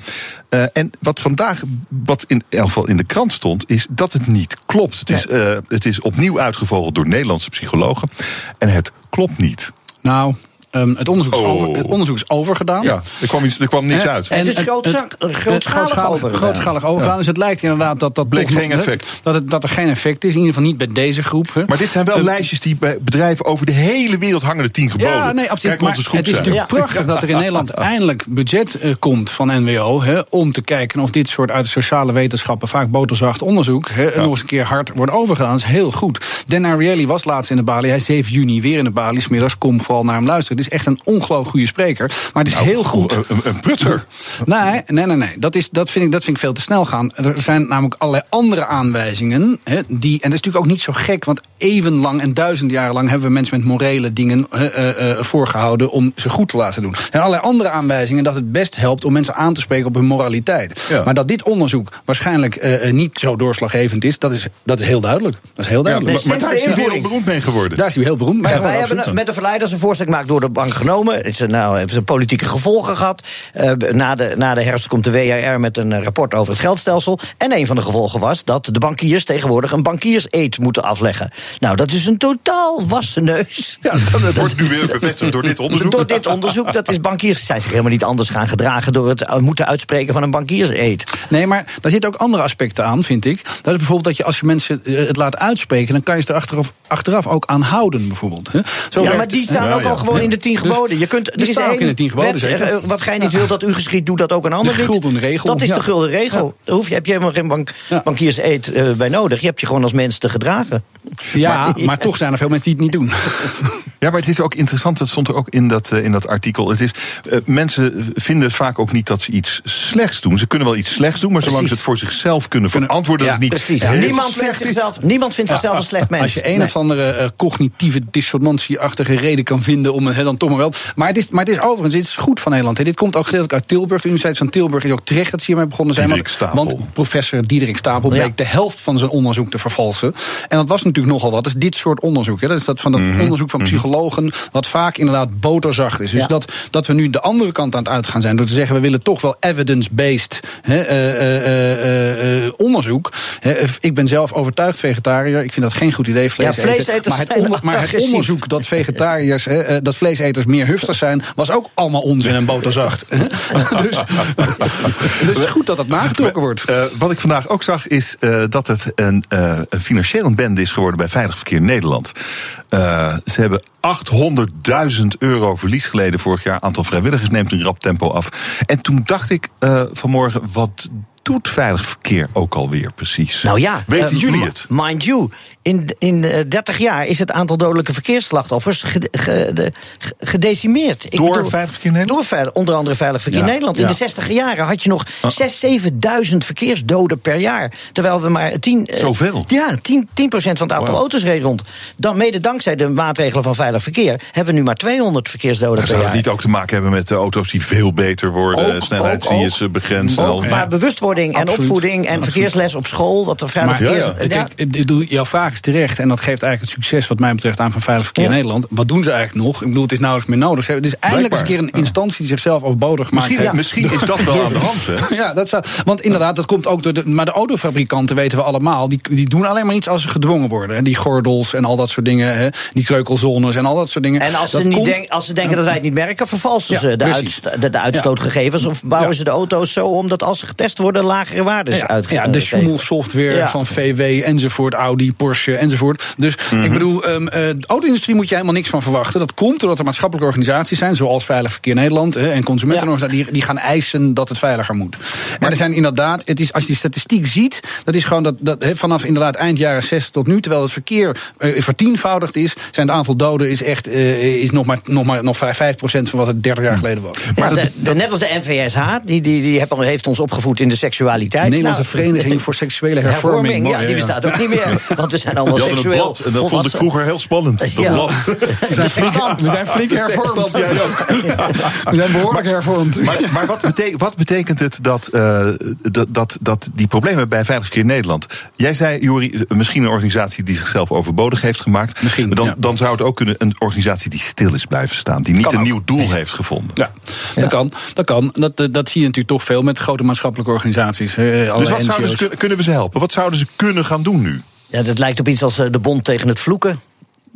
Eh, en wat vandaag, wat in elk geval in de krant stond, is dat het niet klopt. Het, is, eh, het is opnieuw uitgevogeld door Nederlandse psychologen. En het klopt niet. Nou, ehm, het, onderzoek is Oh. over, het onderzoek is overgedaan. Ja, er kwam, iets, er kwam niks Hè? uit. Het is grootscha- grootschalig overgedaan. grootschalig overgedaan. Dus het lijkt inderdaad dat dat Bleek geen effect. Dat, het, dat er geen effect is. In ieder geval niet bij deze groep. hè. Maar dit zijn wel Eh, lijstjes die bij bedrijven over de hele wereld hangen de tien geboden. Ja, nee, absoluut. Maar het is zijn. natuurlijk prachtig dat er in [laughs] Nederland eindelijk budget eh, komt van NWO. Hè, om te kijken of dit soort uit de sociale wetenschappen, vaak boterzacht onderzoek, hè, nog eens een keer hard wordt overgedaan. Dat is heel goed. Dan Ariely was laatst in de Bali. Hij is 7 juni weer in de Bali. Smiddags kom vooral naar hem luisteren. Is echt een ongelooflijk goede spreker. Maar het is heel goed. Een, een, prutser. Nee, nee, nee. nee. Dat, is, dat, vind ik, dat vind ik veel te snel gaan. Er zijn namelijk allerlei andere aanwijzingen. Hè, die, en dat is natuurlijk ook niet zo gek, want even lang en duizend jaar lang hebben we mensen met morele dingen hè, eh, eh, voorgehouden om ze goed te laten doen. Er zijn allerlei andere aanwijzingen dat het best helpt om mensen aan te spreken op hun moraliteit. Ja. Maar dat dit onderzoek waarschijnlijk eh, niet zo doorslaggevend is, dat is, dat is heel duidelijk. Dat is heel Ja, duidelijk. maar, maar sinds daar de is hij heel invoering. beroemd mee geworden. Daar is hij heel beroemd. mee Ja, geworden, wij hebben met de verleiders een voorstel gemaakt door de bank genomen. Het is, nou, heeft een politieke gevolgen gehad. Eh, na, de, na de herfst komt de WRR met een eh, rapport over het geldstelsel. En een van de gevolgen was dat de bankiers tegenwoordig een bankierseed moeten afleggen. Nou, dat is een totaal wassen neus. Ja, dat wordt nu weer [laughs] bevestigd door dit onderzoek. Door dit onderzoek, dat is bankiers zijn zich helemaal niet anders gaan gedragen door het eh, moeten uitspreken van een bankierseed. Nee, maar daar zitten ook andere aspecten aan, vind ik. Dat is bijvoorbeeld dat je als je mensen het laat uitspreken, dan kan je ze er achteraf, achteraf ook aan houden, bijvoorbeeld. hè. Zo ja, maar die staan ook ja. al gewoon in de tien Dus geboden. Je kunt, er is één in de tien geboden, wet, zeker. eh, Wat gij niet wilt dat u geschiet, doet dat ook een ander De niet. gulden regel, Dat is ja. de gulden regel. Daar hoef je, heb je helemaal geen bank, Ja. bankierseed eh, bij nodig. Je hebt je gewoon als mens te gedragen. Ja, maar, toch zijn er veel mensen die het niet doen. [laughs] Ja, maar het is ook interessant, dat stond er ook in dat, eh, in dat artikel. Het is, eh, mensen vinden vaak ook niet dat ze iets slechts doen. Ze kunnen wel iets slechts doen, maar zolang ze het voor zichzelf kunnen verantwoorden, ja, dat het niet Precies. niemand, vindt is. zichzelf, niemand vindt zichzelf een slecht mens. Als je een Nee. of andere cognitieve dissonantieachtige reden kan vinden om het dan toch maar wel. Maar het is, maar het is overigens, het is goed van Nederland. hè. Dit komt ook gedeeltelijk uit Tilburg. De Universiteit van Tilburg is ook terecht dat ze hiermee begonnen zijn. Diederik Want, Stapel. want professor Diederik Stapel bleek Ja. de helft van zijn onderzoek te vervalsen. En dat was natuurlijk nogal wat. Dat is dit soort onderzoek. Hè. Dat is dat van dat Mhm. onderzoek van psychologen, wat vaak inderdaad boterzacht is. Dus Ja. dat, dat we nu de andere kant aan het uitgaan zijn. Door te zeggen, we willen toch wel evidence-based hè, eh, eh, eh, eh, onderzoek. Hè, ik ben zelf overtuigd vegetariër. Ik vind dat geen goed idee, vlees Ja, eten. Maar het, onder- maar het onderzoek dat vegetariërs, hè, dat vleeseters meer hufsters zijn, was ook allemaal onzin en boterzacht. [laughs] dus, dus het is goed dat dat nagetrokken wordt. Eh, wat ik vandaag ook zag is eh, dat het een, eh, een financieel bende is geworden bij Veilig Verkeer Nederland. Eh, ze hebben 800.000 euro verlies geleden vorig jaar. Aantal vrijwilligers neemt een rap tempo af. En toen dacht ik eh, vanmorgen, wat doet Veilig Verkeer ook alweer precies? Nou ja, Weten eh, jullie het? Mind you, in, in eh, 30 jaar is het aantal dodelijke verkeersslachtoffers ge- ge- de- ge- gedecimeerd. Ik Door Veilig Verkeer Nederland? Door onder andere Veilig Verkeer Ja, Nederland. In ja. de 60 jaren had je nog 6.000, 7.000 verkeersdoden per jaar. Terwijl we maar 10, eh, Zoveel? Ja, 10, 10% van het aantal auto's reed rond. Dan mede dankzij de maatregelen van Veilig Verkeer hebben we nu maar 200 verkeersdoden Maar per zou jaar. het niet ook te maken hebben met de auto's die veel beter worden? Ook, snelheid ook, zie je ook. ze begrenzen. en Ook, al. En Absoluut. opvoeding en Absoluut. verkeersles op school, wat er veilig Maar verkeers... ja, kijk, jouw vraag is terecht. En dat geeft eigenlijk het succes, wat mij betreft, aan van Veilig Verkeer Ja. Nederland. Wat doen ze eigenlijk nog? Ik bedoel, het is nauwelijks meer nodig. Ze hebben- Het is eindelijk eens een keer een instantie die zichzelf overbodig gemaakt Misschien, heeft. misschien is dat wel aan de hand, hè? [laughs] Ja, dat zou, want inderdaad, dat komt ook door de. Maar de autofabrikanten weten we allemaal. Die, die doen alleen maar iets als ze gedwongen worden. hè. Die gordels en al dat soort dingen. Hè. Die kreukelzones en al dat soort dingen. En als ze, niet komt- denk- als ze denken dat wij het niet merken, vervalsen Ja, ze de, uit, de, de uitstootgegevens. Of bouwen Ja. ze de auto's zo om dat als ze getest worden, lagere waardes ja. Ja, de Schumel-software Ja. van VW enzovoort, Audi, Porsche enzovoort. Dus ik bedoel, ehm, eh, de auto-industrie moet je helemaal niks van verwachten. Dat komt doordat er maatschappelijke organisaties zijn, zoals Veilig Verkeer Nederland hè, en consumentenorganisaties, die, die gaan eisen dat het veiliger moet. Maar er zijn inderdaad, het is, als je die statistiek ziet, dat is gewoon dat, dat hè, vanaf inderdaad eind jaren 60 tot nu, terwijl het verkeer eh, vertienvoudigd is, zijn het aantal doden is echt eh, is nog maar, nog maar nog 5% van wat het 30 jaar geleden was. De, de- net als de NVSH, die, die, die heeft ons opgevoed in de seksualiteit. Nederlandse Nou, Vereniging [laughs] voor Seksuele Hervorming. Mooi, ja, die ja. bestaat ook niet meer. [laughs] Want we zijn allemaal een seksueel. blad en dat vond ik vroeger heel spannend. Dat Ja. blad. [laughs] We zijn flink, we zijn flink hervormd. We zijn behoorlijk hervormd. Maar, maar wat, betekent, wat betekent het dat, eh, dat, dat, dat die problemen bij Veilig Verkeer Nederland... Jij zei, Jori, misschien een organisatie die zichzelf overbodig heeft gemaakt. Misschien, dan, ja. dan zou het ook kunnen een organisatie die stil is blijven staan. Die niet Kan een ook. nieuw doel heeft gevonden. Ja, dat kan. Dat, kan. Dat, dat, dat zie je natuurlijk toch veel met grote maatschappelijke organisaties. Dus alle wat zouden ze, kunnen we ze helpen? Wat zouden ze kunnen gaan doen nu? Ja, dat lijkt op iets als eh, de Bond tegen het Vloeken.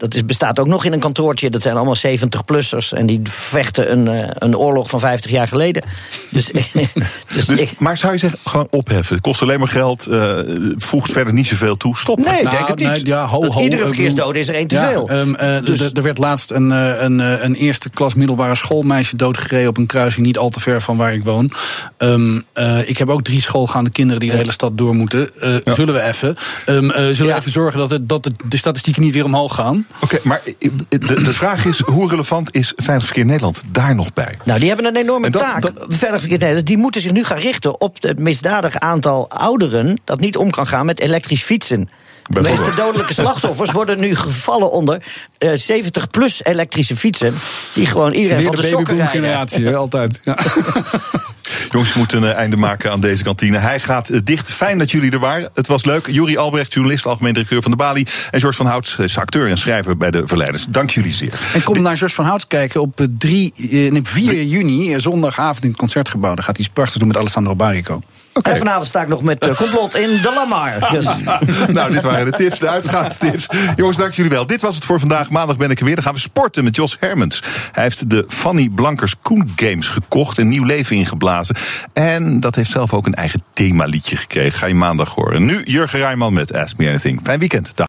Dat is, bestaat ook nog in een kantoortje. Dat zijn allemaal 70-plussers. En die vechten een, eh, een oorlog van 50 jaar geleden. Dus, [laughs] dus, Dus, ik, maar zou je zeggen, gewoon opheffen? Het kost alleen maar geld, eh, voegt verder niet zoveel toe. Stop. nee, ik Nou, denk het niet. nee, ja, ho, Dat ho, iedere ik verkeersdode is er één te Ja, veel. ehm, eh, Dus- Er werd laatst een, eh, een, eh, een eerste klas middelbare schoolmeisje doodgereden op een kruising niet al te ver van waar ik woon. Ehm, eh, ik heb ook drie schoolgaande kinderen die de hele stad door moeten. Eh, Zullen we even, ehm, eh, zullen we even zorgen dat, het, dat het, de statistieken niet weer omhoog gaan? Oké, maar de, de vraag is, hoe relevant is Veilig Verkeer Nederland daar nog bij? Nou, die hebben een enorme dat- taak. dat- Veilig Verkeer Nederland. Die moeten zich nu gaan richten op het misdadig aantal ouderen... dat niet om kan gaan met elektrisch fietsen. De meeste dodelijke slachtoffers worden nu gevallen onder 70-plus elektrische fietsen... die gewoon iedereen van de, sokken rijden. generatie, altijd. Ja. [laughs] Jongens, we moeten een einde maken aan deze kantine. Hij gaat eh, dicht. Fijn dat jullie er waren. Het was leuk. Juri Albrecht, journalist, algemeen directeur van de Bali. En George van Hout, is acteur en schrijver bij de Verleiders. Dank jullie zeer. En kom naar George van Hout kijken op eh, 3, eh, nee, 4 juni, eh, zondagavond in het concertgebouw. Daar gaat hij iets prachtigs doen met Alessandro Barico. En vanavond sta ik nog met eh, complot in de Lamar. [laughs] Dus. [laughs] nou, dit waren de tips, de uitgaanstips. Jongens, dank jullie wel. Dit was het voor vandaag. Maandag ben ik er weer. Dan gaan we sporten met Jos Hermans. Hij heeft de Fanny Blankers Koen Games gekocht. Een nieuw leven ingeblazen. En dat heeft zelf ook een eigen themaliedje gekregen. Ga je maandag horen. Nu Jurgen Rijman met Ask Me Anything. Fijn weekend. Dag.